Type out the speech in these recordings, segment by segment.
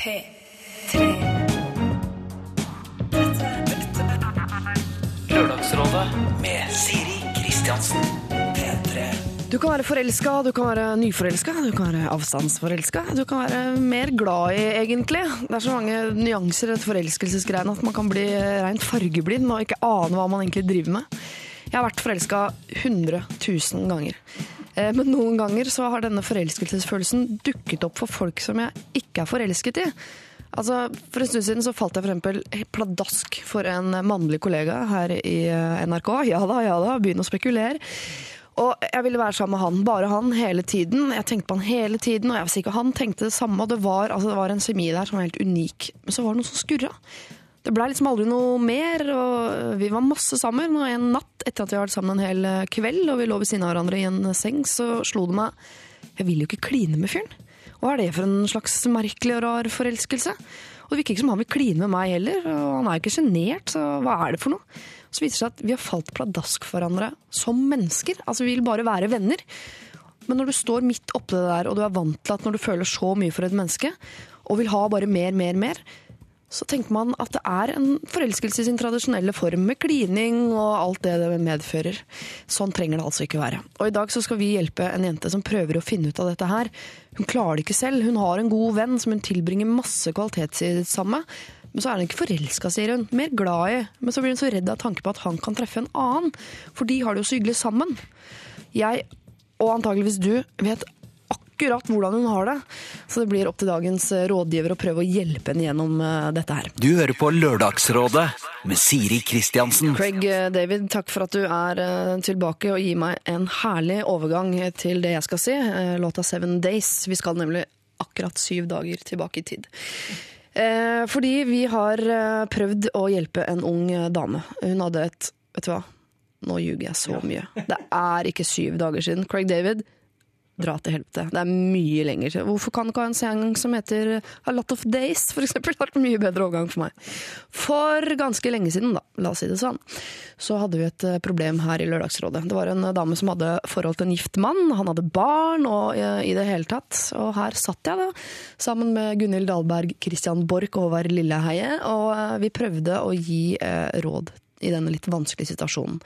P3. Lørdagsrådet med Siri Kristiansen. P3. Du kan være forelska, du kan være nyforelska, du kan være avstandsforelska. Du kan være mer glad i, egentlig. Det er så mange nyanser i dette forelskelsesgreiene at man kan bli rent fargeblind og ikke ane hva man egentlig driver med. Jeg har vært forelska 100 000 ganger. Eh, Men noen ganger så har denne forelskelsesfølelsen dukket opp for folk som jeg ikke er forelsket i. Altså, For en stund siden så falt jeg eksempel pladask for en mannlig kollega her i eh, NRK. Ja da, ja da, begynn å spekulere. Og jeg ville være sammen med han, bare han, hele tiden. Jeg tenkte på han hele tiden, og jeg var sikker han tenkte det samme. og Det var, altså, det var en semi der som var helt unik. Men så var det noe som skurra. Det blei liksom aldri noe mer, og vi var masse sammen. Og en natt etter at vi har vært sammen en hel eh, kveld, og vi lå ved siden av hverandre i en seng, så slo det meg Jeg vil jo ikke kline med fyren. Hva er det for en slags merkelig og rar forelskelse? Og det virker ikke som han vil kline med meg heller, og han er jo ikke sjenert, så hva er det for noe? Så viser det seg at vi har falt pladask for hverandre som mennesker. Altså vi vil bare være venner. Men når du står midt oppi det der, og du er vant til at når du føler så mye for et menneske, og vil ha bare mer, mer, mer, så tenker man at det er en forelskelse i sin tradisjonelle form, med klining og alt det det medfører. Sånn trenger det altså ikke være. Og i dag så skal vi hjelpe en jente som prøver å finne ut av dette her. Hun klarer det ikke selv. Hun har en god venn som hun tilbringer masse kvalitetstid sammen. Men så er hun ikke forelska, sier hun. Mer glad i. Men så blir hun så redd av tanke på at han kan treffe en annen. For de har det jo så hyggelig sammen. Jeg, og antageligvis du, vet akkurat hvordan hun har det. Så det blir opp til dagens rådgiver å prøve å hjelpe henne gjennom eh, dette her. Du hører på Lørdagsrådet med Siri Kristiansen. Craig eh, David, takk for at du er eh, tilbake og gir meg en herlig overgang til det jeg skal si. eh, Låta Seven Days. Vi skal nemlig akkurat syv dager tilbake i tid. Eh, Fordi vi har eh, prøvd å hjelpe en ung eh, dame. Hun hadde et Vet du hva? Nå ljuger jeg så mye. Det er ikke syv dager siden. Craig David, dra til helvete. Det er mye lenger. Hvorfor kan du ikke ha en sang som heter A Lot of Days, for eksempel? Det har vært mye bedre overgang for meg. For ganske lenge siden, da, la oss si det sånn, så hadde vi et eh, problem her i Lørdagsrådet. Det var en eh, dame som hadde forhold til en gift mann, han hadde barn og eh, i det hele tatt. Og her satt jeg da, sammen med Gunhild Dahlberg, Christian Borch og Håvard Lilleheie, og vi prøvde å gi råd i denne litt vanskelige situasjonen.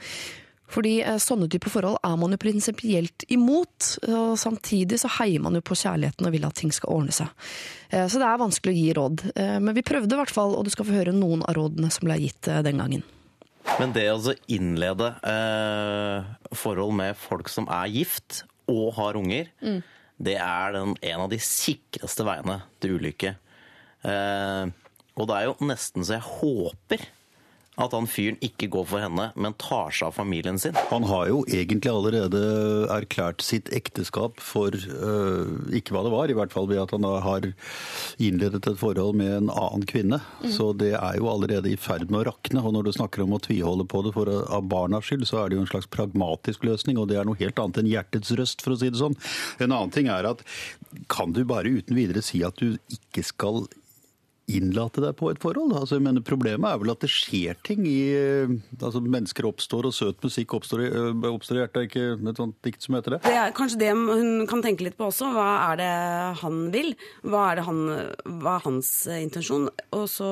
Fordi eh, sånne typer forhold er man jo prinsipielt imot, og samtidig så heier man jo på kjærligheten og vil at ting skal ordne seg. Eh, Så det er vanskelig å gi råd. Eh, Men vi prøvde i hvert fall, og du skal få høre noen av rådene som ble gitt den gangen. Men det å innlede eh, forhold med folk som er gift og har unger, det er den, en av de sikreste veiene til ulykke. Eh, og det er jo nesten så jeg håper at han fyren ikke går for henne, men tar seg av familien sin. Han har jo egentlig allerede erklært sitt ekteskap for øh, ikke hva det var, i hvert fall ved at han har innledet et forhold med en annen kvinne. Så det er jo allerede i ferd med å rakne. Og når du snakker om å tviholde på det for, av barnas skyld, så er det jo en slags pragmatisk løsning, og det er noe helt annet enn hjertets røst, for å si det sånn. En annen ting er at kan du bare uten videre si at du ikke skal innlate deg på et forhold. Altså, mener, problemet er vel at det skjer ting i eh, altså Mennesker oppstår, og søt musikk oppstår i, oppstår i hjertet. Er ikke et sånt dikt som heter det? Det er kanskje det hun kan tenke litt på også. Hva er det han vil? Hva er, han, hva er hans eh, intensjon? Og så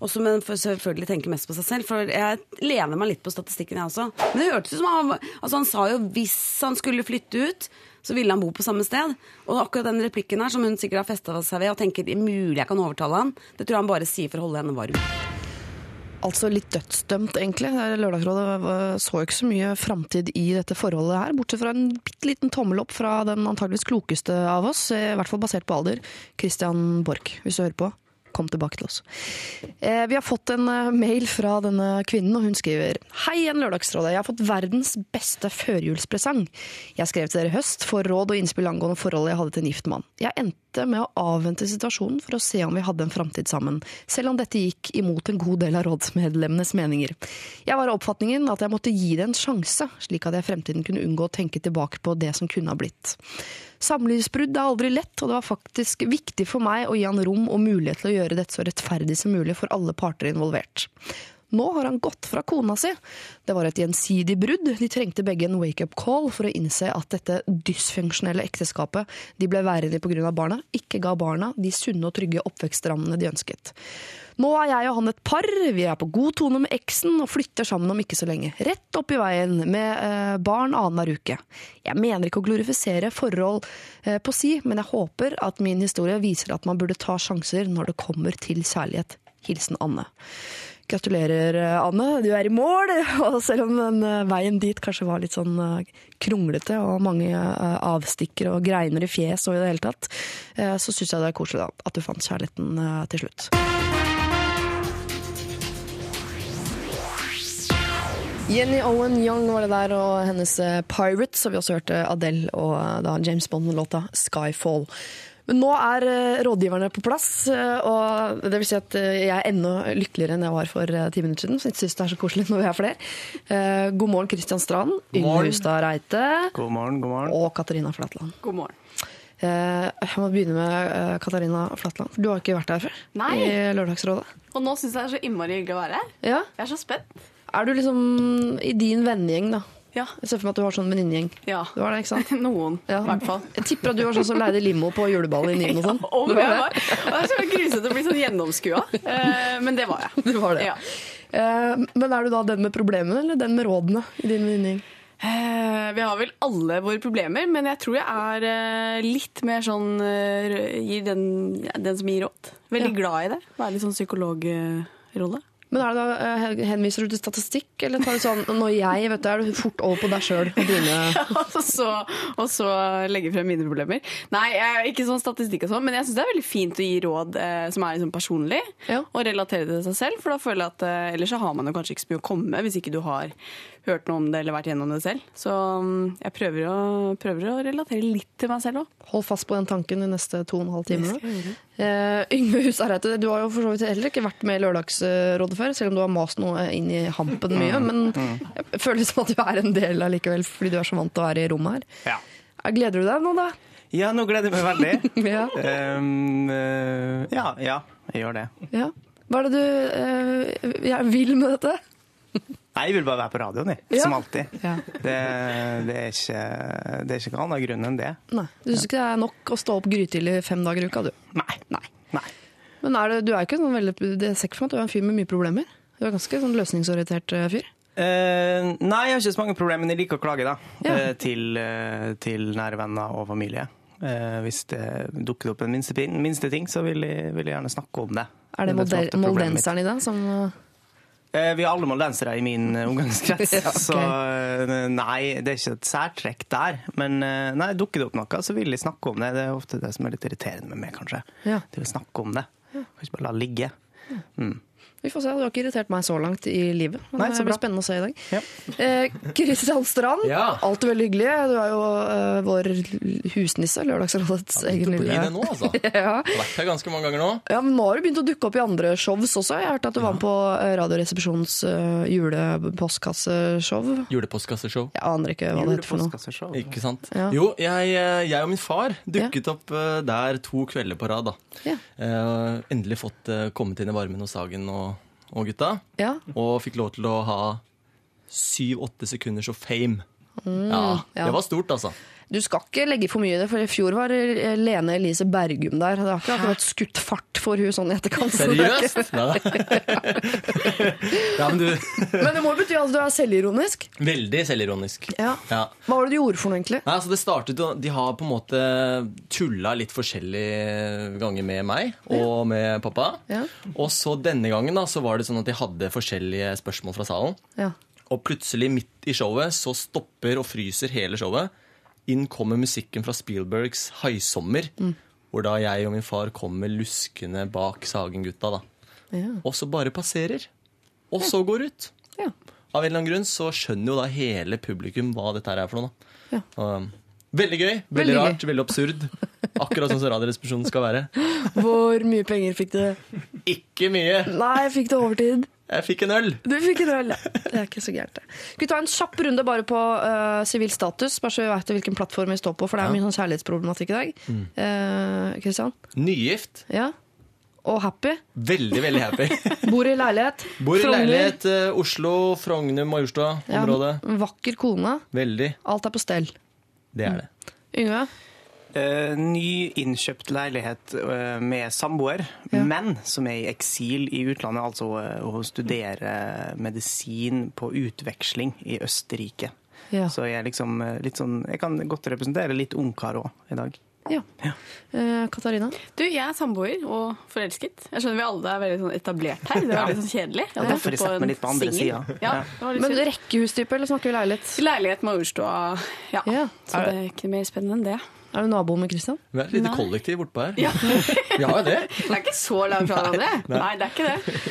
også, men selvfølgelig tenke mest på seg selv. For jeg lener meg litt på statistikken, jeg også. Men det hørtes ut som han, altså han sa jo hvis han skulle flytte ut, så ville han bo på samme sted. Og akkurat den replikken her, som hun sikkert har festa seg ved og tenker det er mulig jeg kan overtale han, det tror jeg han bare sier for å holde henne varm. Altså litt dødsdømt, egentlig. Lørdagsrådet så ikke så mye framtid i dette forholdet her, bortsett fra en bitte liten tommel opp fra den antageligvis klokeste av oss, i hvert fall basert på alder, Christian Borch, hvis du hører på. Kom tilbake til oss. Eh, vi har fått en eh, mail fra denne kvinnen, og hun skriver Hei igjen, Lørdagsrådet. Jeg har fått verdens beste førjulspresang. Jeg skrev til dere i høst for råd og innspill angående forholdet jeg hadde til en gift mann. Jeg endte med å avvente situasjonen for å se om vi hadde en framtid sammen, selv om dette gikk imot en god del av rådsmedlemmenes meninger. Jeg var av oppfatningen at jeg måtte gi det en sjanse, slik at jeg i fremtiden kunne unngå å tenke tilbake på det som kunne ha blitt. Samlivsbrudd er aldri lett, og det var faktisk viktig for meg å gi han rom og mulighet til å gjøre dette så rettferdig som mulig for alle parter involvert. Nå har han gått fra kona si. Det var et gjensidig brudd. De trengte begge en wake-up call for å innse at dette dysfunksjonelle ekteskapet de ble værende i pga. barna, ikke ga barna de sunne og trygge oppvekstrammene de ønsket. Nå er jeg og han et par, vi er på god tone med eksen og flytter sammen om ikke så lenge. Rett opp i veien med eh, barn annenhver uke. Jeg mener ikke å glorifisere forhold eh, på si, men jeg håper at min historie viser at man burde ta sjanser når det kommer til kjærlighet. Hilsen Anne. Gratulerer, eh, Anne. Du er i mål! Og selv om den eh, veien dit kanskje var litt sånn eh, kronglete og mange avstikkere og greiner i fjes og i det hele tatt, så syns jeg det er koselig da, at du fant kjærligheten til slutt. Jenny Owen Young var det der, og hennes Pirates. som vi også hørte Adele og da James Bond-låta Skyfall. Men nå er eh, rådgiverne på plass, eh, og det vil si at eh, jeg er enda lykkeligere enn jeg var for ti minutter siden. Så jeg syns det er så koselig når vi er flere. Eh, God morgen, Kristian Strand, Yngve. Hustad Reite God morgen, god morgen. og Katarina Flatland. God morgen. Eh, Jeg må begynne med Katarina Flatland. Du har ikke vært her før? Nei. I Lørdagsrådet? Og nå syns jeg det er så innmari hyggelig å være her. Ja. Jeg er så spent. Er du liksom i din vennegjeng, da? Ja. Jeg ser for meg at du har sånn venninnegjeng. ja. Du har det, ikke sant? Noen, i Ja. hvert fall. Jeg tipper at du var sånn som leide limo på juleballen i Nien og sånn. Om Du jeg var. Det er så grusomt å bli sånn gjennomskua, eh, men det var jeg. Du var det. Ja. Eh, Men er du da den med problemene, eller den med rådene i din venninnegjeng? Eh, Vi har vel alle våre problemer, men jeg tror jeg er litt mer sånn den, den som gir råd. Veldig Ja. glad i det. Være litt sånn psykologrolle. Men er det da, eh, Henviser du til statistikk, eller tar du sånn når jeg vet det, er du fort over på deg sjøl og dine og, så, og så legge frem mine problemer. Nei, ikke sånn statistikk og sånn, men jeg syns det er veldig fint å gi råd eh, som er liksom personlig, Ja. og relatere det til seg selv. For da føler jeg at eh, ellers så har man jo kanskje ikke så mye å komme med hvis ikke du har hørt noe om det eller vært gjennom det selv. Så mm, jeg prøver å, prøver å relatere litt til meg selv òg. Hold fast på den tanken de neste to og en halv time. Eh, Yngve Husareite, du har jo for så vidt heller ikke vært med i Lørdagsrådet før, selv om du har mast noe inn i hampen mye. Men jeg føler som at du er en del allikevel, fordi du er så vant til å være i rommet her. Ja. Gleder du deg nå, da? ja, nå gleder jeg meg veldig. Ja. Um, uh, ja, ja, jeg gjør det. ja. Hva er det du uh, jeg vil med dette? Nei, jeg vil bare være på radioen, jeg. Ja. Som alltid. Ja. Det, det, er ikke, det er ikke noen annen grunn enn det. Nei, Du syns ikke det er nok å stå opp grytidlig fem dager i uka, du? Nei. Nei. Nei. Men er det, du er ikke sånn veldig Det ser ikke for meg at du er en fyr med mye problemer. Du er ganske sånn løsningsorientert eh, fyr. Uh, nei, jeg har ikke så mange problemer, men jeg liker å klage da, Ja. uh, til, uh, til nære venner og familie. Hvis det dukker opp en minste, minste ting, så vil jeg, vil jeg gjerne snakke om det. Er det det molde- moldenseren i deg som Vi er alle moldensere i min eh, omgangskrets, Ja, okay. så eh, nei, det er ikke et særtrekk der. Men eh, nei, dukker det opp noe, så vil jeg snakke om det. Det er ofte det som er litt irriterende med meg, kanskje. Ja. De vil snakke om det. Kan ikke bare la det ligge. Mm. Vi får se, Du har ikke irritert meg så langt i livet. Men Nei, så det blir bra. spennende å se i dag. Ja. Eh, Kristian Strand, Ja. alltid veldig hyggelig. Du er jo eh, vår husnisse. Lørdagsrådets egen lille det nå, altså. ja. Jeg har vært her ganske mange ganger nå. ja, men Nå har du begynt å dukke opp i andre shows også. Jeg har hørt at du var med på eh, Radioresepsjonens uh, julepostkasseshow. Julepostkasseshow. Jeg aner ikke hva det heter for noe. Ikke sant? Ja. Jo, jeg, eh, jeg og min far dukket opp uh, der to kvelder på rad. da. Ja. Eh, endelig fått uh, kommet inn i varmen hos Sagen og, og gutta. Ja. Og fikk lov til å ha syv-åtte sekunders of fame. Mm, ja. Det var stort, altså. Du skal ikke legge for mye i det, for i fjor var eh, Lene Elise Bergum der. Det har ikke akkurat skutt fart for hun sånn i etterkant. er Seriøst? Ja, men Men det må bety at du er selvironisk. Veldig selvironisk. Ja. Ja. Hva var det du gjorde for noe, egentlig? Nei, altså det startet De har på en måte tulla litt forskjellige ganger med meg og med pappa. Ja. Og så denne gangen da, så var det sånn at de hadde forskjellige spørsmål fra salen. Ja. Og plutselig midt i showet så stopper og fryser hele showet. Inn kommer musikken fra Spielbergs 'Haisommer', hvor da jeg og min far kommer luskende bak Sagen-gutta. da. Ja. Og så bare passerer. Og så går ut. Ja. Av en eller annen grunn så skjønner jo da hele publikum hva dette her er for noe. da. Ja. Og, veldig gøy, veldig, Veldig gøy. rart, veldig absurd. Akkurat sånn som Radioresepsjonen skal være. Hvor mye penger fikk du? Ikke mye. Nei, jeg fikk det overtid. Jeg fikk en øl. Du fikk en øl, ja. Det er ikke så gærent, det. Skal vi ta en kjapp runde bare på sivil uh, status, bare så vi vet hvilken plattform vi står på, for det er mye sånn kjærlighetsproblematikk i dag. Mm. Uh, Kristian? Nygift. Ja? og happy. Veldig, veldig happy. Bor i leilighet. Bor i Frogner. leilighet eh, Oslo, Frogner, Ja, Majorstua-området. vakker kone. Veldig. Alt er på stell. Det er det. Yngve? Eh, ny innkjøpt leilighet eh, med samboer, Ja. men som er i eksil i utlandet. Altså eh, å studere medisin på utveksling i Østerrike. Ja. Så jeg er liksom eh, litt sånn Jeg kan godt representere litt ungkar òg i dag. ja. Eh, Katarina? Du, jeg er samboer og forelsket. Jeg skjønner vi alle er veldig sånn etablert her. Det var litt sånn kjedelig. Ja, Derfor jeg setter meg litt på andre sida. Ja, Ja. Men rekkehustype, eller snakker vi leilighet? Leilighet med ja. Ja. Så det er ikke mer spennende enn det. Er du nabo med Christian? Vi er et lite kollektiv bortpå her. Ja. Vi har jo det. Det er ikke så langt fra hverandre. Nei, det er ikke det.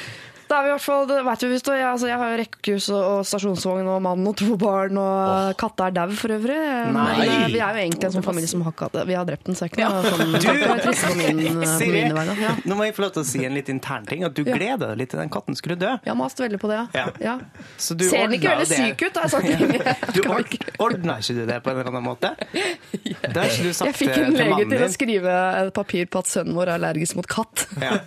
Da er vi i hvert fall, vet vi, jeg, altså, jeg har jo rekkehus og, og stasjonsvogn og mann og to barn, og katta er dau for øvrig. Nei. eh, Vi er jo egentlig en sånn familie som har katt. Vi har drept den, så ikke noe sånn, ikke noe trist på min, på mine vegne. Ja. nå må jeg få lov til å si en litt intern ting. At du Ja. gleder deg litt til den katten skulle dø. Jeg har mast veldig på det, ja. Ja. ja. Så du Ser den ikke veldig syk ut, har jeg sagt. Du ordna ikke du det på en eller annen måte? Jeg fikk en lege til å skrive et papir på at sønnen vår er allergisk mot katt. Ja.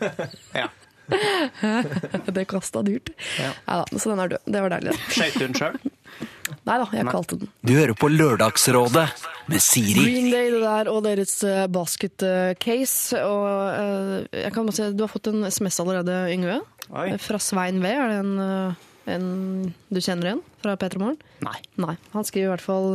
ja. Det kosta dyrt. Ja. Neida, så den er død. Det var deilig. Skøyt du den sjøl? Nei da, jeg kalte den. Du hører på Lørdagsrådet med Siri. Green Day det der, og deres basketcase. basket eh. Og eh, jeg kan bare si, Du har fått en SMS allerede, Yngve. Oi. Fra Svein V. Er det en, eh, en du kjenner igjen fra P3 Morgen? Nei. Nei. Han skriver i hvert fall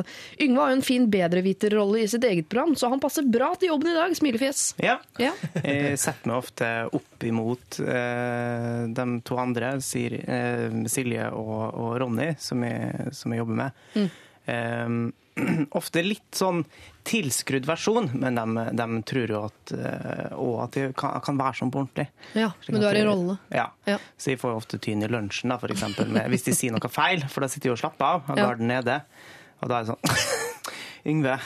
Yngve har jo en fin bedreviterrolle i sitt eget program, så han passer bra til jobben i dag. Smilefjes. Ja. Ja. Jeg setter meg ofte opp imot eh, de to andre, Siri, eh, Silje og, og Ronny, som jeg, som jeg jobber med. Eh, ofte litt sånn tilskrudd versjon, men de, de tror jo at, eh, og at det kan, kan være sånn på ordentlig. ja, men du er i rolle. Ja. Ja. Så de får jo ofte tyn i lunsjen, da, for eksempel, med, hvis de sier noe feil, for da sitter de og slapper av, har Ja. garden nede. Og da er det sånn Yngve.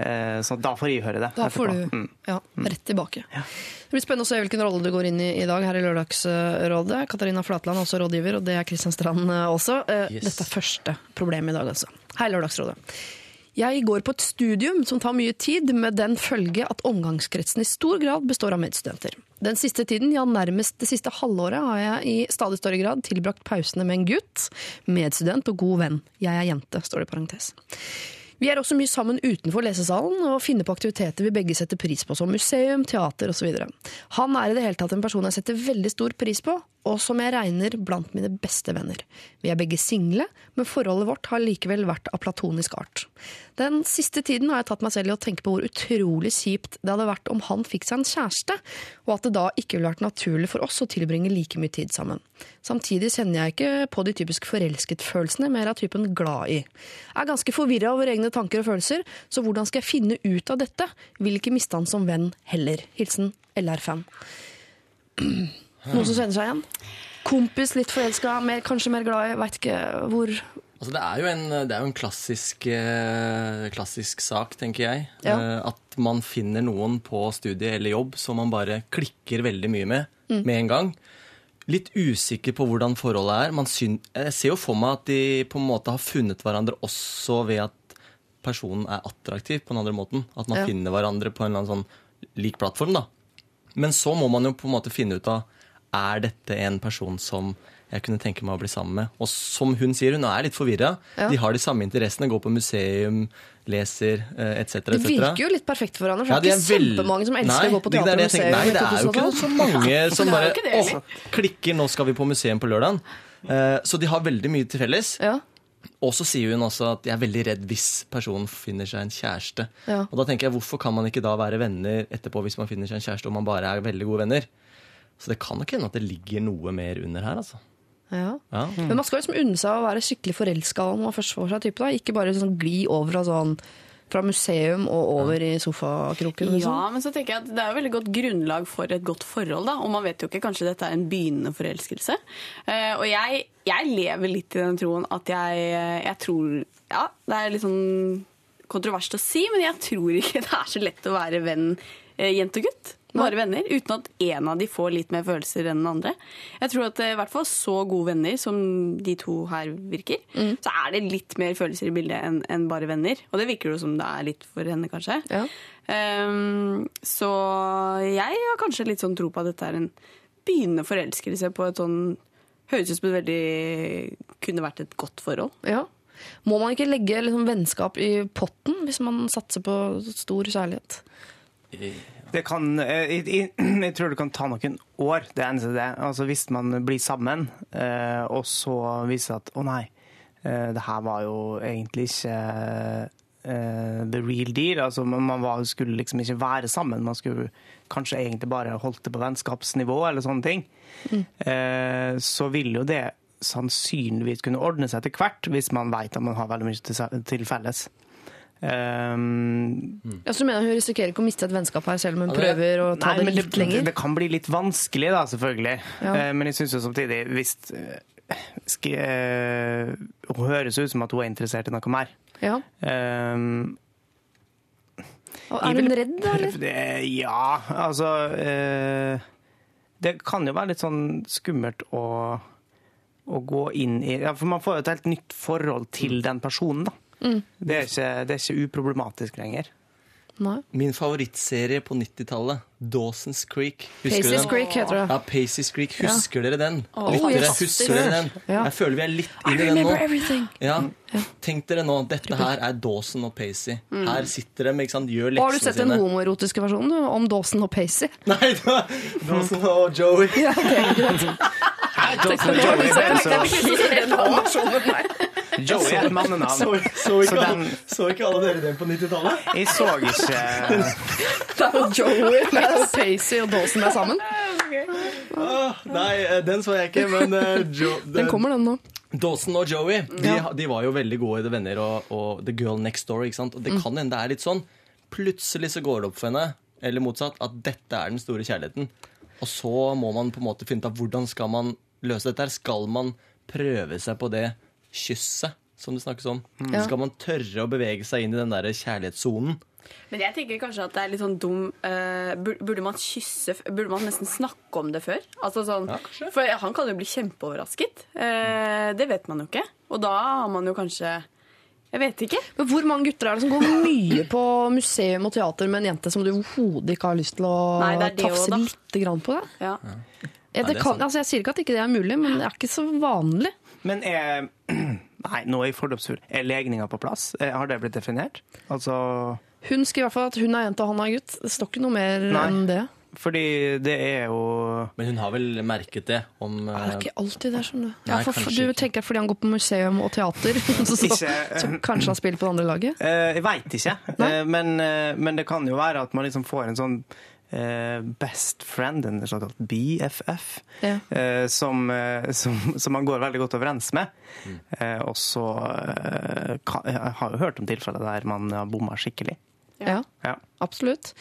Eh, så da får jeg høre det. Da får etterpå. du Mm. ja, rett tilbake. Det blir spennende å se hvilken rolle du går inn i i dag her i Lørdagsrådet. Katarina Flatland er også rådgiver, og det er Kristian Strand eh, også. Yes. Dette er første problem i dag, altså. Hei, Lørdagsrådet. Jeg går på et studium som tar mye tid, med den følge at omgangskretsen i stor grad består av medstudenter. Den siste tiden, ja nærmest det siste halvåret, har jeg i stadig større grad tilbrakt pausene med en gutt, medstudent og god venn. Jeg er jente, står det i parentes. Vi er også mye sammen utenfor lesesalen og finner på aktiviteter vi begge setter pris på, som museum, teater osv. Han er i det hele tatt en person jeg setter veldig stor pris på, og som jeg regner blant mine beste venner. Vi er begge single, men forholdet vårt har likevel vært av platonisk art. Den siste tiden har jeg tatt meg selv i å tenke på hvor utrolig kjipt det hadde vært om han fikk seg en kjæreste, og at det da ikke ville vært naturlig for oss å tilbringe like mye tid sammen. Samtidig kjenner jeg ikke på de typisk forelsket-følelsene, mer av typen glad i. Jeg er ganske forvirra over egne tanker og følelser, så hvordan skal jeg finne ut av dette? Vil ikke miste han som venn heller. Hilsen LR-fan. Noen som kjenner seg igjen? Kompis, litt forelska, mer, kanskje mer glad i, veit ikke hvor Altså, det er jo en, det er jo en klassisk, eh, klassisk sak, tenker jeg. Ja. Eh, at man finner noen på studie eller jobb som man bare klikker veldig mye med med en gang. Litt usikker på hvordan forholdet er. Man syn jeg ser jo for meg at de på en måte har funnet hverandre også ved at personen er attraktiv på den andre måten. At man Ja. finner hverandre på en eller annen sånn lik plattform. da. Men så må man jo på en måte finne ut av er dette en person som jeg kunne tenke meg å bli sammen med. Og som hun sier, hun er litt forvirra. Ja. De har de samme interessene, går på museum, leser eh, etc. Et det virker jo litt perfekt for for Ja, det er ikke kjempemange som elsker Nei, å gå på er teater og museum Nei, det er jo ikke så mange som bare det åh, klikker, nå skal vi på museum på lørdagen. Eh, Så de har veldig mye til felles. Ja. Og så sier hun også at jeg er veldig redd hvis personen finner seg en kjæreste. Ja. Og da tenker jeg, hvorfor kan man ikke da være venner etterpå hvis man finner seg en kjæreste og man bare er veldig gode venner? Så det kan nok hende at det ligger noe mer under her, altså. Ja. Ja. Men man skal liksom unne seg å være skikkelig forelska når man først får seg type. da. Ikke bare sånn gli over fra, sånn, fra museum og over i sofakroken. Liksom. Ja, men så tenker jeg at det er jo veldig godt grunnlag for et godt forhold, da. Og man vet jo ikke, kanskje dette er en begynnende forelskelse. Uh, og jeg, jeg lever litt i den troen at jeg, jeg tror Ja, det er litt sånn kontroverst å si, men jeg tror ikke det er så lett å være venn eh, jente og gutt. Bare venner, uten at en av de får litt mer følelser enn den andre. Jeg tror at eh, i hvert fall så gode venner som de to her virker, så er det litt mer følelser i bildet enn en bare venner. Og det virker jo som det er litt for henne, kanskje. Ja. Um, så jeg har kanskje litt sånn tro på at dette er en begynnende forelskelse på et sånn Høres ut som et veldig Kunne vært et godt forhold. Ja. Må man ikke legge liksom, vennskap i potten hvis man satser på stor kjærlighet? Det kan, eh, jeg, jeg, jeg tror det kan ta noen år, det eneste det. Altså Hvis man blir sammen, eh, og så viser at å nei, eh, det her var jo egentlig ikke eh, the real deal. Altså Man var, skulle liksom ikke være sammen. Man skulle kanskje egentlig bare holdt det på vennskapsnivå eller sånne ting. Eh, så vil jo det sannsynligvis kunne ordne seg etter hvert, hvis man vet at man har veldig mye til felles. Um, Ja, så du mener Hun risikerer ikke å miste et vennskap her, selv om hun det- prøver å ta Nei, det litt litt lenger? Det kan bli litt vanskelig, da, selvfølgelig. Ja. Uh, Men jeg syns jo samtidig hvis sk- eh, Hun høres ut som at hun er interessert i noe mer. Ja. Um, Er hun redd, da? eller? Ja, altså Det kan jo være litt sånn skummelt å, å gå inn i ja, For man får jo et helt nytt forhold til den personen, da. Mm. Det, er ikke, det er ikke uproblematisk lenger. Nei. Min favorittserie på 90-tallet, Dawson's Creek. Husker Pacey's? Creek heter det. Ja, Paces Creek. Husker dere den? Oh, Lyttere, yes. husker dere den? Ja. Jeg føler vi er litt I inn i den nå. everything. Ja. Tenk dere nå, dette her er Dawson og Pacey. Her sitter de, ikke sant, gjør sine har du sett den homoerotiske versjonen du, om Dawson og Pacey? Nei, det var Dawson og Joey. Ja, okay, greit. Joey, det er så- Så Joey er et mannenavn. Så, så, ikke Så den- så ikke alle dere den på 90-tallet? Jeg så ikke Det er jo Joey, det er Pacey og Dawson der sammen. Åh, nei, eh, den så jeg ikke, men uh, jo, Den kommer, den nå. Dawson og Joey de, Ja. de var jo veldig gode venner og, og The Girl Next Door. ikke sant? Og det kan hende det er litt sånn. Plutselig så går det opp for henne, eller motsatt, at dette er den store kjærligheten. Og så må man på en måte finne ut av hvordan skal man løse dette. her. Skal man prøve seg på det kysset som det snakkes om? Mm. Skal man tørre å bevege seg inn i den der kjærlighetssonen? Men jeg tenker kanskje at det er litt sånn dum uh, Burde man kysse Burde man nesten snakke om det før? Altså sånn, Ja, for han kan jo bli kjempeoverrasket. Uh, det vet man jo ikke. Og da har man jo kanskje Jeg vet ikke. Men Hvor mange gutter er det som går mye på museum og teater med en jente som du overhodet ikke har lyst til å Nei, det det tafse også, litt grann på? Det? Ja. Ja, det kan, altså, jeg sier ikke at ikke det er mulig, men det er ikke så vanlig. Men er Nei, nå er jeg fordomsfull. Er legninga på plass? Eh, Har det blitt definert? Altså Hun skriver i hvert fall at hun er jente og han er gutt. Det står ikke noe mer Nei. enn det. Fordi det er jo Men hun har vel merket det om Det eh, er ikke alltid det, skjønner du. Nei, Ja, for, for, du tenker fordi han går på museum og teater, så, så, Ikke- så kanskje han spiller på det andre laget? Eh, Jeg veit ikke. Eh, Men, eh, men det kan jo være at man liksom får en sånn eh, best friend, en såkalt BFF, Ja. eh, som, eh, som, som man går veldig godt overens med. Mm. Eh, Og så eh, Jeg har jo hørt om tilfeller der man har bomma skikkelig. Ja, Ja. absolutt.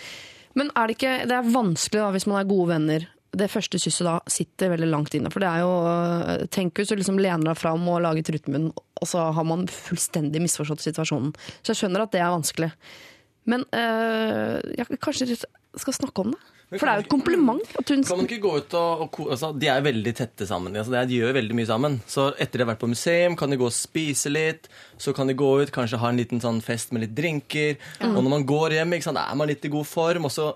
Men er det ikke Det er vanskelig da, hvis man er gode venner. Det første kysset da sitter veldig langt inne. For det er jo Tenk hvis du liksom lener deg fram og lager trutmunn, og så har man fullstendig misforstått situasjonen. Så jeg skjønner at det er vanskelig. Men øh, ja, kanskje dere skal snakke om det? For det er jo et kompliment. At hun, Kan man ikke gå ut og, og altså, De er veldig tette sammen. Altså, de gjør veldig mye sammen. Så etter de har vært på museum, kan de gå og spise litt. Så kan de gå ut, kanskje ha en liten sånn fest med litt drinker. Og når man går hjem, sant, er man litt i god form, og så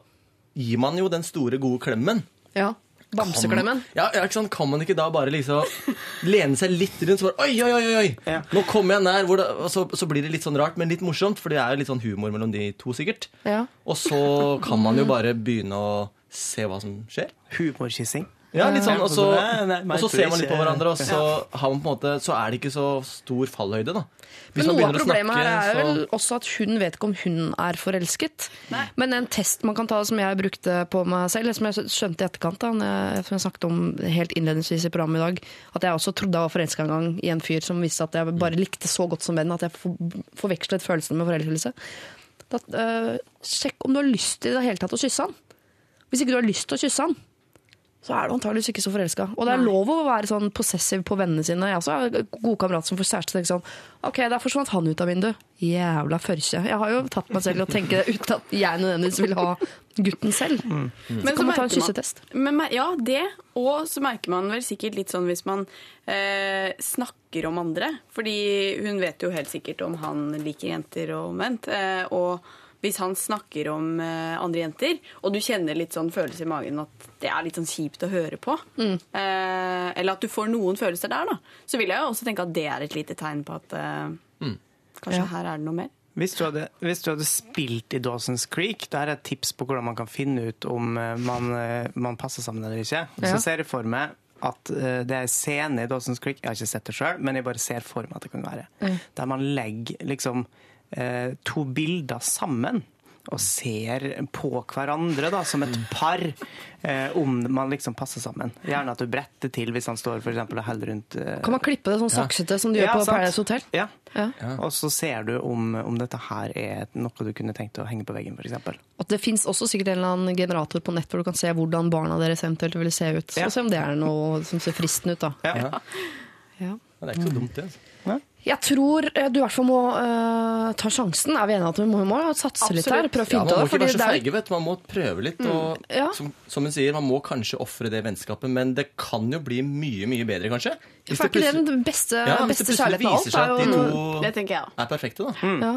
gir man jo den store, gode klemmen. ja, Bamseklemmen. Ja, ja, ikke sant? Kan man ikke da bare liksom lene seg litt rundt så bare Oi, oi, oi! oi. Ja. Nå kommer jeg nær. Hvor det, og så, så blir det litt sånn rart, men litt morsomt, for det er jo litt sånn humor mellom de to, sikkert. Ja. Og så kan man jo bare begynne å se hva som skjer. Humorkyssing. Ja, litt sånn, og så, Nei, nei, nei, og så ser man litt på hverandre, og så, har man på en måte, så er det ikke så stor fallhøyde, da. Hvis Men man noe av problemet snakke, her er vel så... også at hun vet ikke om hun er forelsket. Men en test man kan ta som jeg brukte på meg selv, som jeg skjønte i etterkant, da, som jeg snakket om helt innledningsvis i programmet i dag, at jeg også trodde jeg var forelska en gang i en fyr som visste at jeg bare likte så godt som venn at jeg forvekslet følelsene med forelskelse. Da, uh, sjekk om du har lyst i det hele tatt å kysse han. Hvis ikke du har lyst til å kysse han, så er du antageligvis ikke så forelska. Og det er lov å være sånn possessiv på vennene sine. Jeg også har gode kamerater som får kjæreste og tenker sånn Ok, der forsvant han ut av vinduet. Jævla førkje. Jeg har jo tatt meg selv i å tenke det uten at jeg nødvendigvis vil ha gutten selv. Så Men så kan man ta en kyssetest. Men, mer- ja, det. Og så merker man vel sikkert litt sånn hvis man eh, snakker om andre. Fordi hun vet jo helt sikkert om han liker jenter og omvendt. Eh, og hvis han snakker om eh, andre jenter, og du kjenner litt sånn følelse i magen at det er litt sånn kjipt å høre på, eh, eller at du får noen følelser der, da, så vil jeg jo også tenke at det er et lite tegn på at mm. kanskje Ja. her er det noe mer. Hvis du, hadde, hvis du hadde spilt i Dawson's Creek, da er et tips på hvordan man kan finne ut om eh, man, eh, man passer sammen eller ikke. Ja. Så ser jeg for meg at eh, det er scene i Dawson's Creek, jeg har ikke sett det sjøl, men jeg bare ser for meg at det kan være. Der man legger liksom eh, to bilder sammen. Og ser på hverandre da, som et par, eh, om man liksom passer sammen. Gjerne at du bretter til hvis han står for eksempel, og holder rundt eh, Kan man klippe det sånn saksete som du gjør Ja, på sant. Paradise Hotel? Ja. Ja. Og så ser du om, om dette her er noe du kunne tenkt å henge på veggen, f.eks. At det fins også sikkert en eller annen generator på nett hvor du kan se hvordan barna deres eventuelt ville se ut. Ja. Og se om det er noe som ser fristende ut, da. Ja. Ja. Men det er ikke så dumt, det. Altså. Jeg tror eh, du i hvert fall må uh, ta sjansen. Er vi enige at vi må, må satse litt her? Prøve å Ja, man må ikke være så er- feige, vet du. Man må prøve litt. Og, ja. som, som hun sier, man må kanskje ofre det vennskapet, men det kan jo bli mye, mye bedre, kanskje. Hvis For er ikke det den beste, Ja, beste kjærligheten av alt? viser seg at de er to Det tenker jeg er perfekte, da. Ja.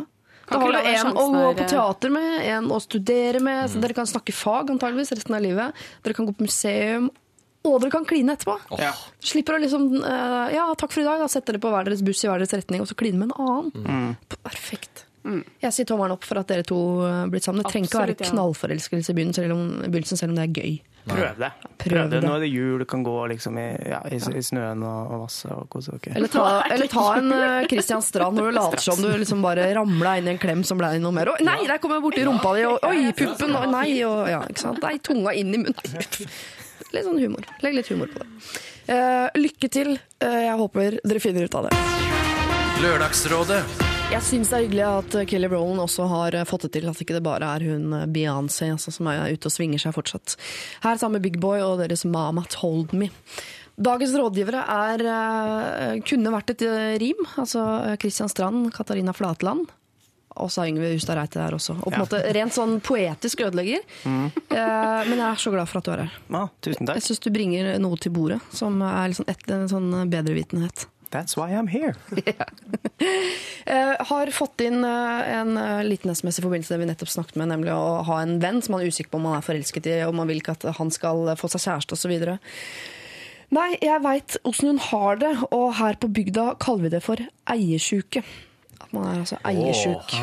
Da har du en å gå på eh. teater med, en å studere med. Så dere kan snakke fag antageligvis resten av livet. Dere kan gå på museum. Og dere kan kline etterpå. Ja. Slipper å liksom uh, Ja, takk for i dag. Da setter dere på hver deres buss i hver deres retning, og så kline med en annen. Perfekt. Jeg sier tommelen opp for at dere to eh, blitt sammen. Det trenger ikke å være knallforelskelse i begynnelsen, selv om, begynnelsen, selv om det er gøy. Prøv det. Prøv det. det. Nå er det jul, du kan gå liksom i, ja, i, i snøen og, og vasse og kose dere. Eller ta, eller ta en uh, Christian Strand hvor du later som du liksom bare ramla inn i en klem som ble noe mer. Oi, nei, der kom jeg borti rumpa di, og oi, puppen, og nei, og ja, ikke sant. Nei, tunga inn i munnen. Litt sånn humor. Legg litt humor på det. Eh, lykke til. Eh, jeg håper dere finner ut av det. Lørdagsrådet Jeg syns det er hyggelig at Kelly Rowland også har fått det til. At ikke det bare er hun eh, Beyoncé altså, som er ute og svinger seg fortsatt. Her sammen med Big Boy og deres Mama Told Me. Dagens rådgivere er, eh, kunne vært et eh, rim. Altså Christian Strand, Katarina Flatland. Og så er Yngve Hustad Reite der også. Og på en måte rent sånn poetisk ødelegger. Eh, men jeg er så glad for at du er her. Ja, tusen takk. Jeg syns du bringer noe til bordet som er liksom et, en sånn bedrevitenhet. That's why I'm here. Eh, har fått inn eh, en eh, liten SMS i forbindelse med det vi nettopp snakket med, nemlig å ha en venn som man er usikker på om man er forelsket i, og man vil ikke at han skal få seg kjæreste osv. Nei, jeg veit åssen hun har det, og her på bygda kaller vi det for eiersjuke. At man er altså eiersjuk.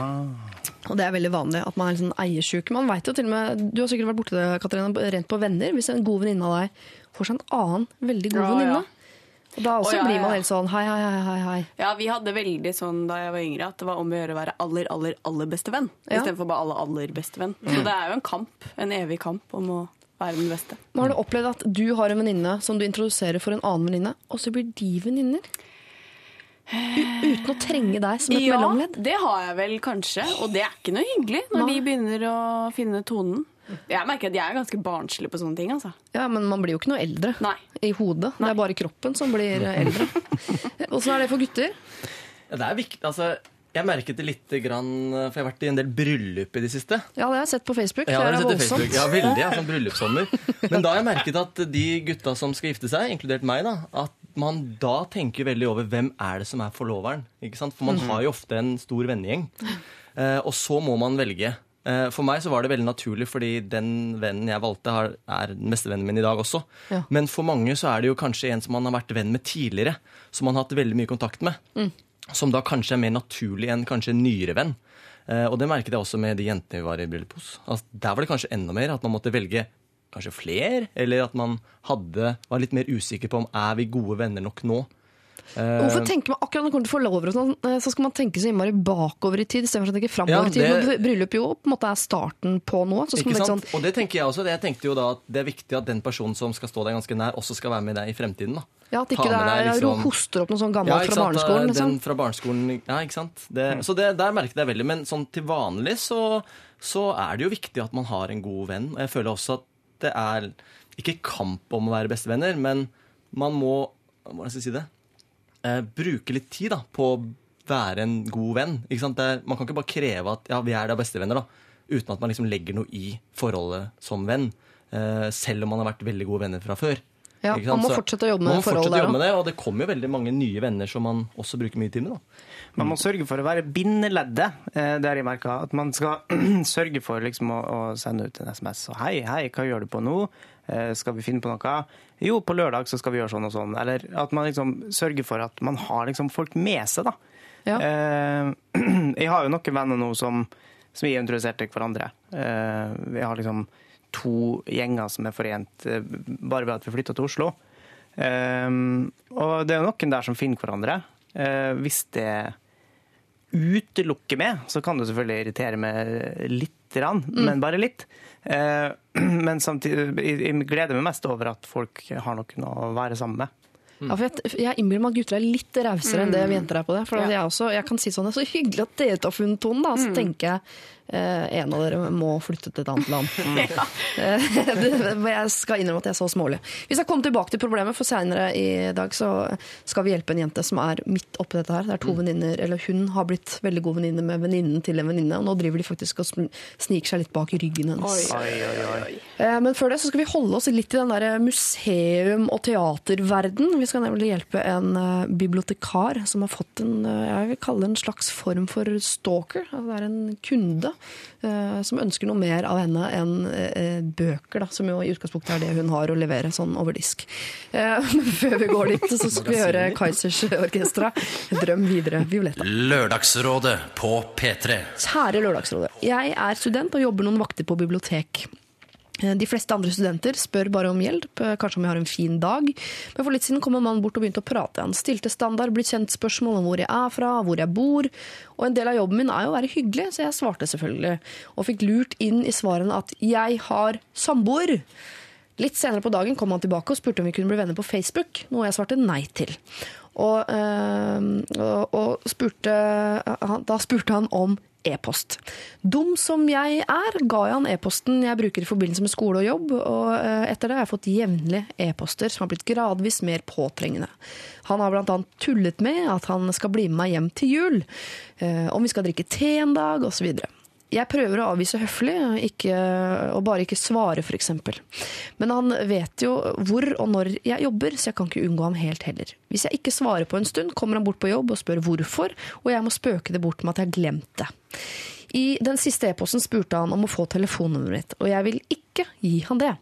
Og det er veldig vanlig at man er sånn eiersjuk. Man vet jo til og med, Du har sikkert vært borti det, Katarina, rent på venner. Hvis en god venninne av deg får seg en annen veldig god Ja, venninne. ja. Og da også oh, ja, blir man ja. helt sånn hei, hei, hei, hei. Ja, vi hadde veldig sånn da jeg var yngre at det var om å gjøre å være aller, aller, aller beste venn. Ja. Istedenfor bare aller, aller beste venn. Så det er jo en kamp. En evig kamp om å være den beste. Nå har du opplevd at du har en venninne som du introduserer for en annen venninne, og så blir de venninner? Uten å trenge deg som et Ja, mellomledd? det har jeg vel kanskje. Og det er ikke noe hyggelig når Nei. de begynner å finne tonen. Jeg merker at jeg er ganske barnslig på sånne ting. altså. Ja, men man blir jo ikke noe eldre Nei. i hodet. Det er bare kroppen som blir eldre. Åssen er det for gutter? Ja, det er viktig, altså Jeg merket det litt, grann, for jeg har vært i en del bryllup i det siste. Ja, det har jeg sett på Facebook. Ja, det er det voldsomt. Facebook? ja veldig, ja, sånn bryllupssommer. Men da har jeg merket at de gutta som skal gifte seg, inkludert meg, da, at man da tenker veldig over hvem er det som er forloveren. ikke sant? For man har jo ofte en stor vennegjeng. Eh, og så må man velge. Eh, For meg så var det veldig naturlig, fordi den vennen jeg valgte, har, er den beste vennen min i dag også. Ja. Men for mange så er det jo kanskje en som man har vært venn med tidligere, som man har hatt veldig mye kontakt med. Som da kanskje er mer naturlig enn kanskje en nyere venn. Eh, og det merket jeg også med de jentene vi var i bryllup hos. Altså, der var det kanskje enda mer at man måtte velge kanskje flere, eller at man hadde, var litt mer usikker på om er vi gode venner nok nå. Eh, Hvorfor tenker man akkurat når man kommer til forlover, og sånn, eh, så skal man tenke så innmari bakover i tid istedenfor å tenke framover i tid? det- Når bryllup jo på en måte er starten på noe. Så Ikke man sant? sånn, Og det tenker jeg også. Jeg tenkte jo da at det er viktig at den personen som skal stå deg ganske nær, også skal være med deg i fremtiden. da. ja, At ikke det er liksom- hoster opp noe sånn gammelt ja, fra barneskolen. barneskolen. Den Liksom. fra barneskolen, ja, ikke sant? Det, Så det, der merket jeg veldig. Men sånn til vanlig så, så er det jo viktig at man har en god venn. Og jeg føler også at det er ikke kamp om å være bestevenner, men man må Hvordan skal jeg si det? Eh, bruke litt tid da, på å være en god venn. Er, man kan ikke bare kreve at ja, vi er da bestevenner, da, uten at man liksom legger noe i forholdet som venn. Eh, selv om man har vært veldig gode venner fra før. Ja, man må fortsette å jobbe med forholdet jobbe med det, og det kommer jo veldig mange nye venner som man også bruker mye tid med. da. Man må sørge for å være bindeleddet. eh, Det har jeg merka. At man skal sørge for liksom å, å sende ut en SMS. Og hei, hei, hva gjør du på nå? Eh, Skal vi finne på noe? Jo, på lørdag så skal vi gjøre sånn og sånn. Eller at man liksom sørger for at man har liksom folk med seg, da. Ja. Eh, Jeg har jo noen venner nå som, som har introdusert til hverandre. Vi har liksom to gjenger som er forent bare ved at vi flytta til Oslo. Og det er jo noen der som finner hverandre. Hvis det utelukker med, så kan du selvfølgelig irritere meg litt, rann, men bare litt. Eh, Men samtidig jeg gleder meg mest over at folk har noen å være sammen med. Ja, for jeg, jeg innbiller meg at gutter er litt rausere enn det vi jenter er på det. For ja. jeg, også, jeg kan si sånn, det er så hyggelig at dere har funnet tonen, da. Så tenker jeg en av dere må flytte til et annet land. ja. jeg skal innrømme at jeg er så smålig. Vi skal komme tilbake til problemet, for senere i dag så skal vi hjelpe en jente som er midt oppi dette her. Det er to venninner, eller hun har blitt veldig god venninne med venninnen til en venninne, og nå driver de faktisk og sniker seg litt bak ryggen hennes. Oi, oi, oi. Eh, Men før det så skal vi holde oss litt i den der museum- og teaterverden. Vi skal nemlig hjelpe en eh, bibliotekar som har fått en eh, jeg vil kalle det en slags form for stalker. Altså, det er en kunde eh, som ønsker noe mer av henne enn eh, bøker, da, som jo i utgangspunktet er det hun har å levere sånn over disk. Eh, Men før vi går dit, så skal vi høre Kaizers Orkestra. Drøm videre, Violetta. Lørdagsrådet på P3. Kjære Lørdagsrådet. Jeg er student og jobber noen vakter på bibliotek. Eh, De fleste andre studenter spør bare om hjelp, eh, kanskje om jeg har en fin dag. Men for litt siden kom en mann bort og begynte å prate. Han stilte standard, blitt kjent spørsmål om hvor jeg er fra, hvor jeg bor. Og en del av jobben min er jo å være hyggelig, så jeg svarte selvfølgelig. Og fikk lurt inn i svarene at jeg har samboer. Litt senere på dagen kom han tilbake og spurte om vi kunne bli venner på Facebook, noe jeg svarte nei til. Og, øh, og, spurte, da spurte han om e-post. Dum som jeg er, ga jeg han e-posten jeg bruker i forbindelse med skole og jobb, og eh, etter det har jeg fått jevnlig e-poster som har blitt gradvis mer påtrengende. Han har annet tullet med at han skal bli med meg hjem til jul, eh, om vi skal drikke te en dag, osv. Jeg prøver å avvise høflig, ikke, og bare ikke svare, f.eks. Men han vet jo hvor og når jeg jobber, så jeg kan ikke unngå ham helt heller. Hvis jeg ikke svarer på en stund, kommer han bort på jobb og spør hvorfor, og jeg må spøke det bort med at jeg har glemt det. I den siste e-posten spurte han om å få telefonnummeret mitt, og jeg vil ikke gi han det.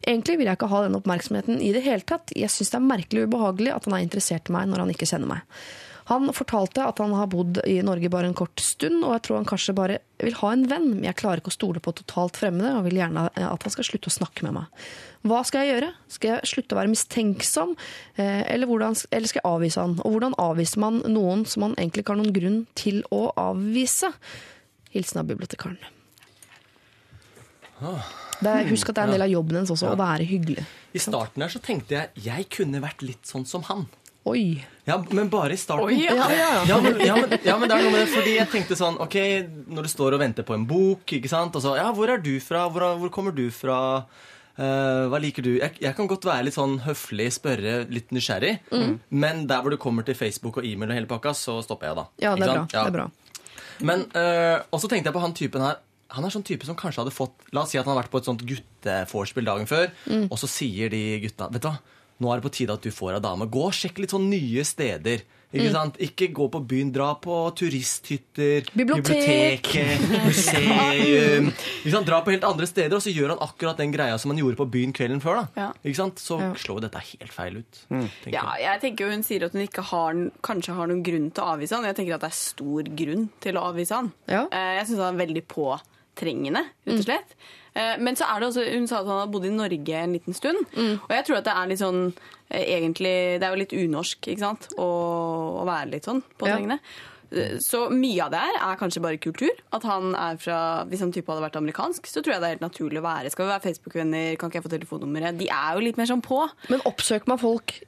Egentlig vil jeg ikke ha den oppmerksomheten i det hele tatt. Jeg syns det er merkelig ubehagelig at han er interessert i meg når han ikke kjenner meg. Han fortalte at han har bodd i Norge bare en kort stund, og jeg tror han kanskje bare vil ha en venn, men jeg klarer ikke å stole på totalt fremmede, og vil gjerne at han skal slutte å snakke med meg. Hva skal jeg gjøre? Skal jeg slutte å være mistenksom, eh, eller, hvordan, eller skal jeg avvise han? Og hvordan avviser man noen som man egentlig ikke har noen grunn til å avvise? Hilsen av bibliotekaren. Det er, husk at det er en del av jobben hennes også, å være hyggelig. I starten her så tenkte jeg jeg kunne vært litt sånn som han. Oi. Ja, Men bare i starten. Oi, ja. Ja, ja, ja. Ja, men, ja, men, ja, men det er noe med det, fordi jeg tenkte sånn Ok, når du står og venter på en bok, ikke sant Og så, ja, hvor er du fra? Hvor, hvor kommer du fra? Uh, hva liker du? Jeg, jeg kan godt være litt sånn høflig, spørre litt nysgjerrig. Mm. Men der hvor du kommer til Facebook og e-mail og hele pakka, så stopper jeg da. Ja, det er bra. sant? Det er bra. Men uh, Og så tenkte jeg på han typen her. Han er sånn type som kanskje hadde fått La oss si at han har vært på et sånt guttevorspiel dagen før, Mm. og så sier de gutta Vet du hva, nå er det på tide at du får ei dame. Gå og sjekk litt sånn nye steder. Ikke Mm. sant? Ikke gå på byen, dra på turisthytter, Bibliotek. biblioteket, museum. Ikke sant? Dra på helt andre steder, og så gjør han akkurat den greia som han gjorde på byen kvelden før. da. Ja. Ikke sant? Så Ja. slår jo dette helt feil ut. Mm. Ja, jeg. tenker Hun sier at hun ikke har, kanskje har noen grunn til å avvise han. Jeg tenker at det er stor grunn til å avvise han. Ja. Eh, Jeg syns han er veldig påtrengende, rett og slett. Eh, Men så er det også, hun sa at han har bodd i Norge en liten stund. Og jeg tror at det er litt sånn eh, egentlig, Det er jo litt unorsk ikke sant? Å, å være litt sånn påtrengende. Eh, Så mye av det her er kanskje bare kultur. At han er fra, Hvis han type hadde vært amerikansk, så tror jeg det er helt naturlig å være. Skal vi være Facebook-venner? Kan ikke jeg få telefonnummeret? De er jo litt mer sånn på. Men oppsøker man folk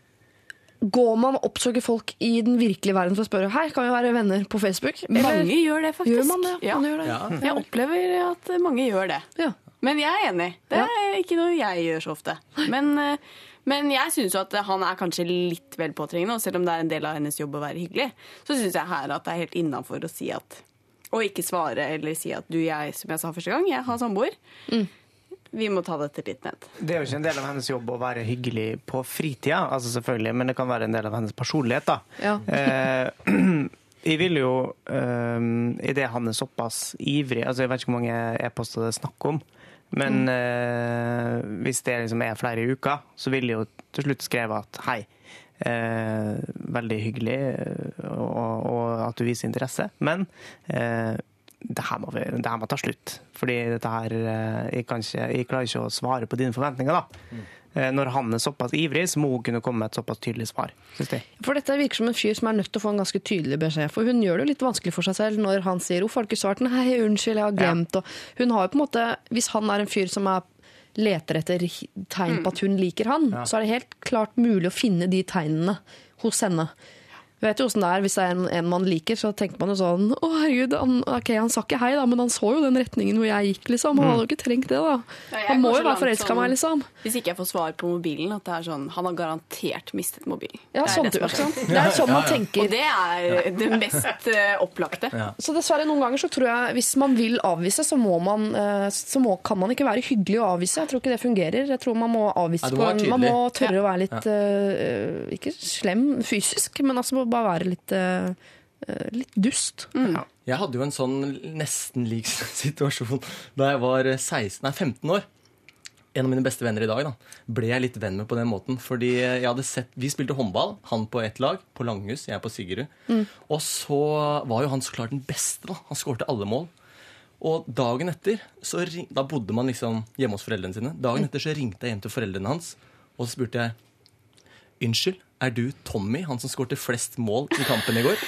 Går man og oppsøker folk i den virkelige verden for å spørre Hei, kan vi være venner på Facebook? Eller- Mange gjør det, faktisk. Gjør man det? Ja. Man gjør det. Ja. Jeg opplever at mange gjør det. Ja. Men jeg er enig. Det er ikke noe jeg gjør så ofte. Men, eh, men jeg syns jo at han er kanskje litt vel påtrengende, og selv om det er en del av hennes jobb å være hyggelig, så syns jeg her at det er helt innafor å si at Og ikke svare eller si at du, jeg, som jeg sa første gang, jeg har samboer. Vi må ta dette litt ned. Det er jo ikke en del av hennes jobb å være hyggelig på fritida, altså selvfølgelig, men det kan være en del av hennes personlighet. da. Ja. Eh, jeg vil jo, eh, idet han er såpass ivrig altså Jeg vet ikke hvor mange e-poster det er snakk om, men eh, hvis det liksom er flere i uka, så vil jeg jo til slutt skrive at hei. Eh, veldig hyggelig, eh, og, og at du viser interesse, men eh, det her, må vi, det her må ta slutt. Fordi dette her eh, jeg, kan ikke, jeg klarer ikke å svare på dine forventninger, da. Mm. Når han er såpass ivrig, så må hun kunne komme med et såpass tydelig svar. Synes jeg. For dette virker som en fyr som er nødt til å få en ganske tydelig beskjed. For hun gjør det jo litt vanskelig for seg selv når han sier 'hvorfor har du ikke svart', 'nei, unnskyld, jeg har glemt'. Og hun har jo på en måte, Hvis han er en fyr som er leter etter tegn på at hun liker han, så er det helt klart mulig å finne de tegnene hos henne. Vet jo hvordan det er, Hvis det er en, en man liker, så tenker man jo sånn Å, herregud, han, ok, han sa ikke hei, da, men han så jo den retningen hvor jeg gikk, liksom. Han hadde jo ikke trengt det, da. Ja, Han må jo være forelska i som- meg, liksom. Hvis ikke jeg får svar på mobilen, at det er sånn Han har garantert mistet mobilen. Ja, det er sånn, det er sånn. Det er sånn man tenker. Og det er det mest eh, opplagte. Så dessverre, noen ganger så tror jeg hvis man vil avvise, så, må man, eh, så må, kan man ikke være hyggelig å avvise. Jeg tror ikke det fungerer. Jeg tror man må avvise Ja, på en Man må tørre å være litt uh, Ikke slem fysisk, men altså må bare være litt, eh, eh, litt dust. Jeg hadde jo en sånn nesten lik situasjon da jeg var 16, nei, 15 år. En av mine beste venner i dag da, ble jeg litt venn med på den måten. Fordi jeg hadde sett, Vi spilte håndball, han på ett lag, på Langhus, jeg på Sigerud. Og så var jo han så klart den beste. da. Han skårte alle mål. Og dagen etter, så ring, da bodde man liksom hjemme hos foreldrene sine. Dagen etter så ringte jeg hjem til foreldrene hans, og så spurte jeg Unnskyld, er du Tommy, han som skårte flest mål i kampen i går?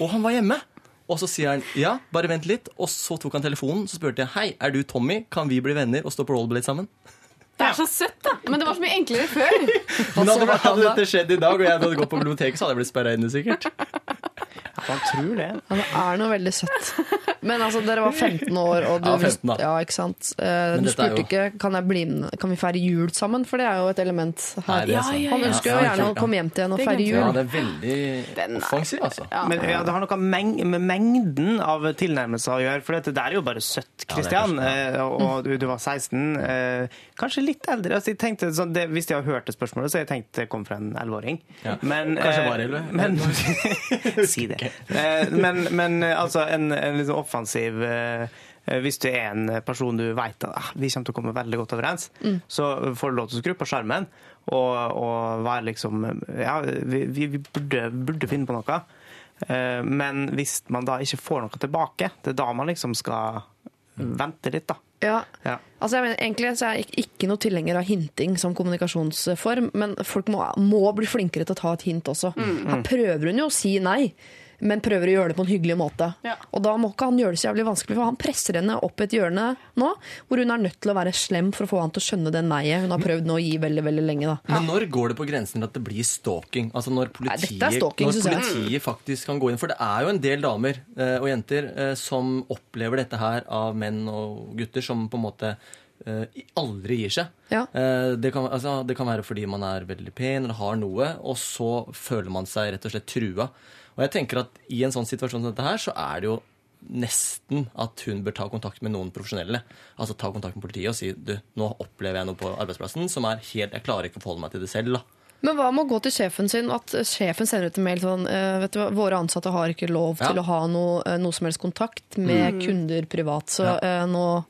Og han var hjemme. Og så sier han ja, bare vent litt. Og så tok han telefonen så spurte jeg hei, er du Tommy, kan vi bli venner og stå på rollerblade sammen? Det er så søtt, da! Men det var så mye enklere før. Men hadde, hadde dette skjedd i dag, og jeg hadde gått på biblioteket, så hadde jeg blitt sperra inne, sikkert. Han tror det. Han er noe veldig søtt. Men altså, dere var 15 år, og du Ja, 15 da. Ja, ikke sant. Eh, du spurte jo- ikke kan, jeg bli med, kan vi feire jul sammen, for det er jo et element her. Nei, er. Han ønsker jo Ja, gjerne å komme hjem til en og feire jul. Ja, det er veldig Den er- offensiv, altså. Ja. Men ja, det har noe meng med mengden av tilnærmelser å gjøre. For dette der er jo bare søtt, Kristian. eh, og du, du var 16. eh, Kanskje litt eldre. Altså, jeg tenkte, sånn, det, hvis de har hørt det spørsmålet, så jeg tenkt det kom fra en 11-åring. Ja. Men, Kanskje bare 11? men, Si det. Eh, Men, men eh, altså, en, en liksom sånn offensiv eh, eh, hvis du er en person du vet at ah, vi kommer til å komme veldig godt overens, så får du lov til å skru på skjermen og, og være liksom Ja, vi, vi burde, burde finne på noe. Eh, Men hvis man da ikke får noe tilbake, det er da man liksom skal vente litt, da. Ja. Ja. Altså, jeg mener, egentlig så er jeg ikke- noe tilhenger av hinting som kommunikasjonsform, men folk må, må bli flinkere til å ta et hint også. Her prøver hun jo å si nei, men prøver å gjøre det på en hyggelig måte. Ja. Og da må ikke han gjøre det så jævlig vanskelig, for han presser henne opp et hjørne nå, hvor hun er nødt til å være slem for å få han til å skjønne det neiet hun har prøvd nå å gi veldig, veldig lenge. Da. Men når går det på grensen til at det blir stalking? Altså når politiet, er stalking, når politiet faktisk kan gå inn For det er jo en del damer eh, og jenter eh, som opplever dette her av menn og gutter som på en måte eh, aldri gir seg. Ja. Eh, det, kan, altså, det kan være fordi man er veldig pen eller har noe, og så føler man seg rett og slett trua. Og jeg tenker at I en sånn situasjon som dette her, så er det jo nesten at hun bør ta kontakt med noen profesjonelle. Altså ta kontakt med politiet og si du, nå opplever jeg noe på arbeidsplassen som er helt Jeg klarer ikke å forholde meg til det selv. da. Men hva med å gå til sjefen sin, at sjefen sender ut en mail sånn eh, vet du hva, Våre ansatte har ikke lov Ja. til å ha noe, eh, noe som helst kontakt med kunder privat, så Ja. eh, nå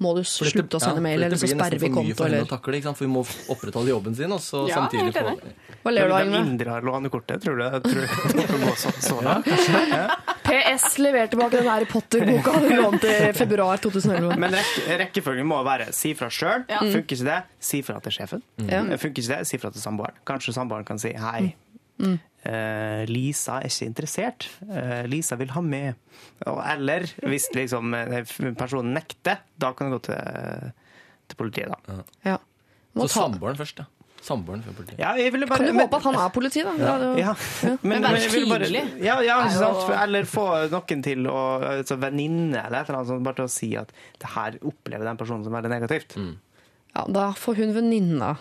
må du dette- slutte å sende ja, mail, eller så sperrer vi konto, for eller takle, ikke sant? For vi må opprettholde jobben sin, og så Ja, samtidig få. Hva ler du av, Yngve? inndrar lånekortet, tror du? Tror du det kan gå så, så langt? PS lever tilbake den Harry Potter-boka du lånte i februar 2011. Men rekke, rekkefølgen må være si fra sjøl. Funker ikke det, si fra til sjefen. Funker ikke det, si fra til samboeren. Kanskje samboeren kan si hei. Eh, Lisa er ikke interessert. Uh, Lisa vil ha med. Eller hvis liksom, eh, personen nekter, da kan du gå til, til politiet. da. Ja. Så samboeren først, da. Samboeren for politiet. Ja, jeg ville bare, Kan jo men- håpe at han er politi, da. Ja. Ja. Men men vær tydelig Ja, ja er ikke sant? Eller få noen til å altså, Venninne eller et eller annet sånt, bare til å si at det her opplever den personen som veldig negativt. Ja, da får hun venninna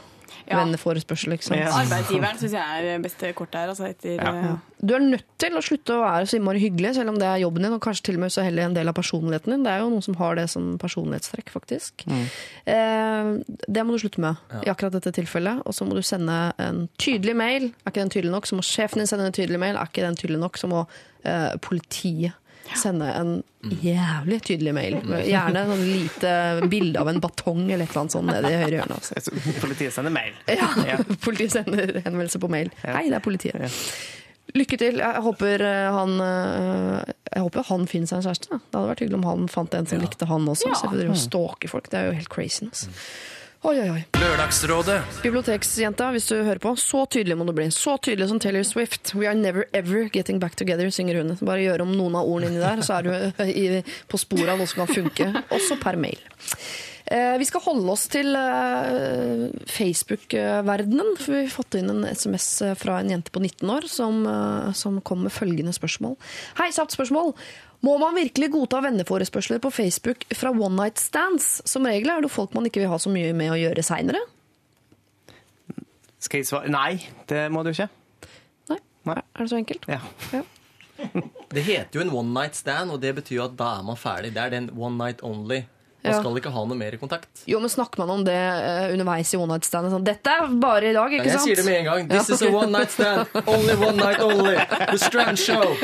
Ja. venneforespørsel, ikke sant. Ja. Arbeidsgiveren syns jeg er beste kortet her. Altså, etter, Ja. eh, Du er nødt til å slutte å være så innmari hyggelig, selv om det er jobben din, og kanskje til og med så heller en del av personligheten din. Det er jo noen som har det som personlighetstrekk, faktisk. Eh, det må du slutte med i akkurat dette tilfellet. Og så må du sende en tydelig mail. Er ikke den tydelig nok, så må sjefen din sende en tydelig mail. Er ikke den tydelig nok, så må eh, politiet sende en jævlig tydelig mail. Gjerne sånn lite bilde av en batong eller et eller annet sånt nede i høyre hjørne. Altså. Politiet sender mail. Ja, Ja. politiet sender henvendelse på mail. Ja. Hei, det er politiet. Lykke til. Jeg håper eh, han, eh, jeg håper han finner seg en kjæreste. da. Det hadde vært hyggelig om han fant en som likte han også. Ja. Så jeg å stalke folk. Det er jo helt crazy. Altså. Oi, oi, oi. Lørdagsrådet Biblioteksjenta, hvis du hører på, så tydelig må du bli. Så tydelig som Taylor Swift. We are never ever getting back together, synger hun. Bare gjør om noen av ordene inni der, så er du eh, på sporet av noe som kan funke. Også per mail. Eh, Vi skal holde oss til eh, Facebook-verdenen. for Vi har fått inn en SMS fra en jente på 19 år som, eh, som kom med følgende spørsmål. Hei, kjapt spørsmål. Må man virkelig godta venneforespørsler på Facebook fra one night stands? Som regel er det folk man ikke vil ha så mye med å gjøre seinere. Skal jeg svare? Nei, det må du ikke. Nei. Nei. Er det så enkelt? Ja. Det heter jo en one night stand, og det betyr jo at da er man ferdig. Det er den one night only. Man Ja. skal ikke ha noe mer kontakt. Jo, men snakker man om det uh, underveis i one night stand? Sånn, Dette er bare i dag, Ja, ikke jeg sant? sier det med en gang. This Ja, is a one night stand. Only one night only. The Strand Show.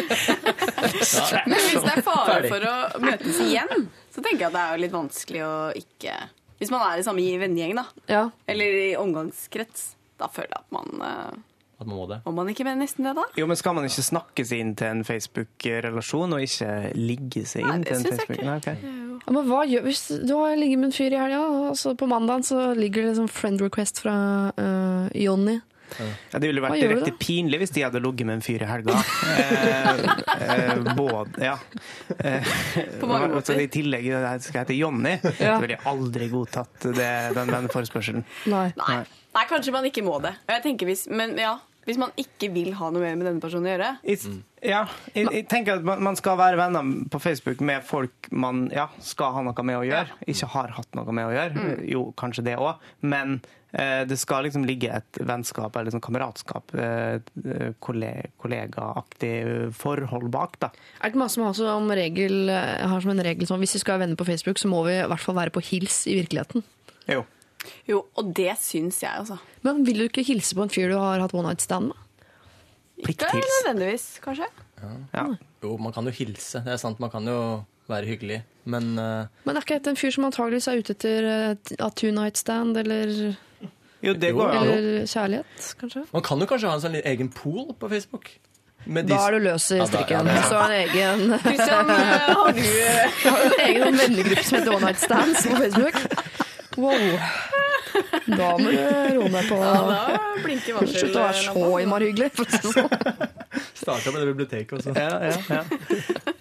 Men hvis det er fare Ferdig. for å møtes igjen, så tenker jeg at det er jo litt vanskelig å ikke Hvis man er i samme vennegjeng, da, Ja. eller i omgangskrets, da føler jeg at man eh, At man må det. Må man ikke mener nesten det, da? Jo, men Skal man ikke snakke seg inn til en Facebook-relasjon, og ikke ligge seg inn Nei, til en syns jeg Facebook? ikke. Nei, ok. Ja, men hva gjør hvis du har ligget med en fyr i helga, og så på mandagen så ligger det sånn friend request fra uh, Jonny? Ja, det ville vært direkte pinlig hvis de hadde ligget med en fyr i helga. Eh, eh, både, ja. Eh, På mange og så. I tillegg jeg skal hete Jonny, Ja. så ville jeg aldri godtatt det, den venneforespørselen. Nei. Nei. Nei, kanskje man ikke må det. Jeg tenker hvis, men ja, hvis man ikke vil ha noe mer med denne personen å gjøre Jeg, ja, jeg, jeg tenker at man, man skal være venner på Facebook med folk man ja, skal ha noe med å gjøre. Ikke har hatt noe med å gjøre. Jo, kanskje det òg. Men eh, det skal liksom ligge et vennskap eller liksom kameratskap, eh, kolle- kollegaaktig forhold bak. da. Er det ikke masse som har som regel, eh, har som en regel sånn hvis vi skal være venner på Facebook, så må vi i hvert fall være på hils i virkeligheten? Jo. Jo, og det syns jeg, altså. Men vil du ikke hilse på en fyr du har hatt one night stand med? Ikke nødvendigvis, kanskje. Ja. Jo, man kan jo hilse. Det er sant, man kan jo være hyggelig. Men uh... Men er ikke dette en fyr som antageligvis er ute etter eh, a two night stand, eller, Jo, det går jo eller kjærlighet, kanskje? man kan jo kanskje ha en sånn egen pool på Facebook. Med Da er du løs i strikken. ja. Så en egen Christian, eh, har du eh, har du en egen vennegruppe som heter One Night Stands på Facebook. Wow. Da må du roe ned på Ja, da blinker varsel. Slutt å være så innmari hyggelig. Sånn. Starta med det biblioteket også. Ja, ja, ja.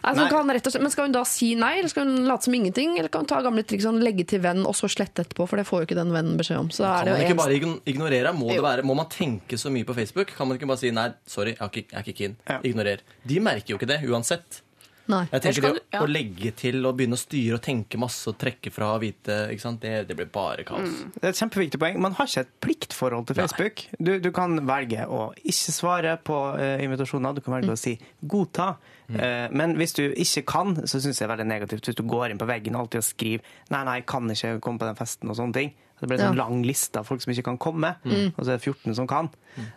Nei, kan rett og slett, men skal hun da si nei, eller skal hun late som ingenting? Eller kan hun ta gamle triks sånn, legge til venn og så slette etterpå? For det får jo ikke den vennen beskjed om. Så Kan er det man ikke bare ignorere? Må, det være, må man tenke så mye på Facebook? Kan man ikke bare si nei, sorry, jeg er ikke, jeg er ikke keen. Ja. Ignorer. De merker jo ikke det uansett. Nei. Jeg tenker det du- ja. å legge til og begynne å styre og tenke masse og trekke fra og vite, ikke sant? Det, det blir bare kaos. Det er et kjempeviktig poeng. Man har ikke et pliktforhold til Facebook. Du, du kan velge å ikke svare på uh, invitasjoner. Du kan velge å si godta. Eh, men hvis du ikke kan, så syns jeg det er veldig negativt hvis du går inn på veggen og alltid og skriver nei, nei, jeg kan ikke komme på den festen og sånne ting. Det ble en sånn Ja. lang liste av folk som ikke kan komme, og så er det 14 som kan.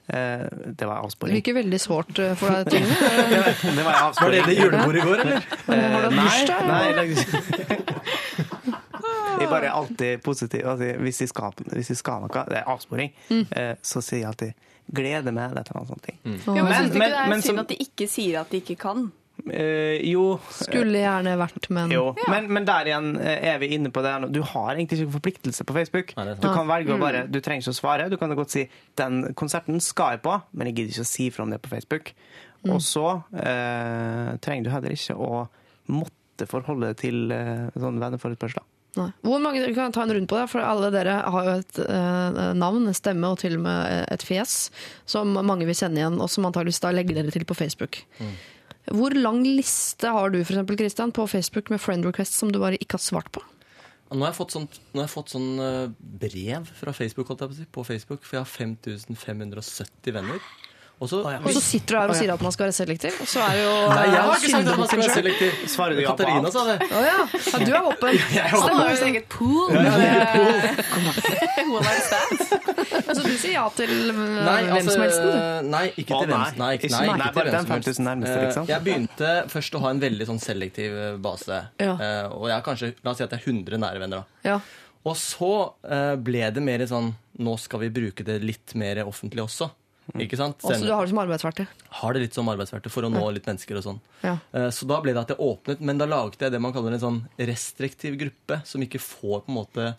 Eh, det var avsporing. Det virker veldig sårt eh, for deg, Trine. Det var Var avsporing. det det julebordet i går, eller? Var det hatt Nei, bursdag? nei, jeg bare er alltid positiv. Altså, hvis, jeg skal, hvis jeg skal noe, det er avsporing, eh, så sier jeg alltid 'gleder meg' eller noe sånt. ting. Ja, men, Men- syns du ikke men- det er men synd som- at de ikke sier at de ikke kan? Eh, jo, Skulle gjerne vært, men jo. Men, men der igjen eh, er vi inne på det. Du har egentlig ikke forpliktelse på Facebook. Nei. Du kan velge å bare, du trenger ikke å svare. Du kan godt si 'den konserten skal jeg på', men jeg gidder ikke å si fra om det på Facebook. Og så uh, trenger du heller ikke å måtte forholde deg til uh, sånne venneforespørsler. Nei. Hvor mange, vi kan ta en runde på det, for alle dere har jo et eh, navn, en stemme og til og med et fjes som mange vil kjenne igjen, og som antakeligvis da legger dere til på Facebook. Hvor lang liste har du for eksempel, Christian, på Facebook med friend requests som du bare ikke har svart på? Nå har jeg fått sånn, sånn eh, brev fra Facebook, på, på Facebook, for jeg har 5570 venner. Og så, Og så sitter du her og sier at man skal være selektiv, og så er det jo Nei, jeg har eh, ikke sagt at man skal være selektiv. Svarer du Katarina sa det. Å ja. ja, du er åpen. Han har jo sitt eget pool. Ja, ja. Så du sier ja til eh, Nei, hvem altså, som helst? du? nei, ikke til hvem nei. Ikke- nei, nei, ikke den som 5000 nærmeste, helst. liksom. Eh, Jeg begynte først å ha en veldig sånn selektiv eh, base. Ja. Eh, Og jeg har kanskje, la oss si at jeg er 100 nære venner. da. Ja. Og så eh, ble det mer sånn Nå skal vi bruke det litt mer offentlig også. Ikke sant? Også du har det som arbeidsverktøy. har det litt som arbeidsverktøy for å nå litt mennesker og sånn. Ja. Eh, Så da ble det at jeg åpnet, men da laget jeg det man kaller en sånn restriktiv gruppe, som ikke får på en måte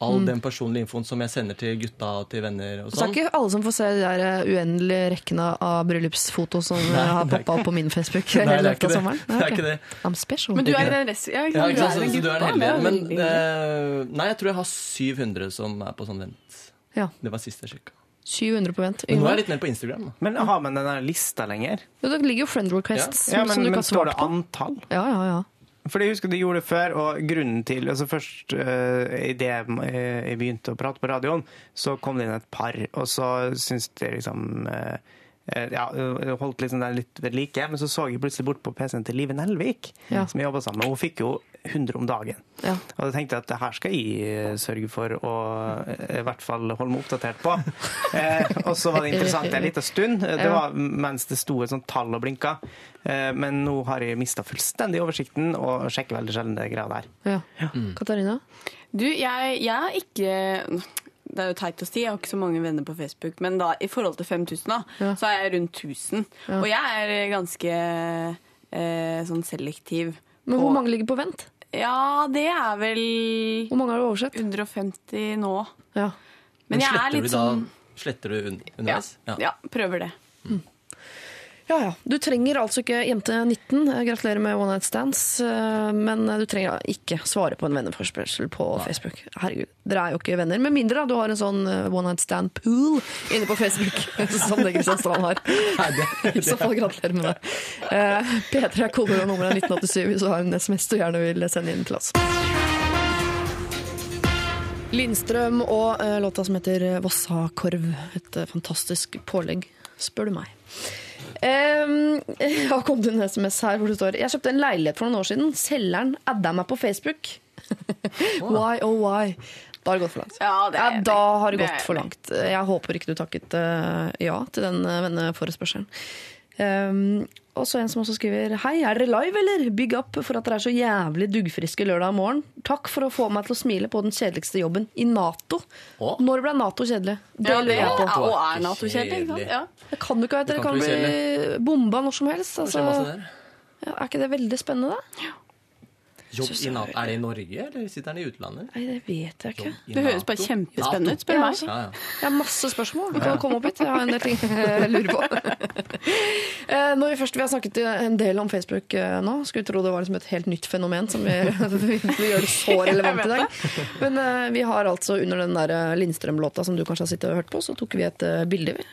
all den personlige infoen som jeg sender til gutta og til venner og Så er sånn. ikke alle som får se de der eh, uendelige rekkene av bryllupsfoto som Nei, har det er poppa opp på min Facebook Nei, hele det er ikke det. okay. Det er ikke det. I'm special. Men du er i den rest... Ja, Ja, ikke sant? du i Så, så du en gruppa, heldig. det Men veldig eh, nei, jeg tror jeg har 700 som er på sånn vent. Ja. Det var siste jeg sjekka. 700 på vent. Nå er jeg litt mer på Instagram. da. Men har man den lista lenger? Jo, det ligger jo friend requests Ja, som, men, som du men kan står det antall? Ja, ja, ja. For jeg husker du gjorde det før, og grunnen til altså Først uh, idet jeg begynte å prate på radioen, så kom det inn et par, og så syntes jeg liksom eh, eh, ja, holdt liksom den litt ved like, men så så jeg plutselig bort på PC-en til Live Nelvik, Ja. som jeg jobba sammen med. Hun fikk jo 100 om dagen. Ja. Og da tenkte jeg at det her skal jeg eh, sørge for å eh, i hvert fall holde meg oppdatert på. Eh, og så var det interessant en liten stund, det var mens det sto et sånt tall og blinka. Eh, men nå har jeg mista fullstendig oversikten og sjekker veldig sjelden det greia der. ja. Katarina? Du, jeg, jeg har ikke Det er jo teit å si, jeg har ikke så mange venner på Facebook. Men da, i forhold til 5000, da, Ja. så er jeg rundt 1000. Og jeg er ganske eh, sånn selektiv. Men hvor mange ligger på vent? Ja, det er vel Hvor mange har du oversett? 150 nå. Ja. Men jeg er litt sånn Sletter du underveis? ja, ja, prøver det. Ja, ja. Du trenger altså ikke jente 19. Eh, Gratulerer med one night stands. eh, Men du trenger ikke svare på en venneforspørsel på Facebook. Herregud, dere er jo ikke venner. Med mindre da, du har en sånn eh, one night stand pool inne på Facebook, som det Kristian Strand har. I så fall gratulerer med det. Eh, P3 er kodeord og nummeret er 1987 hvis du har en SMS du gjerne vil sende inn til oss. Lindstrøm og eh, låta som heter Vossakorv. Et eh, fantastisk pålegg, spør du meg. Um, jeg har kommet en SMS her hvor det står Jeg kjøpte en leilighet for noen år siden. Selgeren adda meg på Facebook. why oh why? Da har det gått for langt. Ja, det jeg da har det Det gått jeg for langt. Jeg håper ikke du takket eh, ja til den uh, venneforespørselen. Um, og så en som også skriver Hei, er dere live, eller? Bygg opp for at dere er så jævlig duggfriske lørdag morgen. Takk for å få meg til å smile på den kjedeligste jobben i Nato. Å? Når ble Nato kjedelig? Det Ja, lurer jeg på. og er sant? Kjedelig. Ja. Det kan jo ikke være Det dere kan kan bli bomba når som helst. Det Altså, ja, er ikke det veldig spennende, da? Jobb i NATO. Er det i Norge, eller sitter han i utlandet? Nei, det vet jeg ikke. Det høres bare kjempespennende ut, spør du Ja, meg. Ja, ja. Jeg har masse spørsmål. Du kan komme opp hit. Jeg har en del ting jeg lurer på. Eh, Når vi først vi har snakket en del om Facebook eh, nå, skulle tro det var liksom et helt nytt fenomen som vi, vi gjør det så relevant i dag. Men eh, vi har altså under den der Lindstrøm-låta som du kanskje har sittet og hørt på, så tok vi et bilde vi,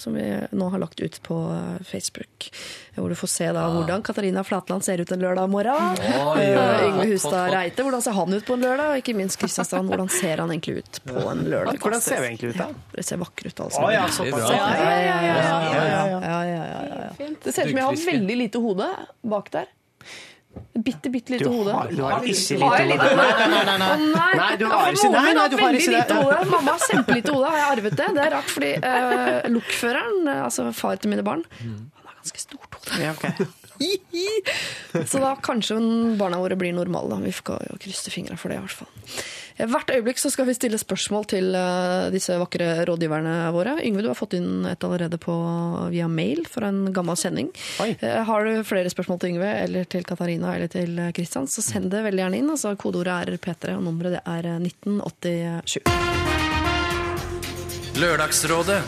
som vi nå har lagt ut på Facebook. Hvor du får se da hvordan Katarina Flatland ser ut en lørdag morgen. Oi, oi, Yngve Hustad Reite. Hvordan ser han ut på en lørdag? Og ikke minst Kristiansand, hvordan ser han egentlig ut på en lørdag? Hvordan ser vi egentlig ut, da? Det ser vakre ut, altså. ja, Det ser ut som jeg har veldig lite hode bak der. Bitte, bitte lite hode. Du har ikke lite hode. Nei, du har ikke nei. Mamma har kjempelite hode. Har jeg arvet det? Det er rart, fordi eh, lokføreren, eh, altså far til mine barn, mm. han har ganske stort hode. Så da kanskje barna våre blir normale. Da. Vi får jo krysse fingra for det, i hvert fall. Eh, Hvert øyeblikk så skal vi stille spørsmål til eh, disse vakre rådgiverne våre. Yngve, du har fått inn et allerede på, via mail fra en gammel sending. Oi. Eh, Har du flere spørsmål til Yngve eller til Katarina eller til Kristian, så send det veldig gjerne inn. Altså, kodeordet er P3, og nummeret det er eh, 1987. Lørdagsrådet.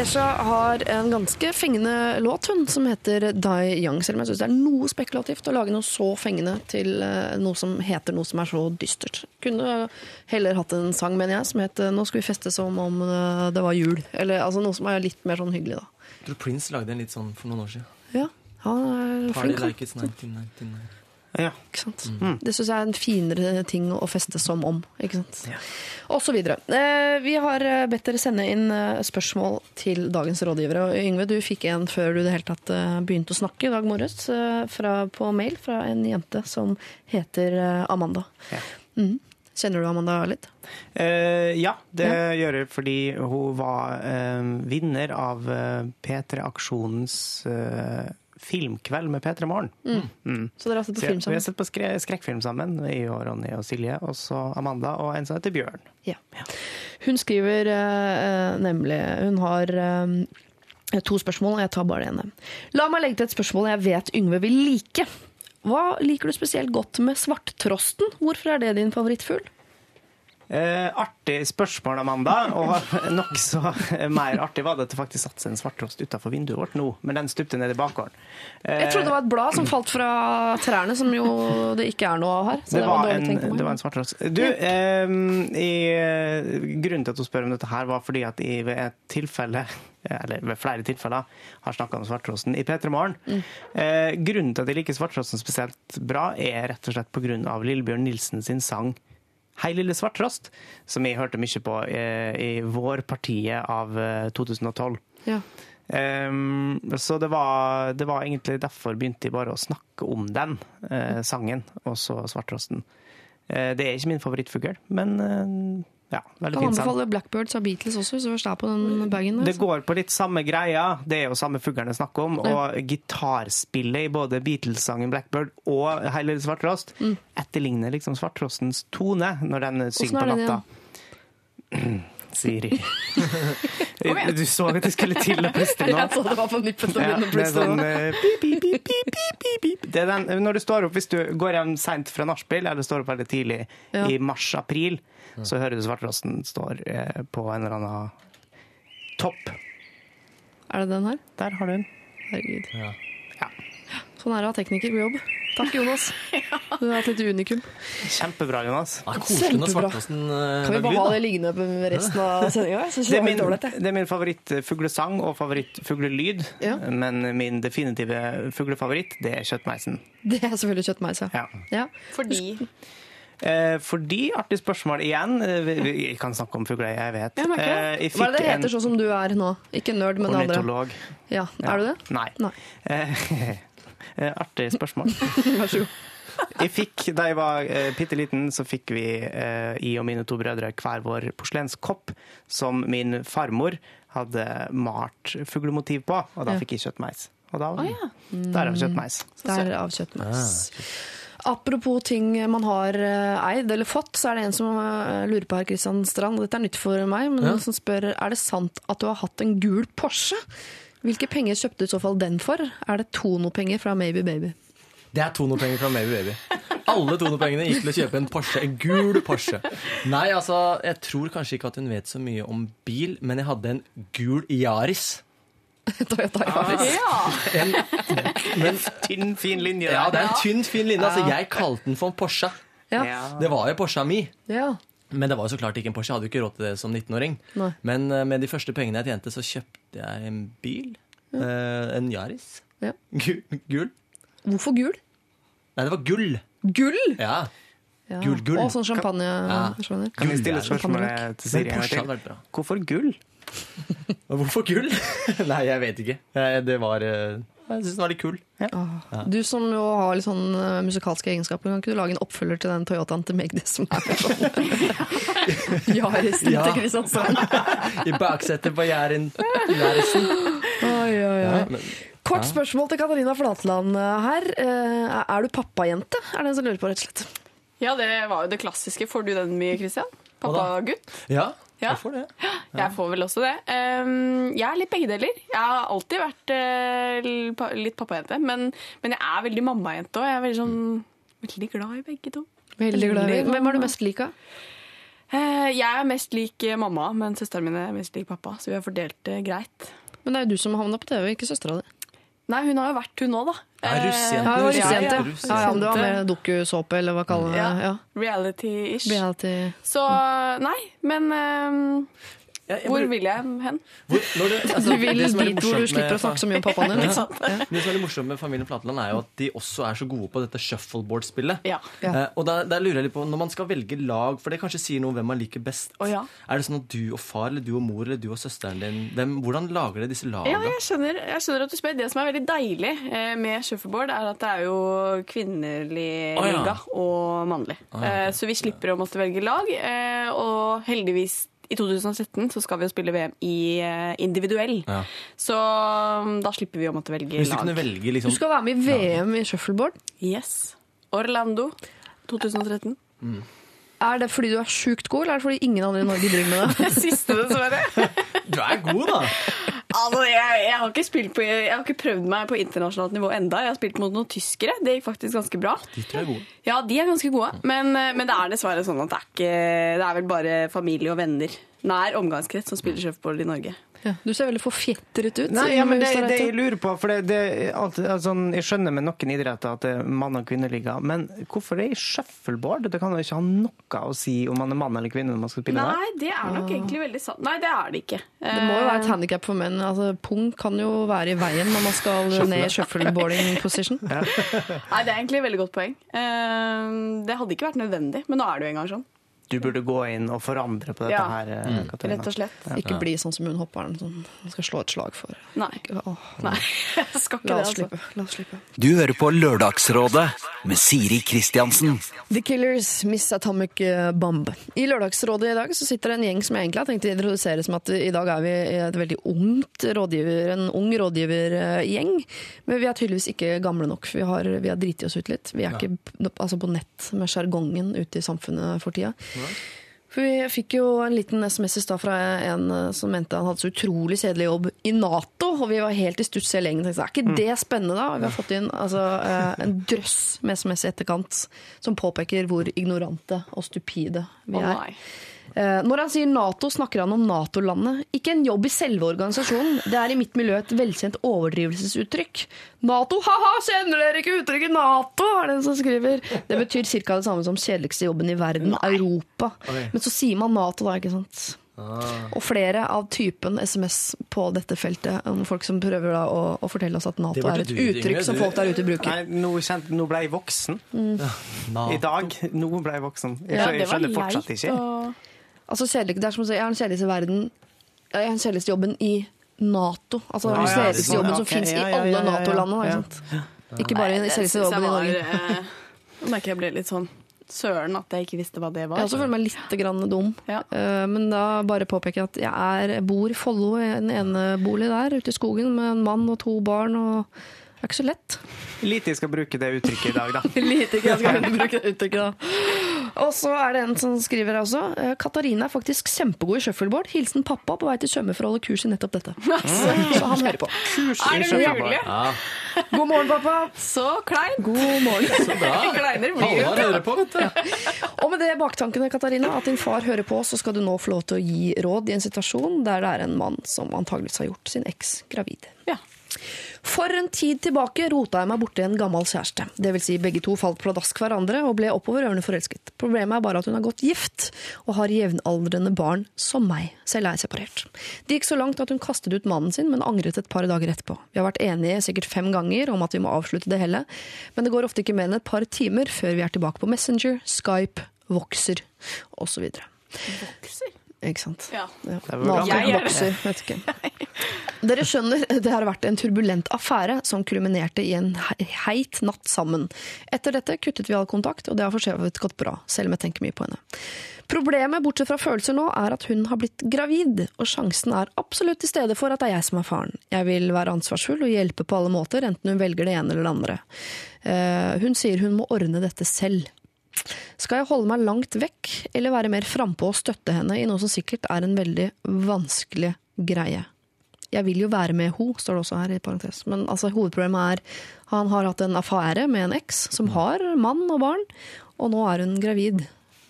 Kesha har en ganske fengende låt hun, som heter Die Young, selv om jeg syns det er noe spekulativt å lage noe så fengende til eh, noe som heter noe som er så dystert. Kunne heller hatt en sang, mener jeg, som het 'Nå skal vi feste som om eh, det var jul'. Eller altså noe som er litt mer sånn hyggelig, da. Jeg tror Prince lagde en litt sånn for noen år siden. Ja, han er flink. Party like it's 1999. Ja. Ikke sant? Det syns jeg er en finere ting å feste som om. Ikke sant? Og så videre. Eh, vi har eh, bedt dere sende inn eh, spørsmål til dagens rådgivere. Og Yngve, du fikk en før du det hele tatt begynte å snakke i dag morges, fra, på mail fra en jente som heter Amanda. Ja. Mm. Kjenner du Amanda litt? Eh, ja, det gjør jeg fordi hun var eh, vinner av eh, P3 Aksjonens eh, filmkveld med P3 Morgen. Mm. Så dere har sett på film Vi har sett på skre skrekkfilm sammen, jeg og Ronny og Silje, og så Amanda og en som heter Bjørn. Ja. Hun skriver uh, nemlig Hun har eh, to spørsmål, og jeg tar bare det ene. La meg legge til et spørsmål jeg vet Yngve vil like. Hva liker du spesielt godt med svarttrosten? Hvorfor er det din favorittfugl? Eh, artig spørsmål, Amanda. Og nokså mer artig var det at det faktisk satt seg en svarttrost utafor vinduet vårt nå, men den stupte ned i bakgården. Eh, Jeg trodde det var et blad som falt fra trærne, som jo det ikke er noe av her. Så det, det, var, var en, det var en svarttrost. Du, eh, i, grunnen til at hun spør om dette her, var fordi at i, ved et tilfelle eller ved flere tilfeller har snakka om svarttrosten i P3 Morgen. Mm. Eh, grunnen til at jeg liker svarttrosten spesielt bra, er rett og slett pga. Lillebjørn Nilsen sin sang Hei, lille svarttrost, som jeg hørte mye på eh, i vårpartiet av eh, 2012. Ja. Um, så det var, det var egentlig derfor begynte jeg bare å snakke om den eh, sangen, og så svarttrosten. Eh, det er ikke min favorittfugl, men eh, ja, veldig Kan fin sang. anbefale Blackbirds av Beatles også, hvis du først er på den bagen. Det går på litt samme greia, det er jo samme fuglene snakk om. Og gitarspillet i både Beatles-sangen 'Blackbird' og 'Hei Svarttrost mm. etterligner liksom svarttrostens tone når den synger på natta. natta. Siri. Du så at jeg skulle til å puste nå. Jeg så det var på nippet til å begynne å det er puste. sånn eh, pip, pip, pip, pip, pip, pip, pip. Det er den, Når du står opp, hvis du går hjem seint fra nachspiel, eller står opp veldig tidlig Ja. i mars-april, så hører du svarttrosten står eh, på en eller annen topp. Er det den her? Der har du den. Herregud. Ja. Sånn er det å ha tekniker på jobb. Takk, Jonas. Du har et litt unikum. Kjempebra, Jonas. Er når Kjempebra. uh, Kan vi bare ha det liggende på resten av sendinga? Det det er det er min favorittfuglesang og favorittfuglelyd, Ja. men min definitive fuglefavoritt, det er kjøttmeisen. Det er selvfølgelig kjøttmeis, ja. Ja. ja. Fordi Eh, fordi, artig spørsmål igjen, eh, vi, kan snakke om fugler, jeg vet. Jeg Eh, jeg Hva er det det heter, sånn som du er nå? Ikke nerd, men det andre. Ornitolog. Ja, Ja. Er du det? Nei. Nei. Eh, eh, Artig spørsmål. Vær så god. Jeg fikk, Da jeg var eh, bitte liten, så fikk vi, uh, i og mine to brødre, hver vår porselenskopp som min farmor hadde malt fuglemotiv på, og da Ja. fikk jeg kjøttmeis. Og da, derav kjøttmeis. Derav kjøttmeis. Apropos ting man har eh, eid eller fått, så er det en som eh, lurer på her, Kristian Strand. Dette er nytt for meg, men Ja. som spør er det sant at du har hatt en gul Porsche. Hvilke penger kjøpte du i så fall den for? Er det Tono-penger fra Maybe Baby? Det er Tono-penger fra Maybe Baby. Alle Tono-pengene gikk til å kjøpe en Porsche, en gul Porsche. Nei, altså, jeg tror kanskje ikke at hun vet så mye om bil, men jeg hadde en gul Yaris. Toyota Yaris. En, men, Tynn, fin linje. ja, det er en tynn, fin linje. Altså, jeg kalte den for en Porsche. Ja. Ja. Det var jo Porscha mi. ja. Men det var jo så klart ikke en Porsche. Jeg hadde jo ikke råd til det som 19-åring. Men eh, med de første pengene jeg tjente, så kjøpte jeg en bil. Ja. en Yaris. Ja. Gul, gul. Hvorfor gul? Nei, det var gull. Gull! Ja. Ja. Gull, gull. Og sånn champagne. Ja. skjønner. Kan jeg stille et spørsmål? spørsmålet til Siri til? Hvorfor gull? Hvorfor gull? Nei, jeg vet ikke. Det var eh, Jeg syns den var litt kul. Du som jo har litt sånn eh, musikalske egenskaper, kan ikke du lage en oppfølger til den Toyotaen til Magdi som er sånn Yarisen Ja. til Kristiansand? I baksetet på Jæren. Jæresen. Oi, oi, oi. Ja, Kort spørsmål til Katarina Flatland eh, her. Eh, Er du pappajente? Er det en som lurer på, rett og slett. Ja, det var jo det klassiske. Får du den mye, Christian? Pappagutt? Ja, Ja. jeg får det. Jeg får vel også det. Um, jeg er litt begge deler. Jeg har alltid vært eh, litt pappajente, men, men jeg er veldig mammajente òg. Jeg er veldig, sånn, veldig glad i begge to. Veldig glad i Hvem er du mest lik av? Eh, Jeg er mest lik eh, mamma, men søsteren min er mest lik pappa, så vi har fordelt det greit. Men det er jo du som havna på TV, ikke søstera di. Nei, hun har jo vært hun nå, da. Ja, Eh, russejente. Ja, russejente. Ja, ja. Ja, du var med dokusåpe, eller hva kaller vi det? Ja. Reality-ish. Reality. Så nei, men eh, Jeg- jeg hvor vil jeg hen? Hvor, når du, altså, Du vil det dit hvor du slipper å snakke så mye om pappaen din. Det som er litt morsomt med familien Flatland, er jo at de også er så gode på dette shuffleboard-spillet. Ja. Ja. Eh, og da, der lurer jeg litt på, Når man skal velge lag, for det kanskje sier noe om hvem man liker best, oh, ja. er det sånn at du og far, eller du og mor, eller du og søsteren din hvem, Hvordan lager dere disse lagene? Ja, jeg skjønner, jeg skjønner at du spør. Det som er veldig deilig eh, med shuffleboard, er at det er jo kvinnelig oh, ja. liga og mannlig. Eh, så vi slipper å måtte velge lag. Eh, og heldigvis i 2017 så skal vi jo spille VM i eh, individuell. Ja. Så um, da slipper vi å måtte velge Hvis du lag. kunne velge Du liksom skal være med i VM i shuffleboard. Yes. Orlando 2013. Er det fordi du er sjukt god, eller er det fordi ingen andre i Norge driver med det? Siste, dessverre. Du er god, da! Altså, jeg, jeg, har på, jeg har ikke prøvd meg på internasjonalt nivå enda. Jeg har spilt mot noen tyskere. Det gikk faktisk ganske bra. De tror jeg er gode. Ja, de er ganske gode. Men, eh, men det er dessverre sånn at det er, ikke, det er vel bare familie og venner. Nær omgangskrets som spiller shuffleboard i Norge. Ja. Du ser veldig forfjetret ut. Nei, ja, men det, det jeg lurer på, for det, det, alt, altså, Jeg skjønner med noen idretter at det er mann- og kvinneliga, men hvorfor det er i shuffleboard? Det kan jo ikke ha noe å si om man er mann eller kvinne når man skal spille der. Nei, det er nok egentlig veldig sant. Nei, det er det ikke. Det må jo være et handikap for menn. Altså, pung kan jo være i veien når man skal ned i shuffleboarding position. Nei, det er egentlig et veldig godt poeng. Eh, Det hadde ikke vært nødvendig, men nå er det jo engang sånn. Du burde gå inn og forandre på dette Ja. her, mm. Katarina. Rett og slett. Ikke bli sånn som hun hopperen som man skal slå et slag for. Nei. Åh, Nei, jeg skal ikke la det, altså. slippe. La oss slippe. Du hører på Lørdagsrådet med Siri Kristiansen. The Killers, Miss Atomic eh, Bomb. I Lørdagsrådet i dag så sitter det en gjeng som jeg egentlig har tenkt å introdusere som at i dag er vi et veldig ungt rådgiver, en ung rådgivergjeng. Men vi er tydeligvis ikke gamle nok. Vi har, vi har driti oss ut litt. Vi er ikke altså på nett med sjargongen ute i samfunnet for tida. For Vi fikk jo en liten SMS i stad fra en eh, som mente han hadde så utrolig kjedelig jobb i Nato. Og vi var helt i stuss hele gjengen. Er ikke det spennende, da? Vi har fått inn altså, eh, en drøss med SMS i etterkant som påpeker hvor ignorante og stupide vi er. nei. Eh, Når han sier Nato, snakker han om Nato-landet. Ikke en jobb i selve organisasjonen. Det er i mitt miljø et velkjent overdrivelsesuttrykk. Nato, ha-ha, kjenner dere ikke uttrykket Nato? er det en som skriver. Det betyr ca. det samme som kjedeligste jobben i verden, Europa. Men så sier man Nato da, ikke sant? Og flere av typen SMS på dette feltet, om folk som prøver da å, å fortelle oss at Nato er et du, uttrykk uttrykk som folk der ute bruker. Nei, nå, nå ble jeg voksen. I dag. Nå ble jeg voksen. Jeg, Ja, jeg skjønner fortsatt ikke. Og... Altså kjedelig, det er som å si, jeg har den kjedeligste verden Jeg har den kjedeligste jobben i Nato. Altså Ja, den kjedeligste sånn, jobben ja, som fins i alle ja, ja, ja. Nato-landene. Ja. ikke? Ikke bare den kjedeligste jobben i Norge. eh, Nå merker jeg ble litt sånn søren at jeg ikke visste hva det var. Jeg også føler meg litt grann dum. Ja. Eh, Men da bare påpeker jeg at jeg er, bor i Follo, i en enebolig der ute i skogen med en mann og to barn. og Det er ikke så lett. Lite jeg skal bruke det uttrykket i dag, da. Lite jeg skal bruke det uttrykket da. Og så er det en som skriver her også. eh, Katarina er faktisk kjempegod i shuffleboard. Hilsen pappa på vei til svømme for å holde kurs i nettopp dette. Så han hører på. Er det mulig? God morgen, pappa. Så klein! God morgen. Kleiner blir jo hører på, vet du. Og med det baktankene, Katarina, at din far hører på, så skal du nå få lov til å gi råd i en situasjon der det er en mann som antageligvis har gjort sin eks gravid. Ja. For en tid tilbake rota jeg meg borti en gammel kjæreste. Det vil si begge to falt pladask hverandre og ble oppover ørene forelsket. Problemet er bare at hun har gått gift og har jevnaldrende barn som meg. Selv er jeg separert. Det gikk så langt at hun kastet ut mannen sin, men angret et par dager etterpå. Vi har vært enige sikkert fem ganger om at vi må avslutte det hele, men det går ofte ikke mer enn et par timer før vi er tilbake på Messenger, Skype, Voxer osv. Vokser. Ikke sant? Ja. Ja. Naken Jeg er vokser, vet ikke. Dere skjønner, det har vært en turbulent affære som kulminerte i en heit natt sammen. Etter dette kuttet vi all kontakt, og det har for så vidt gått bra, selv om jeg tenker mye på henne. Problemet, bortsett fra følelser nå, er at hun har blitt gravid, og sjansen er absolutt til stede for at det er jeg som er faren. Jeg vil være ansvarsfull og hjelpe på alle måter, enten hun velger det ene eller det andre. Eh, Hun sier hun må ordne dette selv. Skal jeg holde meg langt vekk, eller være mer frampå og støtte henne i noe som sikkert er en veldig vanskelig greie? Jeg vil jo være med ho, står det også her i parentes. Men altså, hovedproblemet er han har hatt en affære med en eks som har mann og barn, og nå er hun gravid.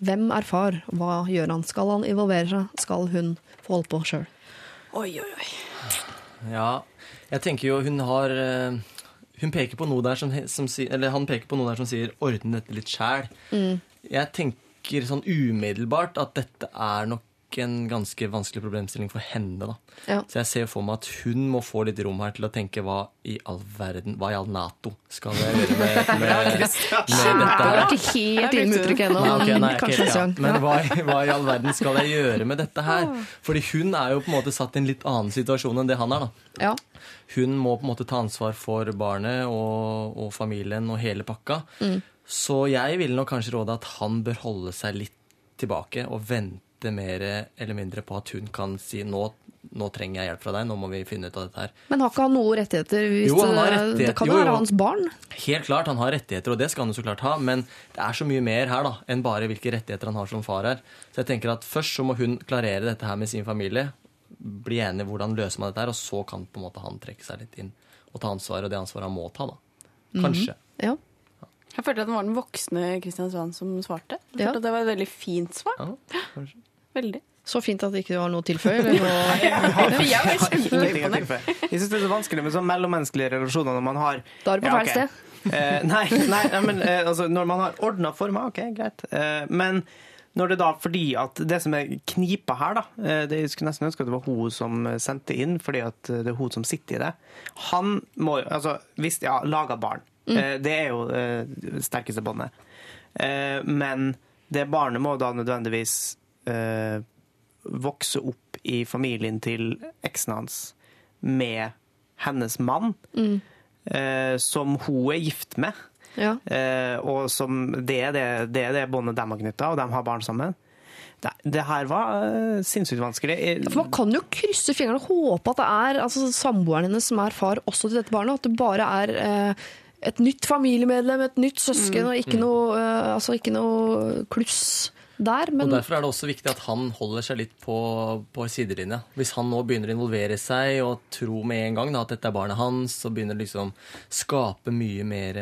Hvem er far? Hva gjør han? Skal han involvere seg? Skal hun få holde på sjøl? Oi, oi, oi. Ja, jeg tenker jo hun har eh, Hun peker på noe der som, som Eller han peker på noe der som sier 'ordne dette litt sjæl'. Jeg tenker sånn umiddelbart at dette er nok en ganske vanskelig problemstilling for henne. da. Ja. Så jeg ser for meg at hun må få litt rom her til å tenke hva i all verden, hva i all Nato skal jeg gjøre med, med, med dette Jeg er her? ikke helt inne med uttrykket ennå, Nei, okay, nei, neste ja. Men hva, i- hva i all verden skal jeg gjøre med dette her? Fordi hun er jo på en måte satt i en litt annen situasjon enn det han er. da. Ja. Hun må på en måte ta ansvar for barnet og, og familien og hele pakka. Så jeg ville nok kanskje råde at han bør holde seg litt tilbake og vente mer eller mindre på at hun kan si nå, nå trenger jeg hjelp fra deg, nå må vi finne ut av dette her. Men har ikke han noen rettigheter? Hvis Jo, han har det- rettigheter. Det kan Jo, være hans barn. Helt klart, han har rettigheter, og det skal han jo så klart ha, men det er så mye mer her da, enn bare hvilke rettigheter han har som far her. Så jeg tenker at først så må hun klarere dette her med sin familie, bli enig hvordan løser man dette her, og så kan på en måte han trekke seg litt inn og ta ansvar, og det ansvaret han må ta da. Kanskje. Ja. Jeg følte at det var den voksne Kristian Svaan som svarte. Jeg Ja. følte at det var et veldig fint svar. Ja, kanskje. Veldig. Så fint at det ikke var noe å tilføye. Eller noe. Jeg har kjempeimponert. tilføye. Jeg syns det er så vanskelig med sånn mellommenneskelige relasjoner når man har Da er du på feil sted. Eh, nei, nei, nei, men eh, altså, når man har ordna former, OK, greit. Eh, men når det da, fordi at det som er knipa her, da det, Jeg skulle nesten ønske at det var hun som sendte inn, fordi at det er hun som sitter i det. Han må jo Altså, hvis Ja, laga barn. Eh, det er jo det sterkeste båndet. Eh, men det barnet må da nødvendigvis eh, vokse opp i familien til eksen hans med hennes mann, eh, som hun er gift med. Ja. Eh, og som det er det, det, er det båndet de har knytta, og de har barn sammen. Det, det her var uh, sinnssykt vanskelig. Ja, Man kan jo krysse fingrene og håpe at det er altså, samboeren hennes som er far også til dette barnet. At det bare er uh, et nytt familiemedlem, et nytt søsken, og ikke noe, uh, altså, ikke noe kluss der. Men Og Derfor er det også viktig at han holder seg litt på, på sidelinja. Hvis han nå begynner å involvere seg og tro med en gang da, at dette er barnet hans, så begynner det liksom skape mye mer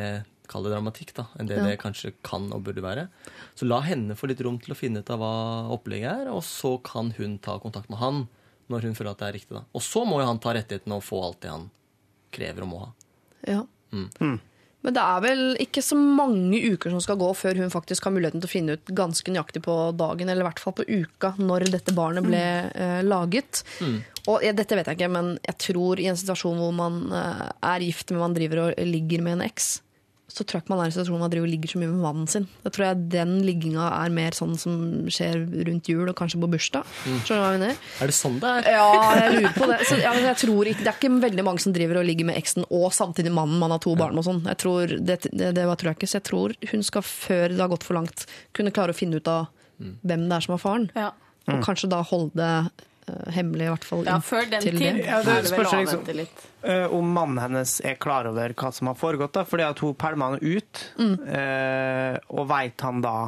kall det dramatikk da, enn det Ja. det kanskje kan og burde være. Så la henne få litt rom til å finne ut av hva opplegget er, og så kan hun ta kontakt med han når hun føler at det er riktig. da. Og så må jo han ta rettighetene og få alt det han krever og må ha. Ja. Men det er vel ikke så mange uker som skal gå før hun faktisk har muligheten til å finne ut ganske nøyaktig på dagen, eller i hvert fall på uka, når dette barnet ble uh, laget. Og eh, dette vet jeg ikke, men jeg tror i en situasjon hvor man uh, er gift, men man driver og ligger med en eks, så tror jeg ikke man er i situasjonen hvor man driver og ligger så mye med mannen sin. Da tror jeg den ligginga er mer sånn som skjer rundt jul og kanskje på bursdag. Skjønner du hva jeg mener? Er det sånn det er? Ja, jeg lurer på det. Så, ja, men jeg tror ikke, det er ikke veldig mange som driver og ligger med eksen og samtidig mannen, man har to barn og sånn. Jeg tror, det, det, det tror jeg ikke. Så jeg tror hun skal, før det har gått for langt, kunne klare å finne ut av hvem det er som er faren. Ja. Og kanskje da holde det hemmelig, i hvert fall. ja, før den til tid det. Ja, det er spørs liksom-. Eh, om mannen hennes er klar over hva som har foregått, da, fordi at hun pælma han ut. eh, og veit han da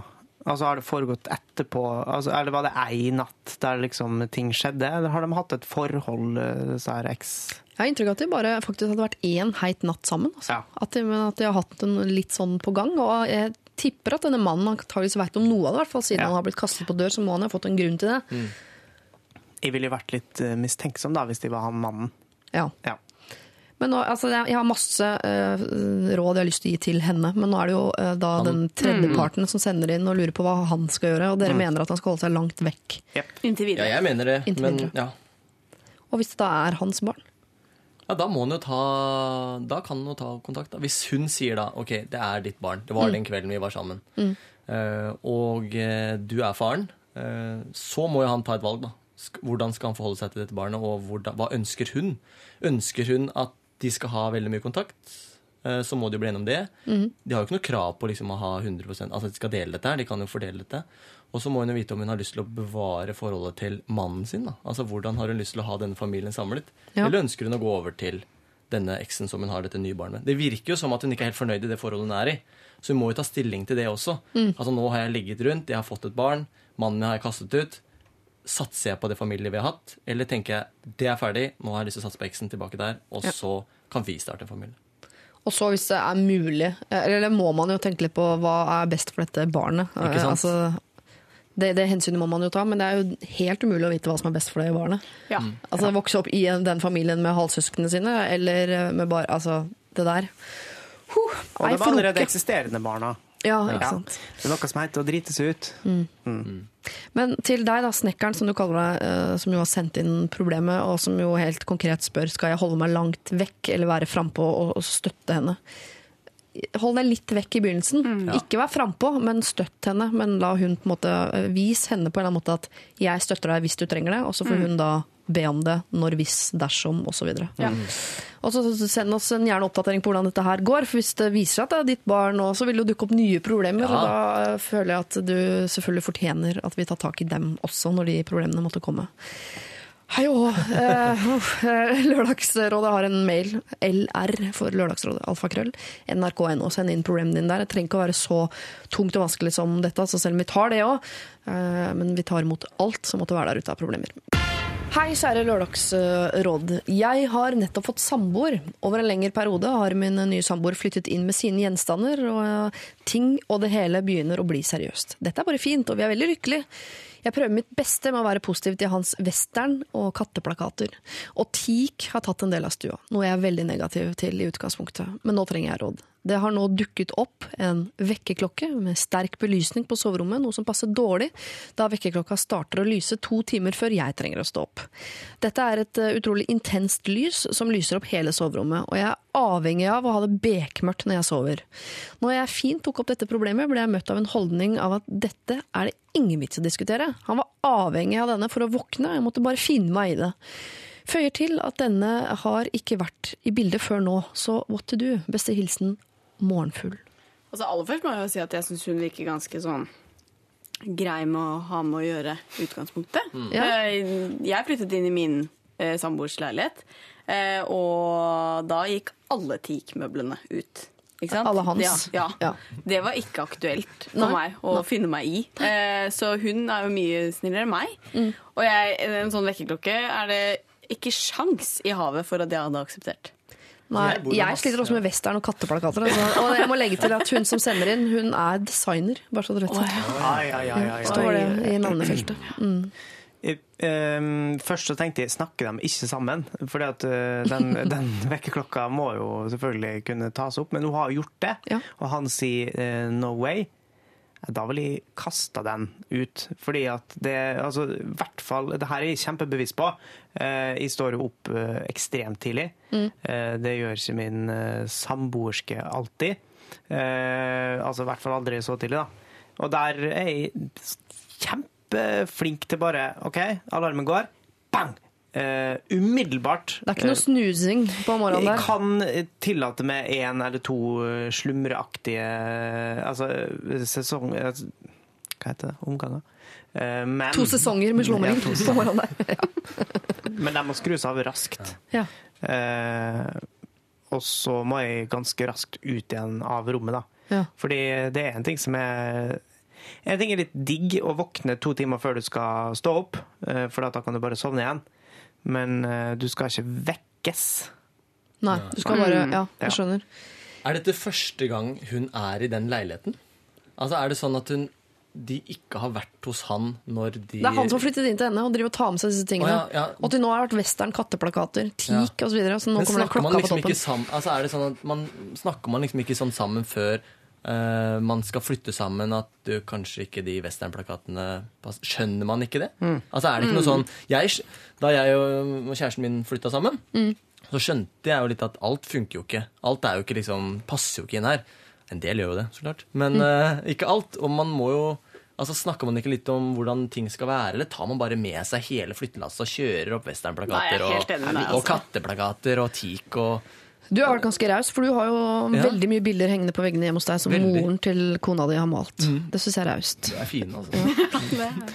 Altså Har det foregått etterpå, altså, eller var det ei natt der liksom ting skjedde? Eller har de hatt et forhold, eh, disse her eks... Jeg har inntrykk av at de bare faktisk hadde vært én heit natt sammen. Altså. Ja. At, de, at de har hatt den litt sånn på gang. Og jeg tipper at denne mannen antakeligvis vet om noe av det, i hvert fall siden Ja. han har blitt kastet på dør. Så må han ha fått en grunn til det. Jeg ville vært litt eh, mistenksom da, hvis de var han mannen. Ja. Ja. Men nå, altså, jeg har masse uh, råd jeg har lyst til å gi til henne, men nå er det jo uh, da den tredjeparten som sender inn og lurer på hva han skal gjøre, og dere mener at han skal holde seg langt vekk. Inntil videre. Ja, jeg mener det. Inntil Men videre. ja, Og hvis det da er hans barn? Ja, da må han jo ta Da kan han jo ta kontakt. da. Hvis hun sier da OK, det er ditt barn. Det var den kvelden vi var sammen. uh, og du er faren. eh, så må jo han ta et valg, da. Hvordan skal han forholde seg til dette barnet, og hvordan, hva ønsker hun? Ønsker hun at de skal ha veldig mye kontakt? eh, Så må de jo bli enige om det. De har jo ikke noe krav på liksom å ha 100 Altså de skal dele dette her. De kan jo fordele dette. Og så må hun jo vite om hun har lyst til å bevare forholdet til mannen sin. da. Altså Hvordan har hun lyst til å ha denne familien samlet? Ja. Eller ønsker hun å gå over til denne eksen som hun har dette nye barnet med? Det virker jo som at hun ikke er helt fornøyd i det forholdet hun er i. Så hun må jo ta stilling til det også. Altså Nå har jeg ligget rundt, jeg har fått et barn, mannen min har jeg kastet ut. Satser jeg på det familielivet vi har hatt, eller tenker jeg det er ferdig, nå har jeg lyst til å satse på eksen tilbake der, og Ja. så kan vi starte en familie? Og så hvis det er mulig, eh, eller må man jo tenke litt på hva er best for dette barnet. Ikke sant? Altså, Det, det hensynet må man jo ta, men det er jo helt umulig å vite hva som er best for det barnet. Ja. Altså Vokse opp i den familien med halvsøsknene sine, eller eh, med bare Altså, det der. Huh, Og det var allerede eksisterende barna. Ja, ikke Ja. sant. Det er noe som heter å drite seg ut. Men til deg, da, snekkeren som du kaller deg, eh, som jo har sendt inn problemet, og som jo helt konkret spør skal jeg holde meg langt vekk eller være frampå og, og støtte henne. Hold deg litt vekk i begynnelsen. Ikke vær frampå, men støtt henne. Men la hun på en måte eh, vis henne på en eller annen måte at jeg støtter deg hvis du trenger det, og så får hun da be om det når, hvis, dersom osv. Og så send oss en gjerne oppdatering på hvordan dette her går. For hvis det viser seg at det er ditt barn nå, så vil det dukke opp nye problemer. Og da eh, føler jeg at du selvfølgelig fortjener at vi tar tak i dem også, når de problemene måtte komme. Hei og eh, eh, Lørdagsrådet har en mail. LR for Lørdagsrådet. Alfakrøll. NRK.no. Send inn problemene dine der. Det trenger ikke å være så tungt og vanskelig som dette, så selv om vi tar det òg. Eh, men vi tar imot alt som måtte være der ute av problemer. Hei, kjære Lørdagsråd. Jeg har nettopp fått samboer. Over en lengre periode har min nye samboer flyttet inn med sine gjenstander, og eh, ting og det hele begynner å bli seriøst. Dette er bare fint, og vi er veldig lykkelige. Jeg prøver mitt beste med å være positiv til hans western og katteplakater. Og teak har tatt en del av stua, noe jeg er veldig negativ til i utgangspunktet. Men nå trenger jeg råd. Det har nå dukket opp en vekkerklokke med sterk belysning på soverommet, noe som passer dårlig da vekkerklokka starter å lyse to timer før jeg trenger å stå opp. Dette er et eh, utrolig intenst lys som lyser opp hele soverommet, og jeg er avhengig av å ha det bekmørkt når jeg sover. Når jeg fint tok opp dette problemet, ble jeg møtt av en holdning av at dette er det ingen vits å diskutere. Han var avhengig av denne for å våkne, jeg måtte bare finne meg i det. Føyer til at denne har ikke vært i bildet før nå, så what to do? Beste hilsen morgenfugl. Altså, aller først må jeg jo si at jeg syns hun virker ganske sånn grei med å ha med å gjøre i utgangspunktet. Ja. Eh, Jeg flyttet inn i min eh, samboers leilighet, eh, og da gikk alle teakmøblene ut. Ikke sant? Alle hans? Ja, ja. Ja. Det var ikke aktuelt for Nei. meg å finne meg i. Eh, Så hun er jo mye snillere enn meg. Mm. Og jeg, en sånn vekkerklokke er det ikke sjans i havet for at jeg hadde akseptert. Nei, Jeg jeg sliter også med western og katteplakater. Altså. Og jeg må legge til at hun som sender inn, hun er designer. Bare så du vet det. Står det i navnefeltet. Mm. Ehm, først så tenkte jeg snakker de ikke sammen, fordi at eh, den, den vekkerklokka må jo selvfølgelig kunne tas opp, men hun har jo gjort det, Ja. og han sier uh, no way. Da vil jeg kaste den ut, fordi at det altså, i hvert fall, det her er jeg kjempebevisst på. Eh, jeg står jo opp eh, ekstremt tidlig. Eh, det gjør ikke min samboerske alltid. Eh, altså i hvert fall aldri så tidlig, da. Og der er jeg kjempeflink til bare OK, alarmen går. Bang! Eh, umiddelbart. Det er ikke noe snusing på morgenen Jeg kan tillate meg én eller to eh, slumreaktige Altså sesong... altså, Hva heter det? Omganger? Uh, Men, To sesonger med slumring Ja, på morgenen der. Ja. men de må skrus av raskt. Ja. Uh, og så må jeg ganske raskt ut igjen av rommet, da. Ja. Fordi det er en ting som er En ting er litt digg å våkne to timer før du skal stå opp, eh, for da kan du bare sovne igjen. Men eh, du skal ikke vekkes. Nei, du skal bare Ja, Ja. jeg skjønner. Er dette første gang hun er i den leiligheten? Altså, Er det sånn at hun, de ikke har vært hos han når de Det er han som har flyttet inn til henne og driver og tar med seg disse tingene. Å, ja, ja. Og til nå har det vært western, katteplakater, teak og så videre. Så nå Men kommer det snakker man klokka på liksom toppen. ikke sammen altså, er det sånn at man, Snakker man liksom ikke sånn sammen før eh, man skal flytte sammen at du, kanskje ikke de westernplakatene passer? Skjønner man ikke det? Mm. Altså er det ikke noe sånn jeg, Da jeg og kjæresten min flytta sammen, Mm. så skjønte jeg jo litt at alt funker jo ikke. Alt er jo ikke liksom, passer jo ikke inn her. En del gjør jo det, så klart. Men Mm. uh, ikke alt. Og man må jo Altså Snakker man ikke litt om hvordan ting skal være, eller tar man bare med seg hele flyttelasset og kjører opp westernplakater er deg, og, og altså. katteplakater og teak og Du har vært ganske raus, for du har jo Ja. veldig mye bilder hengende på veggene hjemme hos deg som Veldig. moren til kona di har malt. Det syns jeg er raust. Det er fin, altså.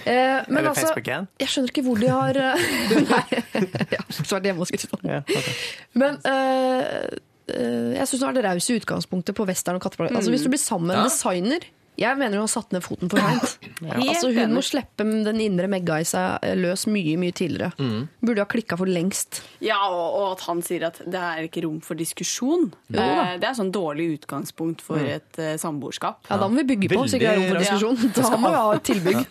Eh, men altså, jeg skjønner ikke hvor de har eh, Nei, jeg har er det hjemme hos Kristian. Ja, okay. Men eh, eh, jeg syns du har vært raus i utgangspunktet på western og katteplakater. Altså, hvis du blir sammen med en designer, Jeg mener hun har satt ned foten for seint. altså, hun må slippe den indre Megga i seg løs mye mye tidligere. Burde ha klikka for lengst. Ja, og, og at han sier at det er ikke rom for diskusjon. Det, da. det er sånn dårlig utgangspunkt for et uh, samboerskap. Ja, Da må vi bygge på, så ikke det er rom for diskusjon. Ja. Da må vi ha et tilbygg.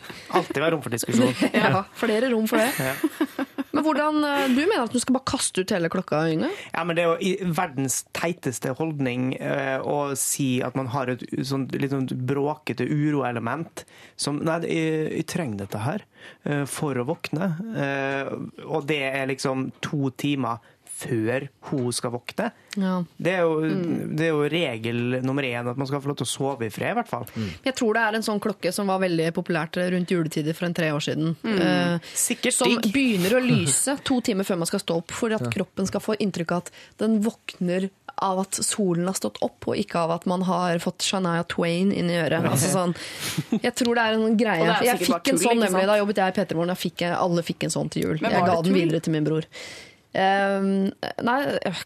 Alltid være rom for diskusjon. Ja, flere rom for det. Men hvordan, eh, Du mener at du skal bare kaste ut hele klokka, Yngve? Ja, men Det er jo verdens teiteste holdning eh, å si at man har et sånt, litt sånn bråkete uroelement. Som Nei, jeg, jeg trenger dette her eh, for å våkne. Eh, og det er liksom to timer før hun skal våkne. Ja. Det er, jo, det er jo regel nummer én at man skal få lov til å sove i fred, i hvert fall. Jeg tror det er en sånn klokke som var veldig populært rundt juletider for en tre år siden. Eh, Sikkert som begynner å lyse to timer før man skal stå opp, for at kroppen skal få inntrykk av at den våkner av at solen har stått opp, og ikke av at man har fått Shania Twain inn i øret. Altså sånn, jeg tror det er en greie. Er Jeg fikk en sånn nemlig. Da jobbet jeg i P3 Morgen. Alle fikk en sånn til jul. Jeg ga den videre til min bror. Um, nei,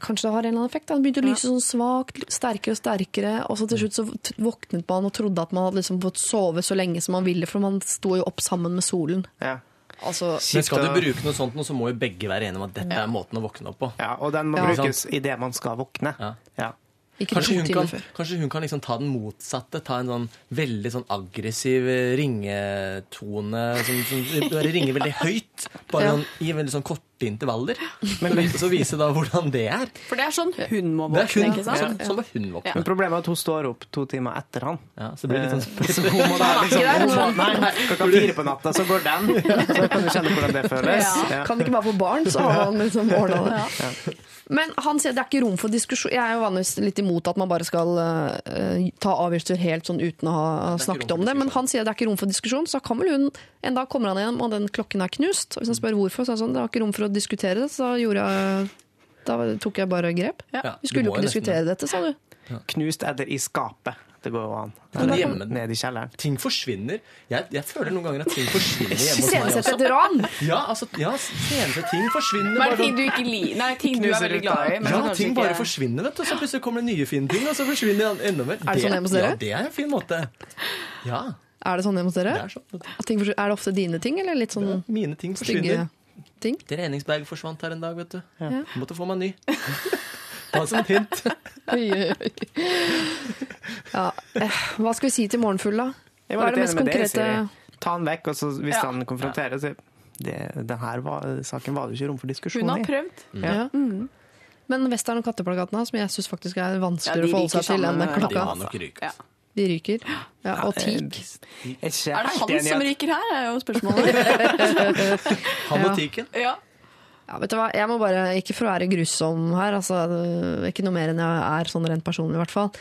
kanskje det har en eller annen effekt. Han begynte å lyse sånn svakt, sterkere og sterkere. Og så til slutt så våknet man og trodde at man hadde liksom fått sove så lenge som man ville, for man sto jo opp sammen med solen. Ja. Altså, Men skal du bruke noe sånt, så må jo begge være enige om at dette er måten å våkne opp på. Ja, og den må Ja. brukes idet man skal våkne. Ja. Ja. ikke Kanskje hun, kan, før. kanskje hun kan liksom ta den motsatte. Ta en sånn veldig sånn aggressiv eh, ringetone som, som bare ringer veldig høyt. Bare Ja. Noen, i veldig sånn korte intervaller. Men så vise da hvordan det er. For det er sånn hun må Det er våkne, hun, ikke sant? sånn, sånn må hun våkne. Men problemet er at hun står opp to timer etter han. Ja, så det blir litt sånn Så hun må da liksom det? må, Nei, klokka fire på natta, så går den. Så kan du kjenne hvordan det føles. Ja. Kan ikke bare få barn, så har han liksom ordna det. Men han sier det er ikke rom for diskusjon. Jeg er jo vanligvis litt imot at man bare skal uh, ta avgjørelser helt sånn uten å ha snakket om det. Men han sier det er ikke rom for diskusjon, så kan vel hun En dag kommer han igjen, og den klokken er knust. Og hvis han spør hvorfor, så er det sånn det var ikke rom for å diskutere det. Så da gjorde jeg da tok jeg bare grep. Ja, Vi skulle jo ikke diskutere nesten dette, sa du. Knust edder i skapet. Det går jo an. eller hjemme. Ned i kjelleren. Ting forsvinner. Jeg, jeg føler noen ganger at ting forsvinner hjemme hos meg også. også. et ran! Ja, altså, ja, senere ting forsvinner. Men bare ting sånn- du ikke liker? Nei, ting du er veldig glad i. Men Ja, ting bare ikke- forsvinner, vet du. Så plutselig kommer det nye fine ting, og så forsvinner det enda mer. Er det sånn hjemme hos dere? Ja, det er en fin måte. Ja, Er det sånn hjemme hos dere? det er sånn. Er det ofte dine ting, eller litt sånn Mine ting stygge forsvinner. Ting? Treningsbag forsvant her en dag, vet du. Ja. Måtte få meg ny. Ta som et hint. Ja. eh, Hva skal vi si til morgenfull, da? Hva er det mest konkrete det, Ta han vekk, og så hvis Ja. han konfronterer, så det, den her var, saken var det ikke rom for diskusjon Hun har i. prøvd. ja. Men Western og katteplakatene, som jeg syns faktisk er vanskeligere å forholde seg til enn Klokka. De har nok rykt. Ja. de ryker. Ja, og teak. Er Er det han som ryker her, er jo spørsmålet. Han og teaken. ja. Ja, vet du hva, jeg må bare, Ikke for å være grusom her, altså, ikke noe mer enn jeg er sånn rent personlig, i hvert fall.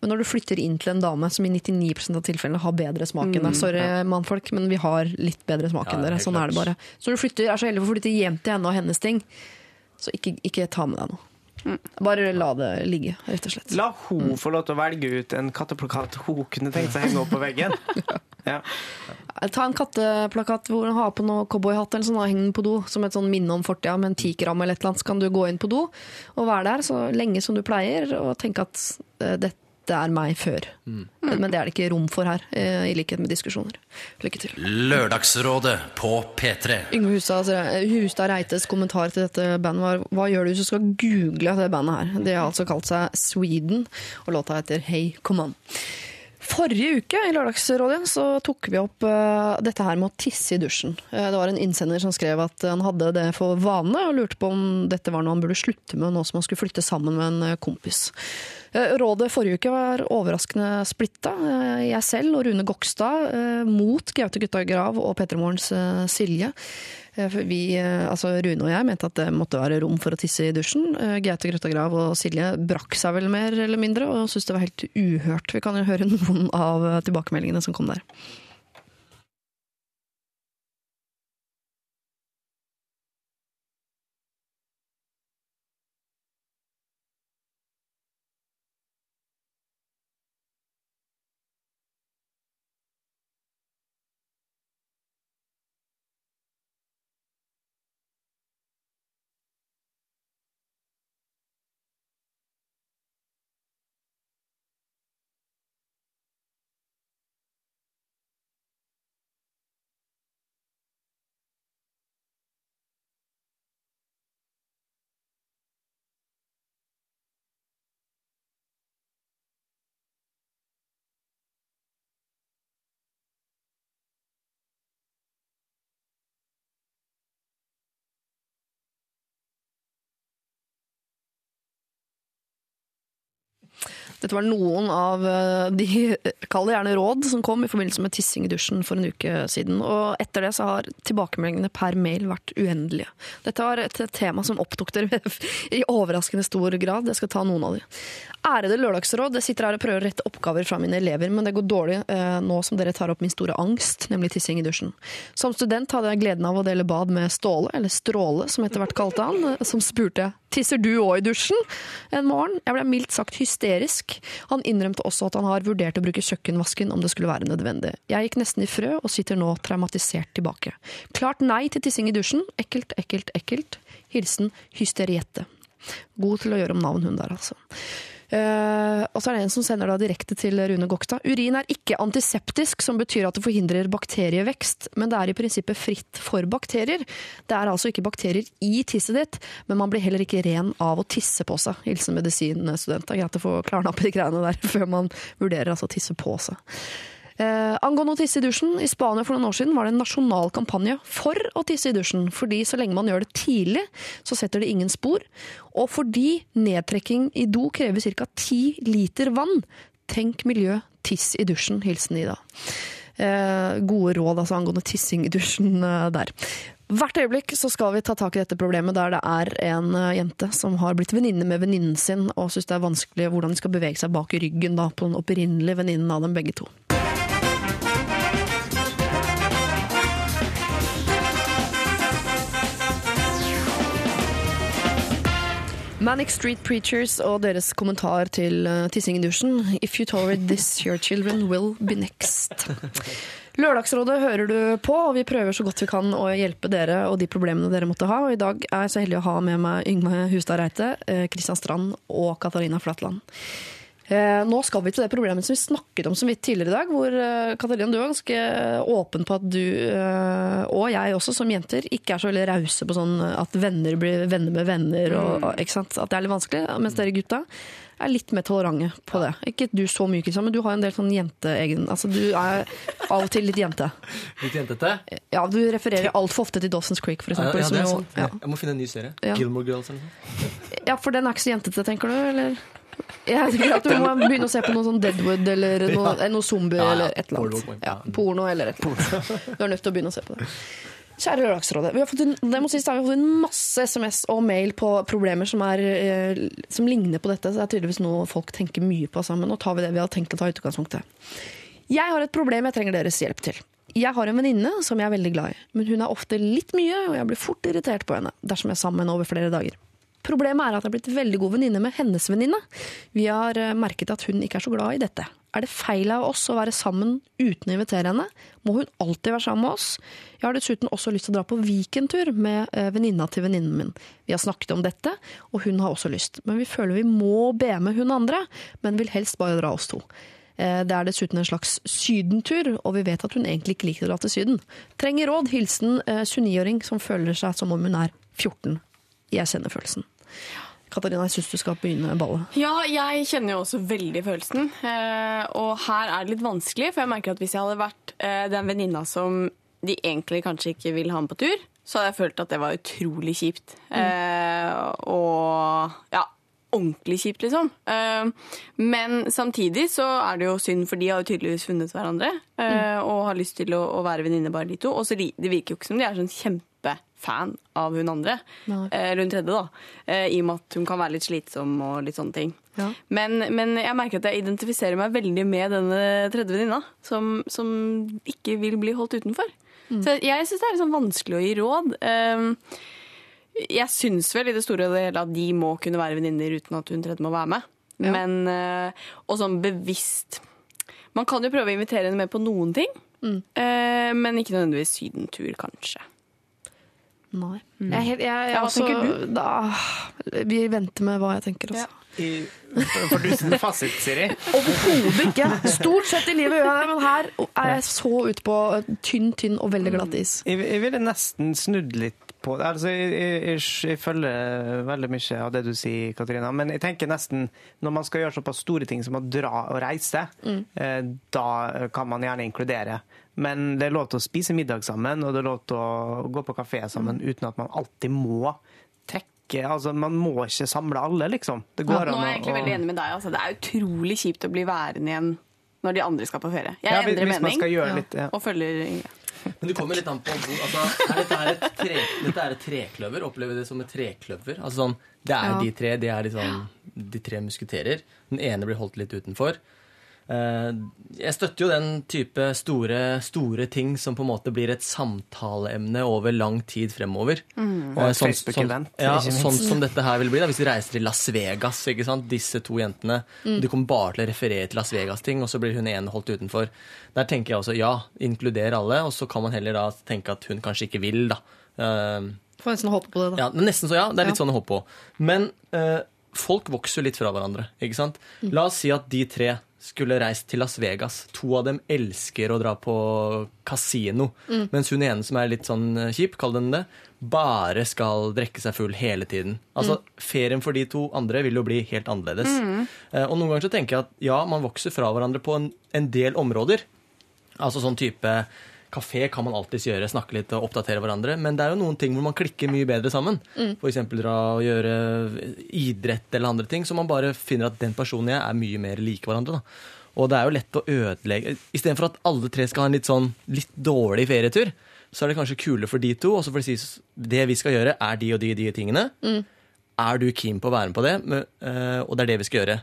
Men når du flytter inn til en dame som i 99% av tilfellene har bedre smak enn deg Sorry, mannfolk, men vi har litt bedre smak Ja, enn dere. Sånn Sånn er det bare. Så når du flytter, er så heldig å flytte hjem til henne og hennes ting, så ikke, ikke ta med deg noe. Bare la det ligge, rett og slett. La hun få lov til å velge ut en katteplakat hun kunne tenkt seg å henge opp på veggen. Ja. Ta en katteplakat hvor hun har på noe cowboyhatt eller sånn, og heng den på do som et sånn minne om fortida med en tikram eller et eller annet. Så kan du gå inn på do og være der så lenge som du pleier, og tenke at eh, dette er meg før. Men det er det ikke rom for her, eh, i likhet med diskusjoner. Lykke til. Lørdagsrådet på P3. Yngve Hustad, Hustad Reites kommentar til dette bandet var Hva gjør du hvis du skal google det bandet her? De har altså kalt seg Sweden, og låta heter Hey Come On. Forrige uke i Lørdagsrådet så tok vi opp uh, dette her med å tisse i dusjen. Uh, det var en innsender som skrev at han hadde det for vane, og lurte på om dette var noe han burde slutte med nå som han skulle flytte sammen med en eh, kompis. Uh, Rådet forrige uke var overraskende splitta. Jeg selv og Rune Gokstad mot Gaute Gutta Grav og Petremorens Morgens eh, Silje. Eh, Vi, eh, altså Rune og jeg mente at det måtte være rom for å tisse i dusjen. Eh, Gaute Grøtta Grav og Silje brakk seg vel mer eller mindre, og syntes det var helt uhørt. Vi kan jo høre noen av tilbakemeldingene som kom der. Dette var noen av eh, de, kall det gjerne råd, som kom i forbindelse med tissing i dusjen for en uke siden. Og etter det så har tilbakemeldingene per mail vært uendelige. Dette var et tema som opptok dere i overraskende stor grad. Jeg skal ta noen av de. Ærede lørdagsråd, jeg sitter her og prøver å rette oppgaver fra mine elever, men det går dårlig eh, nå som dere tar opp min store angst, nemlig tissing i dusjen. Som student hadde jeg gleden av å dele bad med Ståle, eller Stråle som etter hvert kalte han, som spurte tisser du òg i dusjen en morgen. Jeg ble mildt sagt hysterisk. Han innrømte også at han har vurdert å bruke kjøkkenvasken om det skulle være nødvendig. Jeg gikk nesten i frø og sitter nå traumatisert tilbake. Klart nei til tissing i dusjen. Ekkelt, ekkelt, ekkelt. Hilsen Hysteriette. God til å gjøre om navn, hun der, altså. Eh, og så er det en som sender da direkte til Rune Gokta. Urin er ikke antiseptisk, som betyr at det forhindrer bakterievekst, men det er i prinsippet fritt for bakterier. Det er altså ikke bakterier i tisset ditt, men man blir heller ikke ren av å tisse på seg. Hilsen medisinstudent. Det er greit å få klarna opp i de greiene der før man vurderer altså å tisse på seg. Eh, angående å tisse i dusjen, i Spania for noen år siden var det en nasjonal kampanje for å tisse i dusjen. Fordi så lenge man gjør det tidlig, så setter det ingen spor. Og fordi nedtrekking i do krever ca. ti liter vann. Tenk miljø, tiss i dusjen. Hilsen Ida. Eh, gode råd altså, angående tissing i dusjen eh, der. Hvert øyeblikk så skal vi ta tak i dette problemet der det er en eh, jente som har blitt venninne med venninnen sin, og syns det er vanskelig hvordan de skal bevege seg bak ryggen da, på den opprinnelige venninnen av dem begge to. Manic Street Preachers og deres kommentar til uh, tissing i dusjen. If you tolerate this, your children will be next. Lørdagsrådet hører du på, og vi prøver så godt vi kan å hjelpe dere og de problemene dere måtte ha. Og I dag er jeg så heldig å ha med meg Yngve Hustad Reite, Kristian Strand og Katarina Flatland. Eh, nå skal vi til det problemet som vi snakket om så vidt tidligere i dag. Hvor eh, Katarina, du er ganske åpen på at du, eh, og jeg også som jenter, ikke er så veldig rause på sånn at venner blir venner med venner. Og, ikke sant? At det er litt vanskelig. Mens dere gutta er litt mer tolerante på det. Ikke du så mye, Kristian, men du har en del sånn jenteegen Altså, du er av og til litt jente. Litt jentete? Ja, du refererer altfor ofte til Dawson's Creek, for Ja, eksempel. ja, det er sant. ja. Jeg må finne en ny serie. Ja. Gilmore Girls eller noe. Ja, for den er ikke så jentete, tenker du? eller? Jeg tenker at Du må begynne å se på noe sånn Deadwood eller noe, eh, noe zombie Ja, ja. eller et eller annet. Ja, porno eller et eller annet. Du er nødt til å begynne å se på det. Kjære Lørdagsrådet. Vi har fått sies, da, vi har fått inn masse SMS og mail på problemer som, er, eh, som ligner på dette. Så det er tydeligvis noe folk tenker mye på sammen. Nå tar vi det vi har tenkt å ta utgangspunktet. Jeg har et problem jeg trenger deres hjelp til. Jeg har en venninne som jeg er veldig glad i, men hun er ofte litt mye, og jeg blir fort irritert på henne dersom jeg er sammen over flere dager. Problemet er at jeg har blitt veldig god venninne med hennes venninne. Vi har eh, merket at hun ikke er så glad i dette. Er det feil av oss å være sammen uten å invitere henne? Må hun alltid være sammen med oss? Jeg har dessuten også lyst til å dra på weekendtur med eh, venninna til venninnen min. Vi har snakket om dette, og hun har også lyst. Men vi føler vi må be med hun andre, men vil helst bare dra oss to. Eh, Det er dessuten en slags sydentur, og vi vet at hun egentlig ikke liker å dra til Syden. Trenger råd. Hilsen eh, 29-åring som føler seg som om hun er 14. Jeg kjenner følelsen. Katarina, jeg syns du skal begynne ballet. Ja, jeg kjenner jo også veldig følelsen. Eh, og her er det litt vanskelig, for jeg merker at hvis jeg hadde vært eh, den venninna som de egentlig kanskje ikke vil ha med på tur, så hadde jeg følt at det var utrolig kjipt. Eh, og ja, ordentlig kjipt, liksom. Eh, men samtidig så er det jo synd, for de har jo tydeligvis funnet hverandre eh, og har lyst til å, være venninner bare de to. Og så det virker jo ikke som de er sånn kjempefan av hun andre. Eh, Eller hun tredje, da. Eh, I og med at hun kan være litt slitsom og litt sånne ting. Ja. Men, men jeg merker at jeg identifiserer meg veldig med denne tredje venninna, som, som ikke vil bli holdt utenfor. Så jeg syns det er sånn vanskelig å gi råd. Um, jeg syns vel i det store og hele at de må kunne være venninner uten at hun tredje må være med. Ja. Men, eh, og sånn bevisst Man kan jo prøve å invitere henne med på noen ting, mm. men ikke nødvendigvis sydentur, kanskje. Nei. Jeg, er jeg, jeg, Ja, hva også- tenker Da, vi venter med hva jeg tenker. Altså. I, for du sin fasit, Siri. Overhodet ikke. Stort sett i livet gjør jeg det, men her er jeg så ute på tynn, tynn og veldig glatt is. Jeg, jeg ville nesten snudd litt på det. Altså, jeg, jeg, jeg, jeg følger veldig mye av det du sier, Katarina. Men jeg tenker nesten, når man skal gjøre såpass store ting som å dra og reise, eh, da kan man gjerne inkludere. Men det er lov til å spise middag sammen, og det er lov til å gå på kafé sammen uten at man alltid må trekke altså, Man må ikke samle alle, liksom. Det går Nå er jeg egentlig veldig enig med deg. Altså. Det er utrolig kjipt å bli værende igjen når de andre skal på ferie. Jeg Ja, hvis- endrer hvis man mening skal gjøre litt, ja. og følger Ingrid. Men du kommer litt an på hvor altså, er dette, er et tre, dette er et trekløver. Opplever det som et trekløver. Altså sånn, Det er Ja. de tre det er liksom, de tre musketerer. Den ene blir holdt litt utenfor. Eh, Jeg støtter jo den type store, store ting som på en måte blir et samtaleemne over lang tid fremover. Mm. Og sånn, sånn, ja, sånn som dette her vil bli da, hvis vi reiser til Las Vegas. ikke sant? Disse to jentene. De kommer bare til å referere til Las Vegas-ting, og så blir hun ene holdt utenfor. Der tenker jeg også ja, inkluder alle, og så kan man heller da tenke at hun kanskje ikke vil, da. Eh, Får nesten håpe på det, da. ja, men nesten så, ja. Det er litt Ja. sånn å håpe på. Men uh, folk vokser litt fra hverandre. ikke sant? Mm. La oss si at de tre skulle reist til Las Vegas. To av dem elsker å dra på kasino. Mm. Mens hun ene som er litt sånn eh, kjip, kall den det, bare skal drikke seg full hele tiden. Altså, Mm. Ferien for de to andre vil jo bli helt annerledes. Mm. og noen ganger så tenker jeg at ja, man vokser fra hverandre på en, en del områder. Altså sånn type Kafé kan man alltids gjøre, snakke litt og oppdatere hverandre. Men det er jo noen ting hvor man klikker mye bedre sammen. For eksempel dra og gjøre idrett eller andre ting. Så man bare finner at den personen jeg er mye mer like hverandre. Da. Og det er jo lett å ødelegge Istedenfor at alle tre skal ha en litt sånn litt dårlig ferietur, så er det kanskje kulere for de to. Og så får de si det vi skal gjøre, er de og de, de tingene. Er du keen på å være med på det, eh, og det er det vi skal gjøre,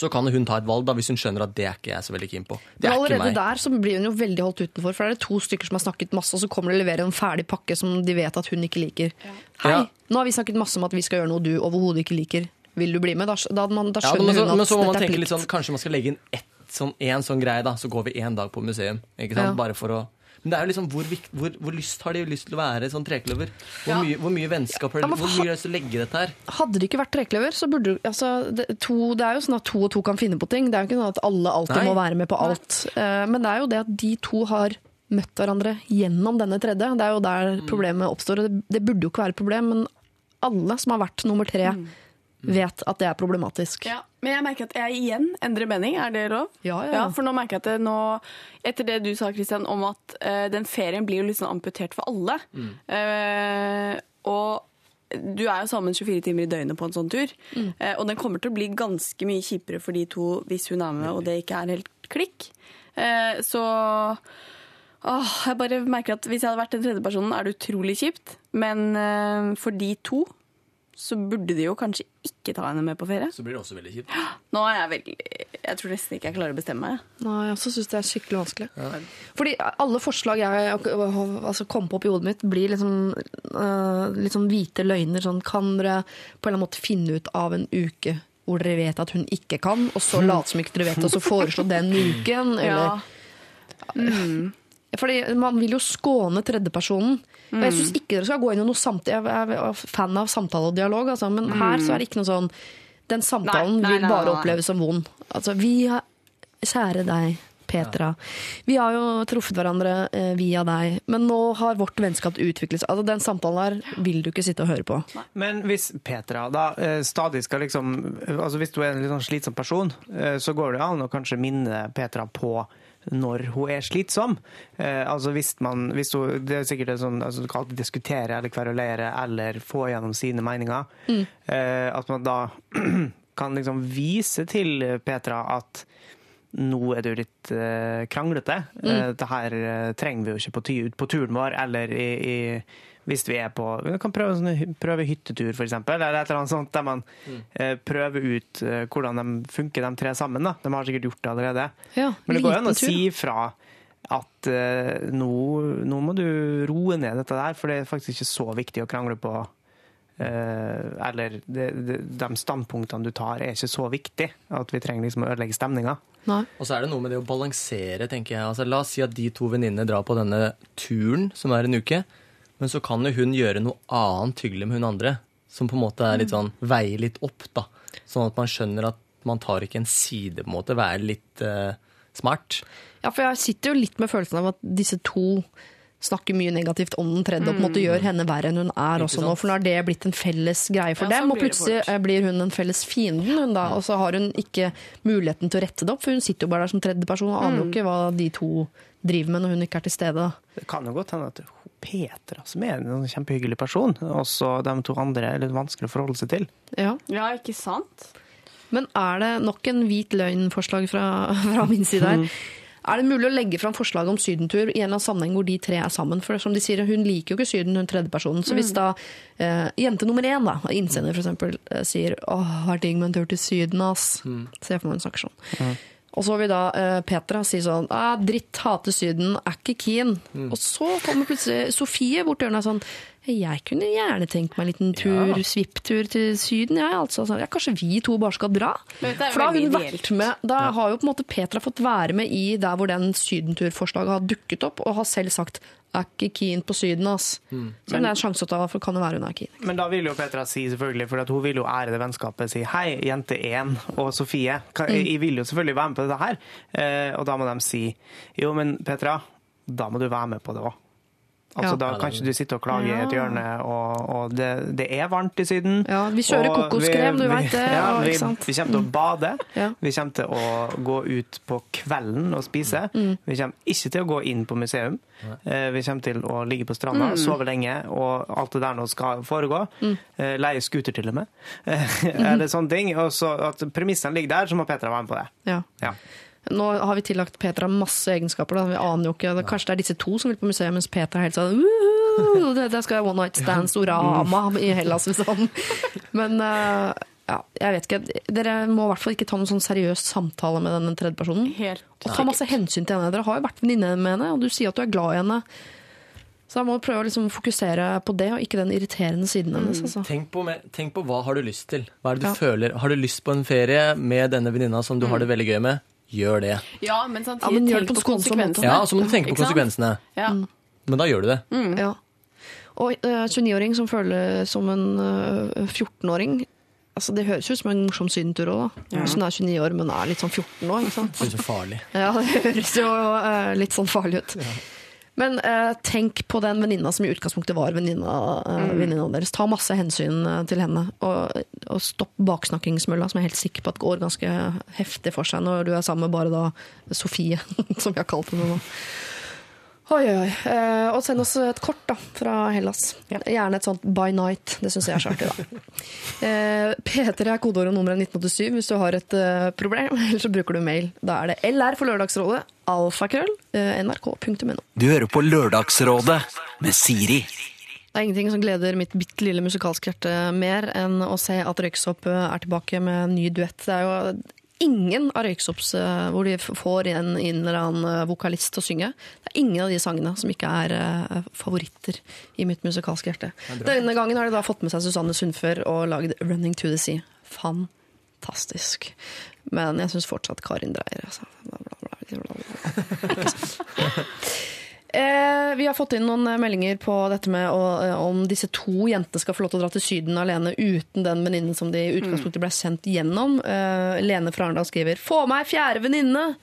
så kan hun ta et valg da, hvis hun skjønner at det er ikke jeg så veldig keen på. Det Men er ikke allerede meg. der så blir hun jo veldig holdt utenfor. For da er det to stykker som har snakket masse, og så kommer de og leverer en ferdig pakke som de vet at hun ikke liker. Hei, Ja. nå har vi snakket masse om at vi skal gjøre noe du overhodet ikke liker. Vil du bli med? Da, da, man, da Ja, skjønner men, så, hun at men så må man dette er tenke plikt. litt sånn, Kanskje man skal legge inn ett, sånn, en sånn greie, da. Så går vi én dag på museum. Ikke sant? Ja. Bare for å Men det er jo liksom, hvor, hvor, hvor lyst har de lyst til å være sånn trekløver? Hvor, mye, hvor mye vennskap har de? Ja, Hvor mye har de lyst til å legge dette her? Hadde det ikke vært trekløver, så burde du- altså, det, to, det er jo sånn at to og to kan finne på ting. Det er jo ikke sånn at alle alltid Nei. må være med på alt. Uh, Men det er jo det at de to har møtt hverandre gjennom denne tredje. Det er jo der problemet oppstår. og Det, det burde jo ikke være et problem, men alle som har vært nummer tre, vet at det er problematisk. Ja, men jeg merker at jeg igjen endrer mening. Er det lov? Ja, ja, ja. For nå merker jeg at det nå, etter det du sa, Kristian, om at uh, den ferien blir jo litt sånn amputert for alle. Eh, og du er jo sammen 24 timer i døgnet på en sånn tur. Eh, og den kommer til å bli ganske mye kjipere for de to hvis hun er med og det ikke er helt klikk. Så åh, jeg bare merker at hvis jeg hadde vært den tredje personen, er det utrolig kjipt. Men for de to så burde de jo kanskje ikke ta henne med på ferie. Så blir det også veldig kjipt. Nå er jeg veldig Jeg tror nesten ikke jeg klarer å bestemme meg. Nei, jeg også syns det er skikkelig vanskelig. Fordi alle forslag jeg altså, kom på i hodet mitt, blir liksom uh, litt sånn hvite løgner. Sånn, kan dere på en eller annen måte finne ut av en uke hvor dere vet at hun ikke kan, og så late som ikke dere vet det, og så foreslå den uken? Eller, Fordi man vil jo skåne tredjepersonen. Og jeg syns ikke dere skal gå inn i noe samtale. Jeg er fan av samtale og dialog, altså, men her så er det ikke noe sånn Den samtalen Nei, nei, vil bare nei, nei. oppleves som vond. Altså, vi har Kjære deg, Petra. Vi har jo truffet hverandre eh, via deg, men nå har vårt vennskap utviklet seg. Altså, den samtalen der vil du ikke sitte og høre på. Men hvis Petra da eh, stadig skal liksom altså Hvis du er en litt sånn slitsom person, eh, så går det an å kanskje minne Petra på når hun er slitsom. Eh, altså hvis man, hvis hun, det er sikkert en sånn, altså Du kan alltid diskutere eller kverulere eller få gjennom sine meninger. Eh, at man da kan liksom vise til Petra at nå er du litt eh, kranglete. Eh, det her eh, trenger vi jo ikke på, på turen vår, eller i, i, hvis vi er på Vi kan prøve, en sånn, prøve hyttetur, for eksempel, eller et eller annet sånt, der man eh, prøver ut eh, hvordan de funker, de tre sammen. Da. De har sikkert gjort det allerede. Ja, Men det går jo an å si fra at eh, nå, nå må du roe ned dette der, for det er faktisk ikke så viktig å krangle på. eh, eller de, de, de standpunktene du tar, er ikke så viktig at vi trenger liksom å ødelegge stemninga. Nei. Og så er det noe med det å balansere, tenker jeg. Altså, la oss si at de to venninnene drar på denne turen, som er en uke. Men så kan jo hun gjøre noe annet hyggelig med hun andre. Som på en måte er litt sånn, veier litt opp, da. Sånn at man skjønner at man tar ikke en side, på en måte. Være litt uh, smart. Ja, for jeg sitter jo litt med følelsen av at disse to snakker mye negativt om den tredje og på en måte gjør henne verre enn hun er også nå, for nå har det blitt en felles greie for Ja, dem, sånn og plutselig fort. eh, blir hun den felles fienden, hun da, og så har hun ikke muligheten til å rette det opp, for hun sitter jo bare der som tredje person og aner jo ikke hva de to driver med når hun ikke er til stede. Det kan jo godt hende at Petra som er en kjempehyggelig person, og så de to andre er litt vanskelig å forholde seg til. Ja. Ja, ikke sant? Men er det nok en hvit løgn-forslag fra, fra min side her? Er det mulig å legge fram forslag om sydentur i en eller annen sammenheng hvor de tre er sammen? For som de sier, Hun liker jo ikke Syden, hun tredjepersonen. Så hvis da eh, jente nummer én, da, innsender eksempel, eh, sier 'Åh, har digg med en tur til Syden', ass. Se for meg hun snakker sånn. Og så vil da eh, Petra si sånn 'Dritt, hater Syden, er ikke keen'. Og så kommer plutselig Sofie bort til hjørnet sånn 'Jeg kunne gjerne tenkt meg en liten tur, svipptur til Syden', jeg, altså. Ja, kanskje vi to bare skal dra? Men For da har hun vært med Da har jo på en måte Petra fått være med i der hvor den sydenturforslaget har dukket opp, og har selv sagt 'er ikke keen på Syden', ass. Så det er en sjanse å ta, for kan det være hun er keen. Men da vil jo Petra si selvfølgelig, for at hun vil jo ære det vennskapet, si hei, jente 1 og Sofie, kan- jeg vil jo selvfølgelig være med på dette her. Eh, og da må de si jo, men Petra, da må du være med på det òg. Altså, Ja. Da kan ikke du sitte og klage i et hjørne, og, og det, det er varmt i Syden. Ja, vi kjører kokoskrem, du veit vet det, Ja, vi, ikke sant? vi kommer til å bade. Ja. Vi kommer til å gå ut på kvelden og spise. Mm. Vi kommer ikke til å gå inn på museum. Eh, Vi kommer til å ligge på stranda, Mm. sove lenge, og alt det der nå skal foregå. Eh, Leie scooter til og med. Eh, Mm-hmm. Eller sånne ting. Og så at premissene ligger der, så må Petra være med på det. Ja. Nå har vi tillagt Petra masse egenskaper. Da. Vi aner jo ikke, det, Kanskje det er disse to som vil på museet, mens Petra er helt sånn «Woohoo, det, det skal være one night stands, orama i Hellas, liksom. Men uh, ja, jeg vet ikke. Dere må i hvert fall ikke ta noen sånn seriøs samtale med den tredjepersonen. Helt Og ta masse hensyn til henne. Dere har jo vært venninne med henne, og du sier at du er glad i henne. Så da må du prøve å liksom fokusere på det, og ikke den irriterende siden hennes. Altså. Tenk på, med, tenk på hva har du lyst til. Hva er det du Ja. føler? Har du lyst på en ferie med denne venninna som du har det veldig gøy med? Gjør det. Ja, men samtidig Ja, men tenk på konsekvensene. Ja, så må du tenke på konsekvensene. Ja. Men da gjør du det. Ja. Og uh, 29-åring som føler som en uh, 14-åring Altså, Det høres ut som en morsom sydentur òg. Hvis hun er 29 år, men er litt sånn 14 år. ikke sant? Det er så farlig. Ja, det høres jo uh, litt sånn farlig ut. Men eh, tenk på den venninna som i utgangspunktet var venninna uh, venninna deres. Ta masse hensyn eh, til henne, og, og stopp baksnakkingsmølla, som jeg er helt sikker på at går ganske heftig for seg når du er sammen med bare da Sofie, som vi har kalt henne nå. Oi, oi, oi. Eh, og send oss et kort da, fra Hellas. Gjerne et sånt by night. Det syns jeg er så artig, da. Eh, P3 er kodeord og nummeret 1987 hvis du har et eh, problem, eller så bruker du mail. Da er det LR for Lørdagsrådet, alfakrøll, eh, nrk.no. Du hører på Lørdagsrådet med Siri. Det er ingenting som gleder mitt bitte lille musikalske hjerte mer enn å se at Røyksopp eh, er tilbake med en ny duett. Det er jo ingen av Røyksops eh, hvor de får en, en eller annen vokalist til å synge. Det er ingen av de sangene som ikke er favoritter i mitt musikalske hjerte. Denne gangen har de da fått med seg Susanne Sundfør og lagd 'Running to the Sea'. Fantastisk. Men jeg syns fortsatt Karin Dreyer altså. Eh, vi har fått inn noen eh, meldinger på dette med å, eh, om disse to jentene skal få lov til å dra til Syden alene uten den venninnen som de i utgangspunktet ble sendt gjennom. Eh, Lene fra Arendal skriver 'Få meg fjerde venninne'!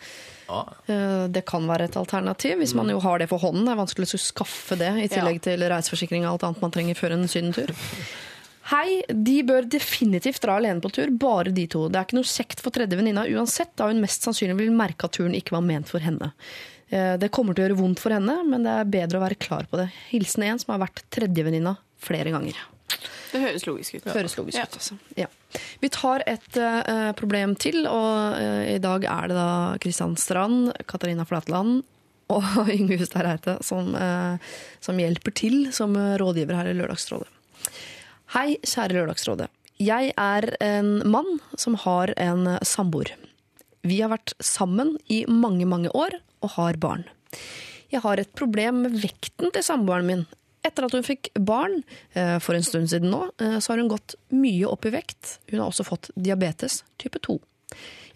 Eh, det kan være et alternativ, hvis man jo har det for hånden. Det er vanskelig å skaffe det, i tillegg til reiseforsikring og alt annet man trenger før en sydentur. Hei, de bør definitivt dra alene på tur, bare de to. Det er ikke noe kjekt for tredje venninna uansett, da hun mest sannsynlig vil merke at turen ikke var ment for henne. Eh, Det kommer til å gjøre vondt for henne, men det er bedre å være klar på det. Hilsen en som har vært tredjevenninna flere ganger. Det høres logisk ut. Høres logisk Ja. ut, altså. Ja. Vi tar et uh, problem til, og uh, i dag er det da Kristian Strand, Katarina Flatland og Yngve Hustad Reite som, uh, som hjelper til som rådgiver her i Lørdagsrådet. Hei, kjære Lørdagsrådet. Jeg er en mann som har en samboer. Vi har vært sammen i mange, mange år og har barn. Jeg har et problem med vekten til samboeren min. Etter at hun fikk barn, eh, for en stund siden nå, eh, så har hun gått mye opp i vekt. Hun har også fått diabetes type 2.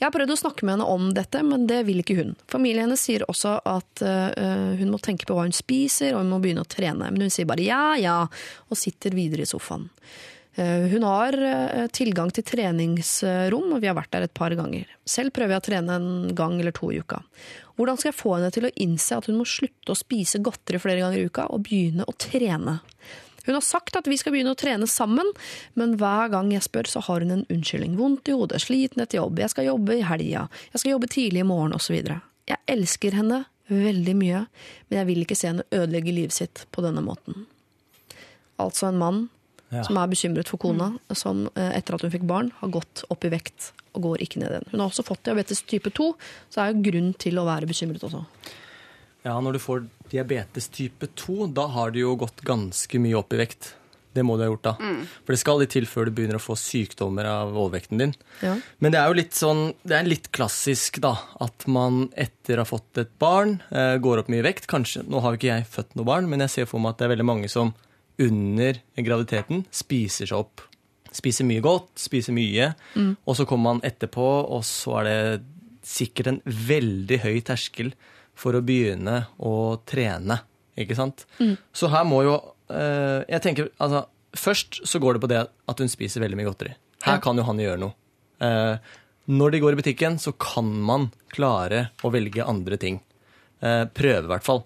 Jeg har prøvd å snakke med henne om dette, men det vil ikke hun. Familien hennes sier også at uh, hun må tenke på hva hun spiser, og hun må begynne å trene. Men hun sier bare ja, ja, og sitter videre i sofaen. Uh, Hun har uh, tilgang til treningsrom, og vi har vært der et par ganger. Selv prøver jeg å trene en gang eller to i uka. Hvordan skal jeg få henne til å innse at hun må slutte å spise godteri flere ganger i uka, og begynne å trene? Hun har sagt at vi skal begynne å trene sammen, men hver gang jeg spør, så har hun en unnskyldning. Vondt i hodet, sliten etter jobb, jeg skal jobbe i helga, jeg skal jobbe tidlig i morgen, osv. Jeg elsker henne veldig mye, men jeg vil ikke se henne ødelegge livet sitt på denne måten. Altså en mann Ja. som er bekymret for kona, som eh, etter at hun fikk barn, har gått opp i vekt og går ikke ned igjen. Hun har også fått diabetes type 2, så det er jo grunn til å være bekymret også. Ja, når du får diabetes type 2, da har du jo gått ganske mye opp i vekt. Det må du ha gjort da. For det skal litt til før du begynner å få sykdommer av overvekten din. Ja. Men det er jo litt sånn, det er litt klassisk da, at man etter å ha fått et barn, eh, går opp mye vekt. Kanskje, nå har jo ikke jeg født noe barn, men jeg ser for meg at det er veldig mange som under graviditeten spiser seg opp. Spiser mye godt, spiser mye, og så kommer man etterpå, og så er det sikkert en veldig høy terskel for å begynne å trene, ikke sant? Så her må jo, eh, jeg tenker, altså, først så går det på det at hun spiser veldig mye godteri. Her kan jo han gjøre noe. Eh, når de går i butikken, så kan man klare å velge andre ting. Eh, prøve, i hvert fall.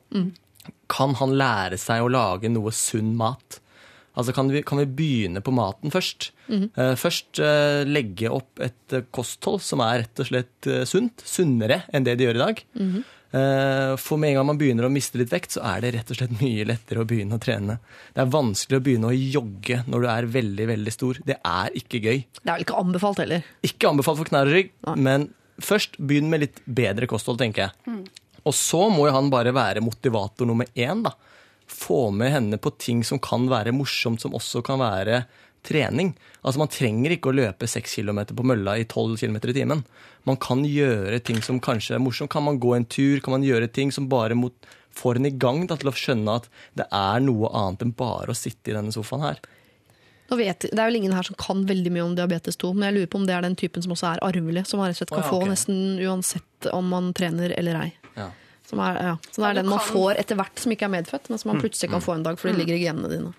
Kan han lære seg å lage noe sunn mat? Altså, kan vi, kan vi begynne på maten først? Eh, først uh, legge opp et kosthold som er rett og slett uh, sunt. Sunnere enn det de gjør i dag. Eh, for med en gang man begynner å miste litt vekt, så er det rett og slett mye lettere å begynne å trene. Det er vanskelig å begynne å jogge når du er veldig, veldig stor. Det er ikke gøy. Det er vel ikke anbefalt heller. Ikke anbefalt for knær og rygg, men først begynn med litt bedre kosthold, tenker jeg. Og så må jo han bare være motivator nummer én, da. Få med henne på ting som kan være morsomt, som også kan være trening. Altså Man trenger ikke å løpe seks kilometer på mølla i tolv kilometer i timen. Man kan gjøre ting som kanskje er morsomt. Kan man gå en tur? Kan man gjøre ting som bare mot, får en i gang da, til å skjønne at det er noe annet enn bare å sitte i denne sofaen her? Nå vet, det er vel ingen her som kan veldig mye om diabetes 2, men jeg lurer på om det er den typen som også er arvelig, som man rett og slett kan oh, ja, få nesten uansett om man trener eller ei. Ja. Som er, ja. Så det er den man kan- får etter hvert som ikke er medfødt, men som man plutselig kan få en dag, fordi det ligger i genene dine.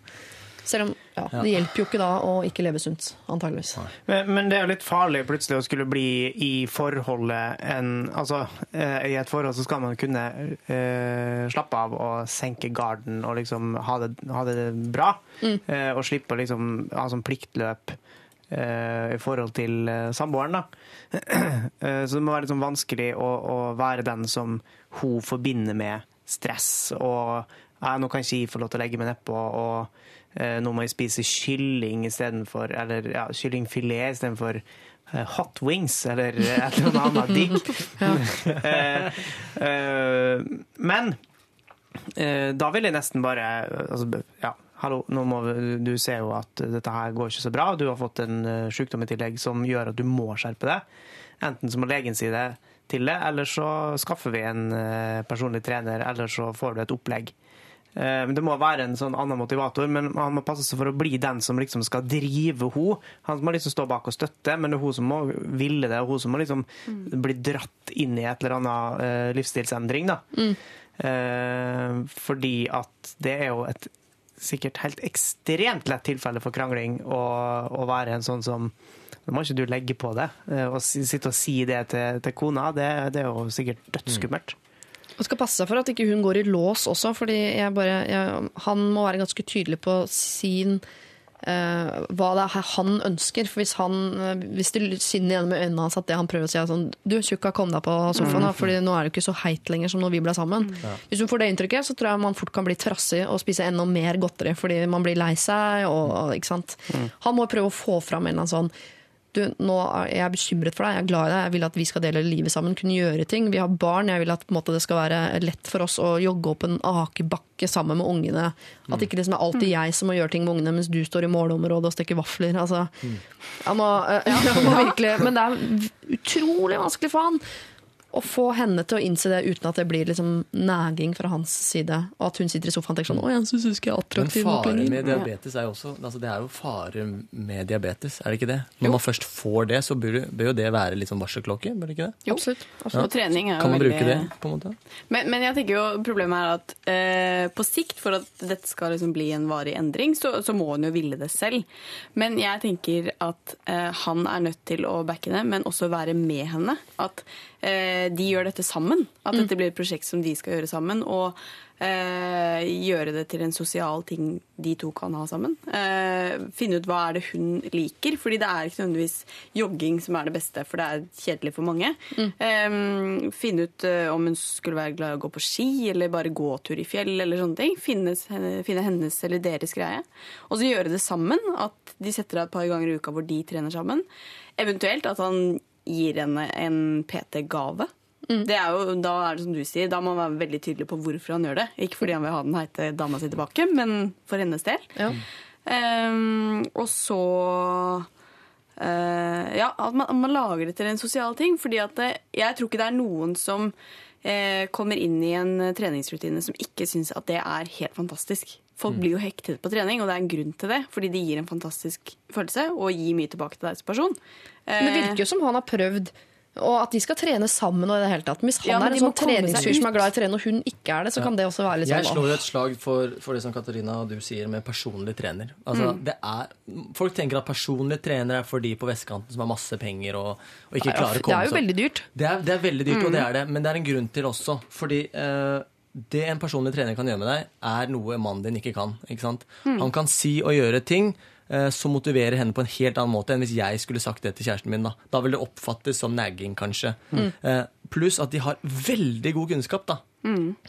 Selv om ja, det hjelper jo ikke da å ikke leve sunt, antageligvis. Men, men det er jo litt farlig plutselig å skulle bli i forholdet en Altså, eh, i et forhold så skal man kunne uh, slappe av og senke garden og liksom ha det, ha det bra. Eh, og slippe å liksom ha sånn pliktløp eh, i forhold til samboeren, da. Eh, så det må være litt sånn vanskelig å, å være den som hun forbinder med stress og ja, nå kan ikke jeg få lov til å legge meg nedpå, og nå må jeg spise kylling istedenfor Eller ja, kyllingfilet istedenfor eh, hot wings, eller et eller annet digg. Eh, eh, men eh, da vil jeg nesten bare altså, Ja, hallo, nå må du ser jo at dette her går ikke så bra. Du har fått en eh, sykdom i tillegg som gjør at du må skjerpe deg. Enten så må legen si det til det, eller så skaffer vi en eh, personlig trener, eller så får du et opplegg. Eh, men Det må være en sånn annen motivator, men han må passe seg for å bli den som liksom skal drive henne. Han må liksom stå bak og støtte, men det er hun som må ville det, og hun som må liksom bli dratt inn i et eller annet eh, livsstilsendring. da. Eh, fordi at det er jo et sikkert helt ekstremt lett tilfelle for krangling å, å være en sånn som Nå må ikke du legge på det. Å sitte og si det til, til kona, det, det er jo sikkert dødsskummelt. Og skal passe seg for at ikke hun går i lås også, fordi jeg bare, jeg, han må være ganske tydelig på sin uh, hva det er han ønsker. For hvis, han, hvis det skinner gjennom øynene hans at det han prøver å si er sånn Du, tjukka, kom deg på sofaen, da, Fordi nå er du ikke så heit lenger som når vi ble sammen. Hvis hun får det inntrykket, så tror jeg man fort kan bli trassig og spise enda mer godteri fordi man blir lei seg. Og, ikke sant? Han må prøve å få fram en eller annen sånn du, nå er jeg bekymret for deg, jeg er glad i deg, jeg vil at vi skal dele livet sammen, kunne gjøre ting. Vi har barn, jeg vil at måte, det skal være lett for oss å jogge opp en akebakke sammen med ungene. At det ikke liksom er alltid jeg som må gjøre ting med ungene, mens du står i målområdet og steker vafler. Altså, jeg må, eh, jeg må virkelig, men det er utrolig vanskelig for han å få henne til å innse det uten at det blir liksom næging fra hans side. Og at hun sitter i sofaen og tenker sånn 'Å, jeg syns jeg er Men attraktiv nok fare med diabetes er jo også altså Det er jo fare med diabetes, er det ikke det? Når man først får det, så bør, bør jo det være litt sånn varselklokke, bør det ikke det? Jo, Absolutt. Og trening er jo veldig Kan man bruke det, på en måte? Men, men jeg tenker jo problemet er at eh, på sikt, for at dette skal liksom bli en varig endring, så, så må hun jo ville det selv. Men jeg tenker at eh, han er nødt til å backe det, men også være med henne. At de gjør dette sammen. At dette blir et prosjekt som de skal gjøre sammen. Og eh, gjøre det til en sosial ting de to kan ha sammen. Eh, finne ut hva er det hun liker. fordi det er ikke nødvendigvis jogging som er det beste, for det er kjedelig for mange. Eh, finne ut eh, om hun skulle være glad i å gå på ski, eller bare gåtur i fjell, eller sånne ting. Finne, finne hennes eller deres greie. Og så gjøre det sammen. At de setter av et par ganger i uka hvor de trener sammen. Eventuelt at han gir henne en PT-gave. Det er jo, da er det som du sier, da må man være veldig tydelig på hvorfor han gjør det. Ikke fordi han vil ha den heite dama si tilbake, men for hennes del. Ja. Um, og så uh, Ja, at man, man lager det til en sosial ting. fordi at det, jeg tror ikke det er noen som uh, kommer inn i en treningsrutine som ikke syns at det er helt fantastisk. Folk blir jo hektet på trening, og det er en grunn til det. Fordi det gir en fantastisk følelse og gir mye tilbake til deg som person. Men det virker jo som han har prøvd og at de skal trene sammen. og i det hele tatt. Hvis han Ja, er en sånn treningsfyr som er glad i å trene, og hun ikke er det, så kan det også være litt sånn. Jeg slår et slag for, for det som Katarina og du sier med personlig trener. Altså, Mm. det er, folk tenker at personlig trener er for de på vestkanten som har masse penger og, og ikke klarer å komme. Det er jo veldig dyrt. Det er, det er veldig dyrt, og Mm. det er det, men det er en grunn til også. Fordi eh, det en personlig trener kan gjøre med deg, er noe mannen din ikke kan. Ikke? Mm. Han kan si og gjøre ting eh, som motiverer henne på en helt annen måte enn hvis jeg skulle sagt det til kjæresten min. Da, da vil det oppfattes som nagging, kanskje. Mm. Eh, pluss at de har veldig god kunnskap da,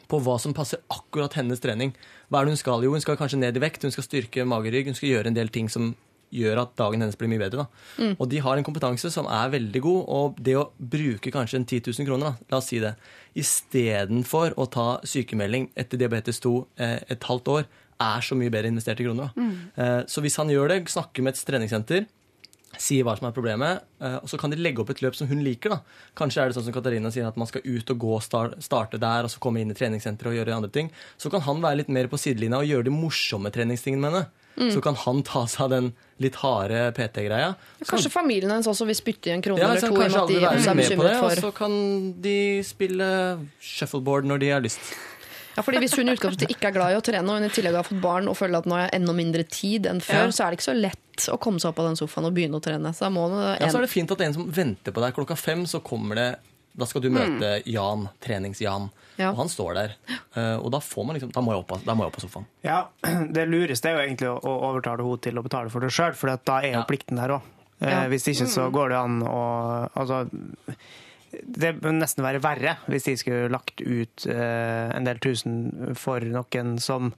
på hva som passer akkurat hennes trening. Hva er det hun skal? Jo, hun skal kanskje ned i vekt, hun skal styrke magerygg, hun skal gjøre en del ting som gjør at dagen hennes blir mye bedre. Da. Og de har en kompetanse som er veldig god, og det å bruke kanskje en 10 000 kroner, da, la oss si det, istedenfor å ta sykemelding etter diabetes 2 eh, et halvt år, er så mye bedre investerte kroner. Da. Eh, så hvis han gjør det, snakker med et treningssenter, sier hva som er problemet, eh, og så kan de legge opp et løp som hun liker. da. Kanskje er det sånn som Katarina sier, at man skal ut og gå, og starte der, og så komme inn i treningssenteret og gjøre andre ting. Så kan han være litt mer på sidelinja og gjøre de morsomme treningstingene med henne. Så kan han ta seg av den litt harde PT-greia. Kanskje familien hennes også vil spytte i en krone Ja, eller to. kanskje alle vil være med på det, og så kan de spille shuffleboard når de har lyst. Ja, fordi Hvis hun i utgangspunktet ikke er glad i å trene, og hun i tillegg har fått barn og føler at nå har jeg enda mindre tid enn før, Ja. så er det ikke så lett å komme seg opp av den sofaen og begynne å trene. Så må Ja, så er det fint at det er en som venter på deg klokka fem, så kommer det Da skal du møte Jan, trenings-Jan, Ja. og han står der. Eh, Og da får man liksom Da må jeg opp, da må jeg opp på sofaen. Ja, Det lureste er jo egentlig å, overtale henne til å betale for det sjøl, for da er jo Ja. plikten der òg. Ja. Hvis ikke så går det an å Altså det bør nesten være verre hvis de skulle lagt ut eh, en del tusen for noen som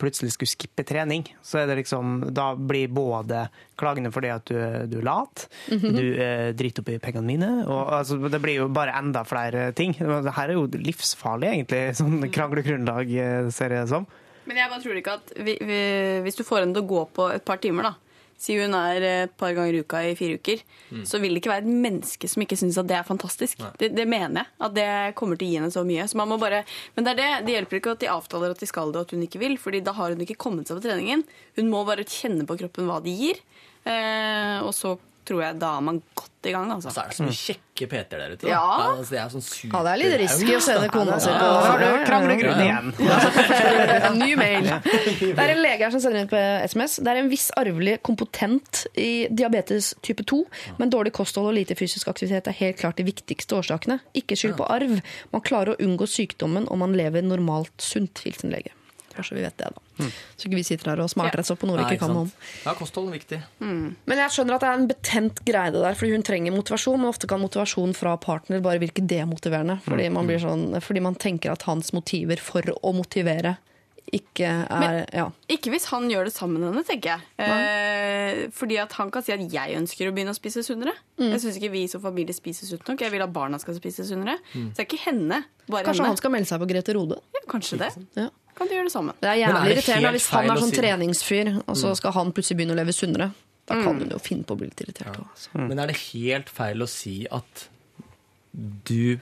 plutselig skulle skippe trening. Så er det liksom, da blir både klagende fordi at du, du er lat, du eh, driter opp i pengene mine, og altså, det blir jo bare enda flere ting. Det her er jo livsfarlig, egentlig, sånn kranglegrunnlag, eh, ser jeg det som. Men jeg bare tror ikke at vi, vi, hvis du får henne til å gå på et par timer, da Si hun er et par ganger i uka i fire uker. Så vil det ikke være et menneske som ikke syns at det er fantastisk. Det, det mener jeg. At det kommer til å gi henne så mye. Så man må bare, men det er det. Det hjelper ikke at de avtaler at de skal det, og at hun ikke vil. Fordi da har hun ikke kommet seg på treningen. Hun må bare kjenne på kroppen hva de gir. Eh, og så tror jeg da er man godt i gang, altså. Så er det så mye kjekke PT-er der ute. Da. Ja. altså, det er sånn super Ja, det er litt risky å sende kona si på Har du Ja, ja, ja. kranglegrunn igjen? Ny mail. Det er en lege her som sender inn på SMS. Det er en viss arvelig kompetent i diabetes type 2, men dårlig kosthold og lite fysisk aktivitet er helt klart de viktigste årsakene. Ikke skyld på arv. Man klarer å unngå sykdommen om man lever normalt sunt. Hilsen lege. Så vi vet det, da. Så ikke vi sitter her og smarter oss opp på noe vi ikke kan om. Ja, kosthold er viktig. Men jeg skjønner at det er en betent greie det der, fordi hun trenger motivasjon. Men ofte kan motivasjon fra partner bare virke demotiverende. Fordi man, blir sånn, fordi man tenker at hans motiver for å motivere ikke er Men- ja. Ikke hvis han gjør det sammen med henne, tenker jeg. Eh, fordi at han kan si at jeg ønsker å begynne å spise sunnere. Jeg syns ikke vi som familie spiser sunt nok. Jeg vil at barna skal spise sunnere. Så det er ikke henne. Bare Kanskje henne. han skal melde seg på Grete Rode? Ja, kanskje det. Ja. Kan de gjøre det sammen. Det er jævlig er irriterende hvis han er sånn si- treningsfyr, og så skal han plutselig begynne å leve sunnere. Da kan hun jo finne på å bli litt irritert. også, Altså. Men er det helt feil å si at du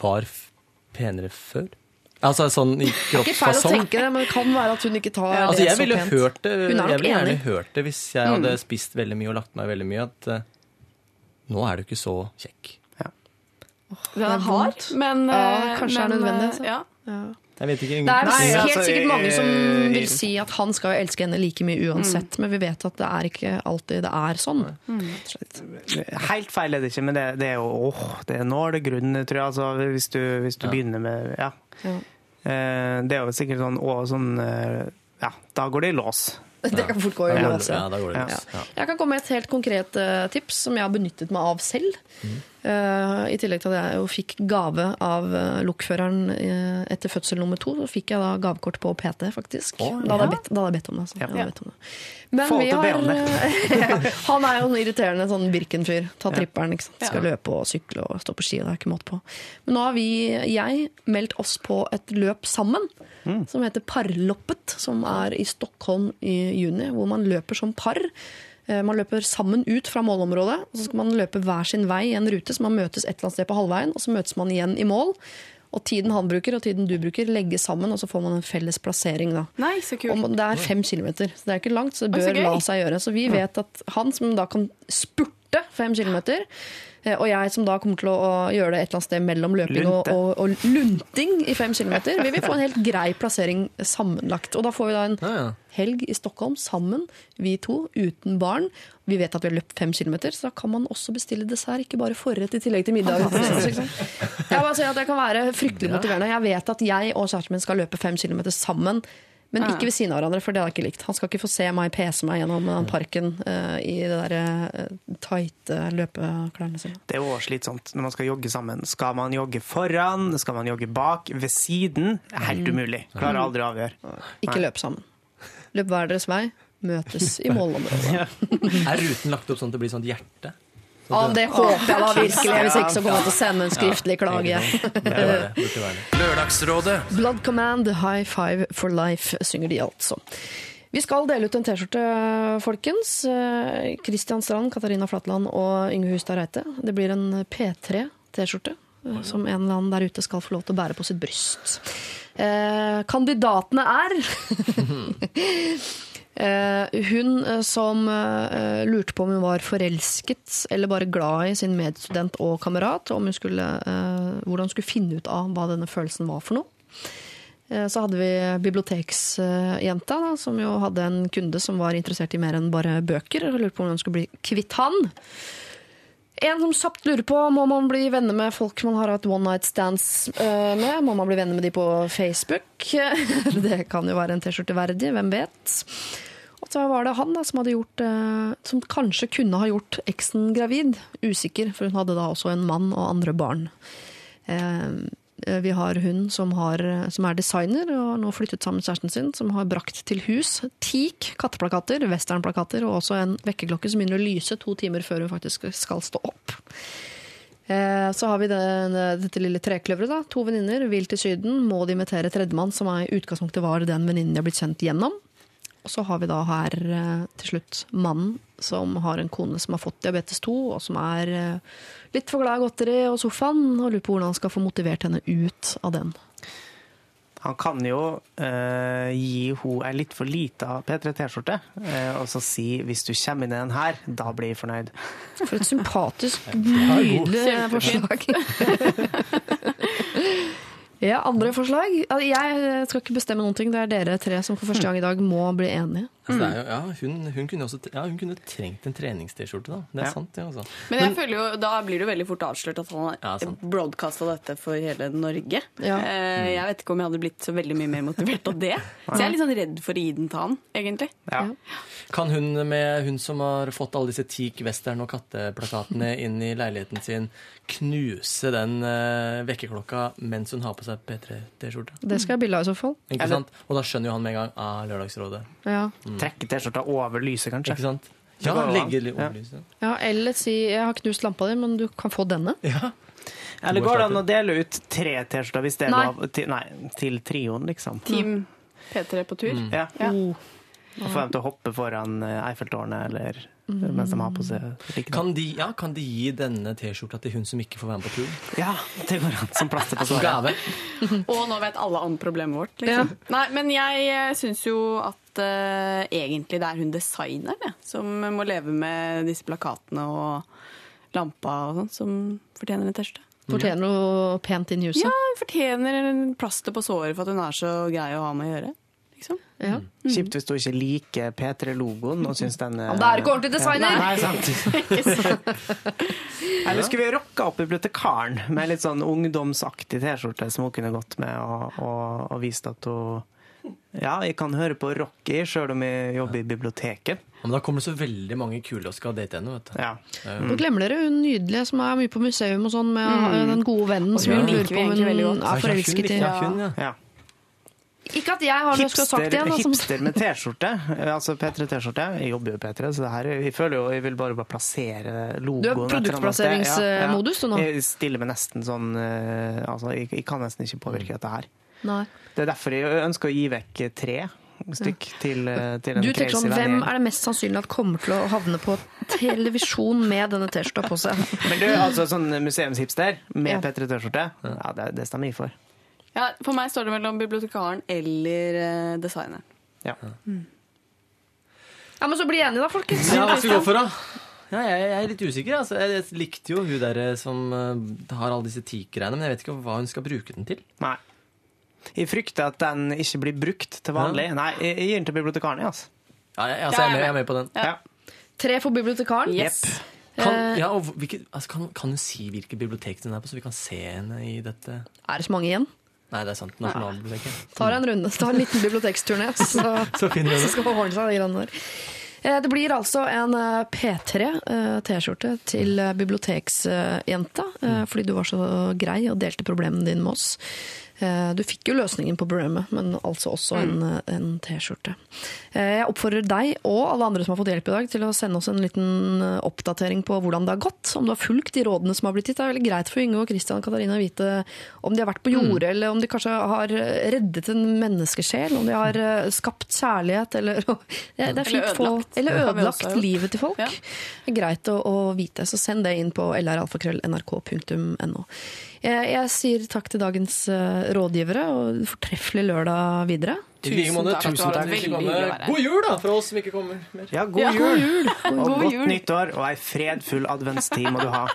var f- penere før? Altså sånn i Det er ikke feil å tenke det, men det kan være at hun ikke tar Altså, det jeg så pent. hørt det Hun er Jeg ville gjerne hørt det hvis jeg hadde spist veldig mye og lagt meg veldig mye. At uh, nå er du ikke så kjekk. Det er hardt, men Ja, eh, kanskje men, er nødvendig, eh, altså. Ja. Ja. Jeg vet ikke. Det er Nei, helt altså, sikkert mange som eh, vil si at han skal jo elske henne like mye uansett, men vi vet at det er ikke alltid det er sånn. Mm. Helt feil er det ikke, men det, det er jo åh, det er nålegrunn, tror jeg. Altså, hvis du, hvis du begynner med Ja. Ja. Eh, Det er jo sikkert sånn å, sånn eh, Ja, da går det i lås. Det kan fort gå i lås. ja. da går det Ja. Jeg kan komme med et helt konkret tips som jeg har benyttet meg av selv. Eh, I tillegg til at jeg jo fikk gave av uh, lokføreren eh, etter fødsel nummer to, så fikk jeg da gavekort på PT, faktisk. da, hadde jeg bedt, da hadde jeg bedt om det. Altså. Ja. Bedt om det. Men vi har, han er jo en irriterende sånn Birken-fyr. Ta tripperen, ikke sant. Skal løpe og sykle og stå på ski. Det er ikke måte på. Men nå har vi, jeg, meldt oss på et løp sammen. Som heter Parloppet, som er i Stockholm i juni. Hvor man løper som par. Eh, Man løper sammen ut fra målområdet, og så skal man løpe hver sin vei i en rute, så man møtes et eller annet sted på halvveien, og så møtes man igjen i mål. Og tiden han bruker og tiden du bruker, legges sammen, og så får man en felles plassering. da. Nei, så kult. Og det er fem kilometer, så det er ikke langt, så det Oi, så bør la seg gjøre. Så vi vet at han som da kan spurte fem kilometer, og jeg som da kommer til å gjøre det et eller annet sted mellom løping og, og, og lunting i fem kilometer, vi vil få en helt grei plassering sammenlagt. Og da får vi da en Ja, ja. helg i Stockholm sammen, vi to, uten barn. Vi vet at vi har løpt fem kilometer, så da kan man også bestille dessert, ikke bare forrett i tillegg til middag. Jeg bare sier at det kan være fryktelig motiverende. Jeg vet at jeg og kjæresten min skal løpe fem kilometer sammen. Men ikke ved siden av hverandre, for det har jeg ikke likt. Han skal ikke få se meg pese meg gjennom den parken uh, i de der uh, tighte løpeklærne sine. Det er også slitsomt når man skal jogge sammen. Skal man jogge foran? Skal man jogge bak? Ved siden? Helt umulig. Klarer aldri å avgjøre. Ikke løp sammen. Løp hver deres vei, møtes i målområdet. Er ruten lagt opp sånn at det blir sånn hjerte? Ja, det håper jeg da virkelig. Hvis ikke så kommer jeg til å sende en skriftlig klage. Lørdagsrådet Blood Command, High Five for Life synger de altså. Vi skal dele ut en T-skjorte, folkens. Kristian Strand, Katarina Flatland og Yngve Hustad Reite. Det blir en P3-T-skjorte eh, som en eller annen der ute skal få lov til å bære på sitt bryst. Eh, kandidatene er eh, hun eh, som eh, lurte på om hun var forelsket eller bare glad i sin medstudent og kamerat, hun skulle, eh, hvordan hun skulle finne ut av hva denne følelsen var for noe. Eh, Så hadde vi biblioteksjenta, da, som jo hadde en kunde som var interessert i mer enn bare bøker. og lurte på om hun skulle bli kvitt han. En som kjapt lurer på må man bli venner med folk man har hatt one night stands eh, med. Må man bli venner med de på Facebook? Det kan jo være en T-skjorte verdig, hvem vet. Og så var det han da, som gjort eh, Som kanskje kunne ha gjort eksen gravid. Usikker, for hun hadde da også en mann og andre barn. Eh, vi har hun som, har, som er designer og har nå flyttet sammen med kjæresten sin, som har brakt til hus teak, katteplakater, westernplakater og også en vekkerklokke som begynner å lyse to timer før hun faktisk skal stå opp. Eh, Så har vi den, dette lille trekløveret. da. To venninner vil til Syden. Må de invitere tredjemann, som i utgangspunktet var den venninnen de har blitt kjent gjennom. Og så har vi da her eh, til slutt mannen som har en kone som har fått diabetes 2, og som er eh, litt for glad i godteri og sofaen, og lurer på hvordan han skal få motivert henne ut av den. Han kan jo eh, gi henne ei litt for lita P3 T-skjorte, eh, og så si 'hvis du kommer inn i den her, da blir jeg fornøyd'. For et sympatisk, nydelig forslag. Ja, andre forslag? Altså, Jeg skal ikke bestemme noen ting. Det er dere tre som for første gang i dag må bli enige. Altså, det er jo, ja, hun, hun, kunne også, ja, hun kunne trengt en trenings-T-skjorte, da. Det er Ja. sant, det. Altså. Men jeg føler jo, da blir det jo veldig fort avslørt at han har ja, broadcasta dette for hele Norge. Ja. Eh, Jeg vet ikke om jeg hadde blitt så veldig mye mer motivert av det. Så jeg er litt sånn redd for å gi den til han, egentlig. Ja. Kan hun med hun som har fått alle disse teak, western og katteplakatene inn i leiligheten sin, knuse den uh, vekkerklokka mens hun har på seg P3-T-skjorte? Det skal jeg bilde av i så fall. Ikke sant? Og da skjønner jo han med en gang ah, Lørdagsrådet. Ja. Trekke T-skjorta over lyset, kanskje. Ikke sant? Ja, legge litt over lyset. ja, eller si 'jeg har knust lampa di, men du kan få denne'. Ja. Eller går det an å dele ut tre T-skjorter hvis det er lov? Til, nei, til trioen, liksom. Team P3 på tur. Ja. Ja. Og få dem til å hoppe foran eh, Eiffeltårnet, eller mens de har på seg like Kan, de, ja, kan de gi denne T-skjorta til hun som ikke får være med på tur? Ja, det går an. Som plaster på såret. Og nå vet alle om problemet vårt. Liksom. Nei, men jeg syns jo at uh, egentlig det er hun designeren som må leve med disse plakatene og lampa og sånn, som fortjener en T-skjorte. Fortjener noe pent inn i huset. Ja, hun fortjener en plaster på såret for at hun er så grei å ha med å gjøre. Liksom. Ja. Kjipt hvis du ikke liker P3-logoen og syns den er da er du ikke ordentlig designer. Nei, sant. Eller skulle vi rocka opp bibliotekaren med litt sånn ungdomsaktig T-skjorte som hun kunne gått med, og, og, og vist at hun Ja, jeg kan høre på Rocky sjøl om jeg jobber i biblioteket. Men da kommer det så veldig mange kule og skal date henne. vet du. Ja. Nå glemmer dere hun nydelige som er mye på museum og sånn, med den gode vennen som hun hun lurer på om hun er forelsket i. Ja, hun, ja. Ja. Ikke at jeg har noe ha sagt Hipster, igjen. Altså. hipster med T-skjorte. Altså P3-T-skjorte. Jeg jobber jo i P3, så det her, jeg føler jo jeg vil bare bare plassere logoen. Du er produktplasseringsmodus ja, ja. du, nå? Jeg stiller meg nesten sånn eh, Altså, jeg, jeg kan nesten ikke påvirke dette her. Nei. Det er derfor jeg ønsker å gi vekk tre stykk til, eh, til en Du tenker sånn, Hvem er det mest sannsynlig at kommer til å havne på televisjon med denne T-skjorta på seg? Men du, altså sånn museumshipster med Ja. P3-T-skjorte, ja, det, det stemmer jeg for. Ja, for meg står det mellom bibliotekaren eller eh, designeren. Ja. Ja, men Så bli enige, da, folkens. Ja, hva skal vi gå for, da? Ja, jeg, jeg er litt usikker. Altså. Jeg, jeg likte jo hun der som uh, har alle disse teak-greiene, men jeg vet ikke hva hun skal bruke den til. Nei. Jeg frykter at den ikke blir brukt til vanlig. Nei, jeg jeg gir den til bibliotekaren, jeg, altså. Ja, jeg, altså, jeg, er med, jeg er med på den. Ja. Tre for bibliotekaren. Yes. Kan, Eh. ja, og hvilke, altså, kan, kan du si hvilket bibliotek den er på, så vi kan se henne i dette? Er det så mange igjen? Nei, det er sant. Nasjonalbiblioteket. Tar en runde. Ta en liten biblioteksturné, så, Så finner vi så skal det ordne seg. de greiene der. Eh, Det blir altså en eh, P3 eh, til biblioteksjenta, eh, fordi du var så grei og delte problemene dine med oss. Eh, Du fikk jo løsningen på problemet, men altså også en, eh, en T-skjorte. Eh, Jeg oppfordrer deg og alle andre som har fått hjelp i dag, til å sende oss en liten oppdatering på hvordan det har gått. Om du har fulgt de rådene som har blitt gitt. Det er veldig greit for Yngve og Christian og Katarina å vite om de har vært på jordet, eller om de kanskje har reddet en menneskesjel, om de har skapt kjærlighet, eller Det er fint Eller ødelagt. Eller ødelagt livet til folk. Ja. Det er greit å, å vite, så send det inn på lralfakrøll.nrk.no. Jeg, jeg sier takk til dagens eh, rådgivere, og fortreffelig lørdag videre. I like måte. takk, Tusen takk. God jul, da, for oss som ikke kommer mer. Ja, god Ja, jul! god jul. Og God godt jul. nyttår, og ei fredfull adventstid må du ha.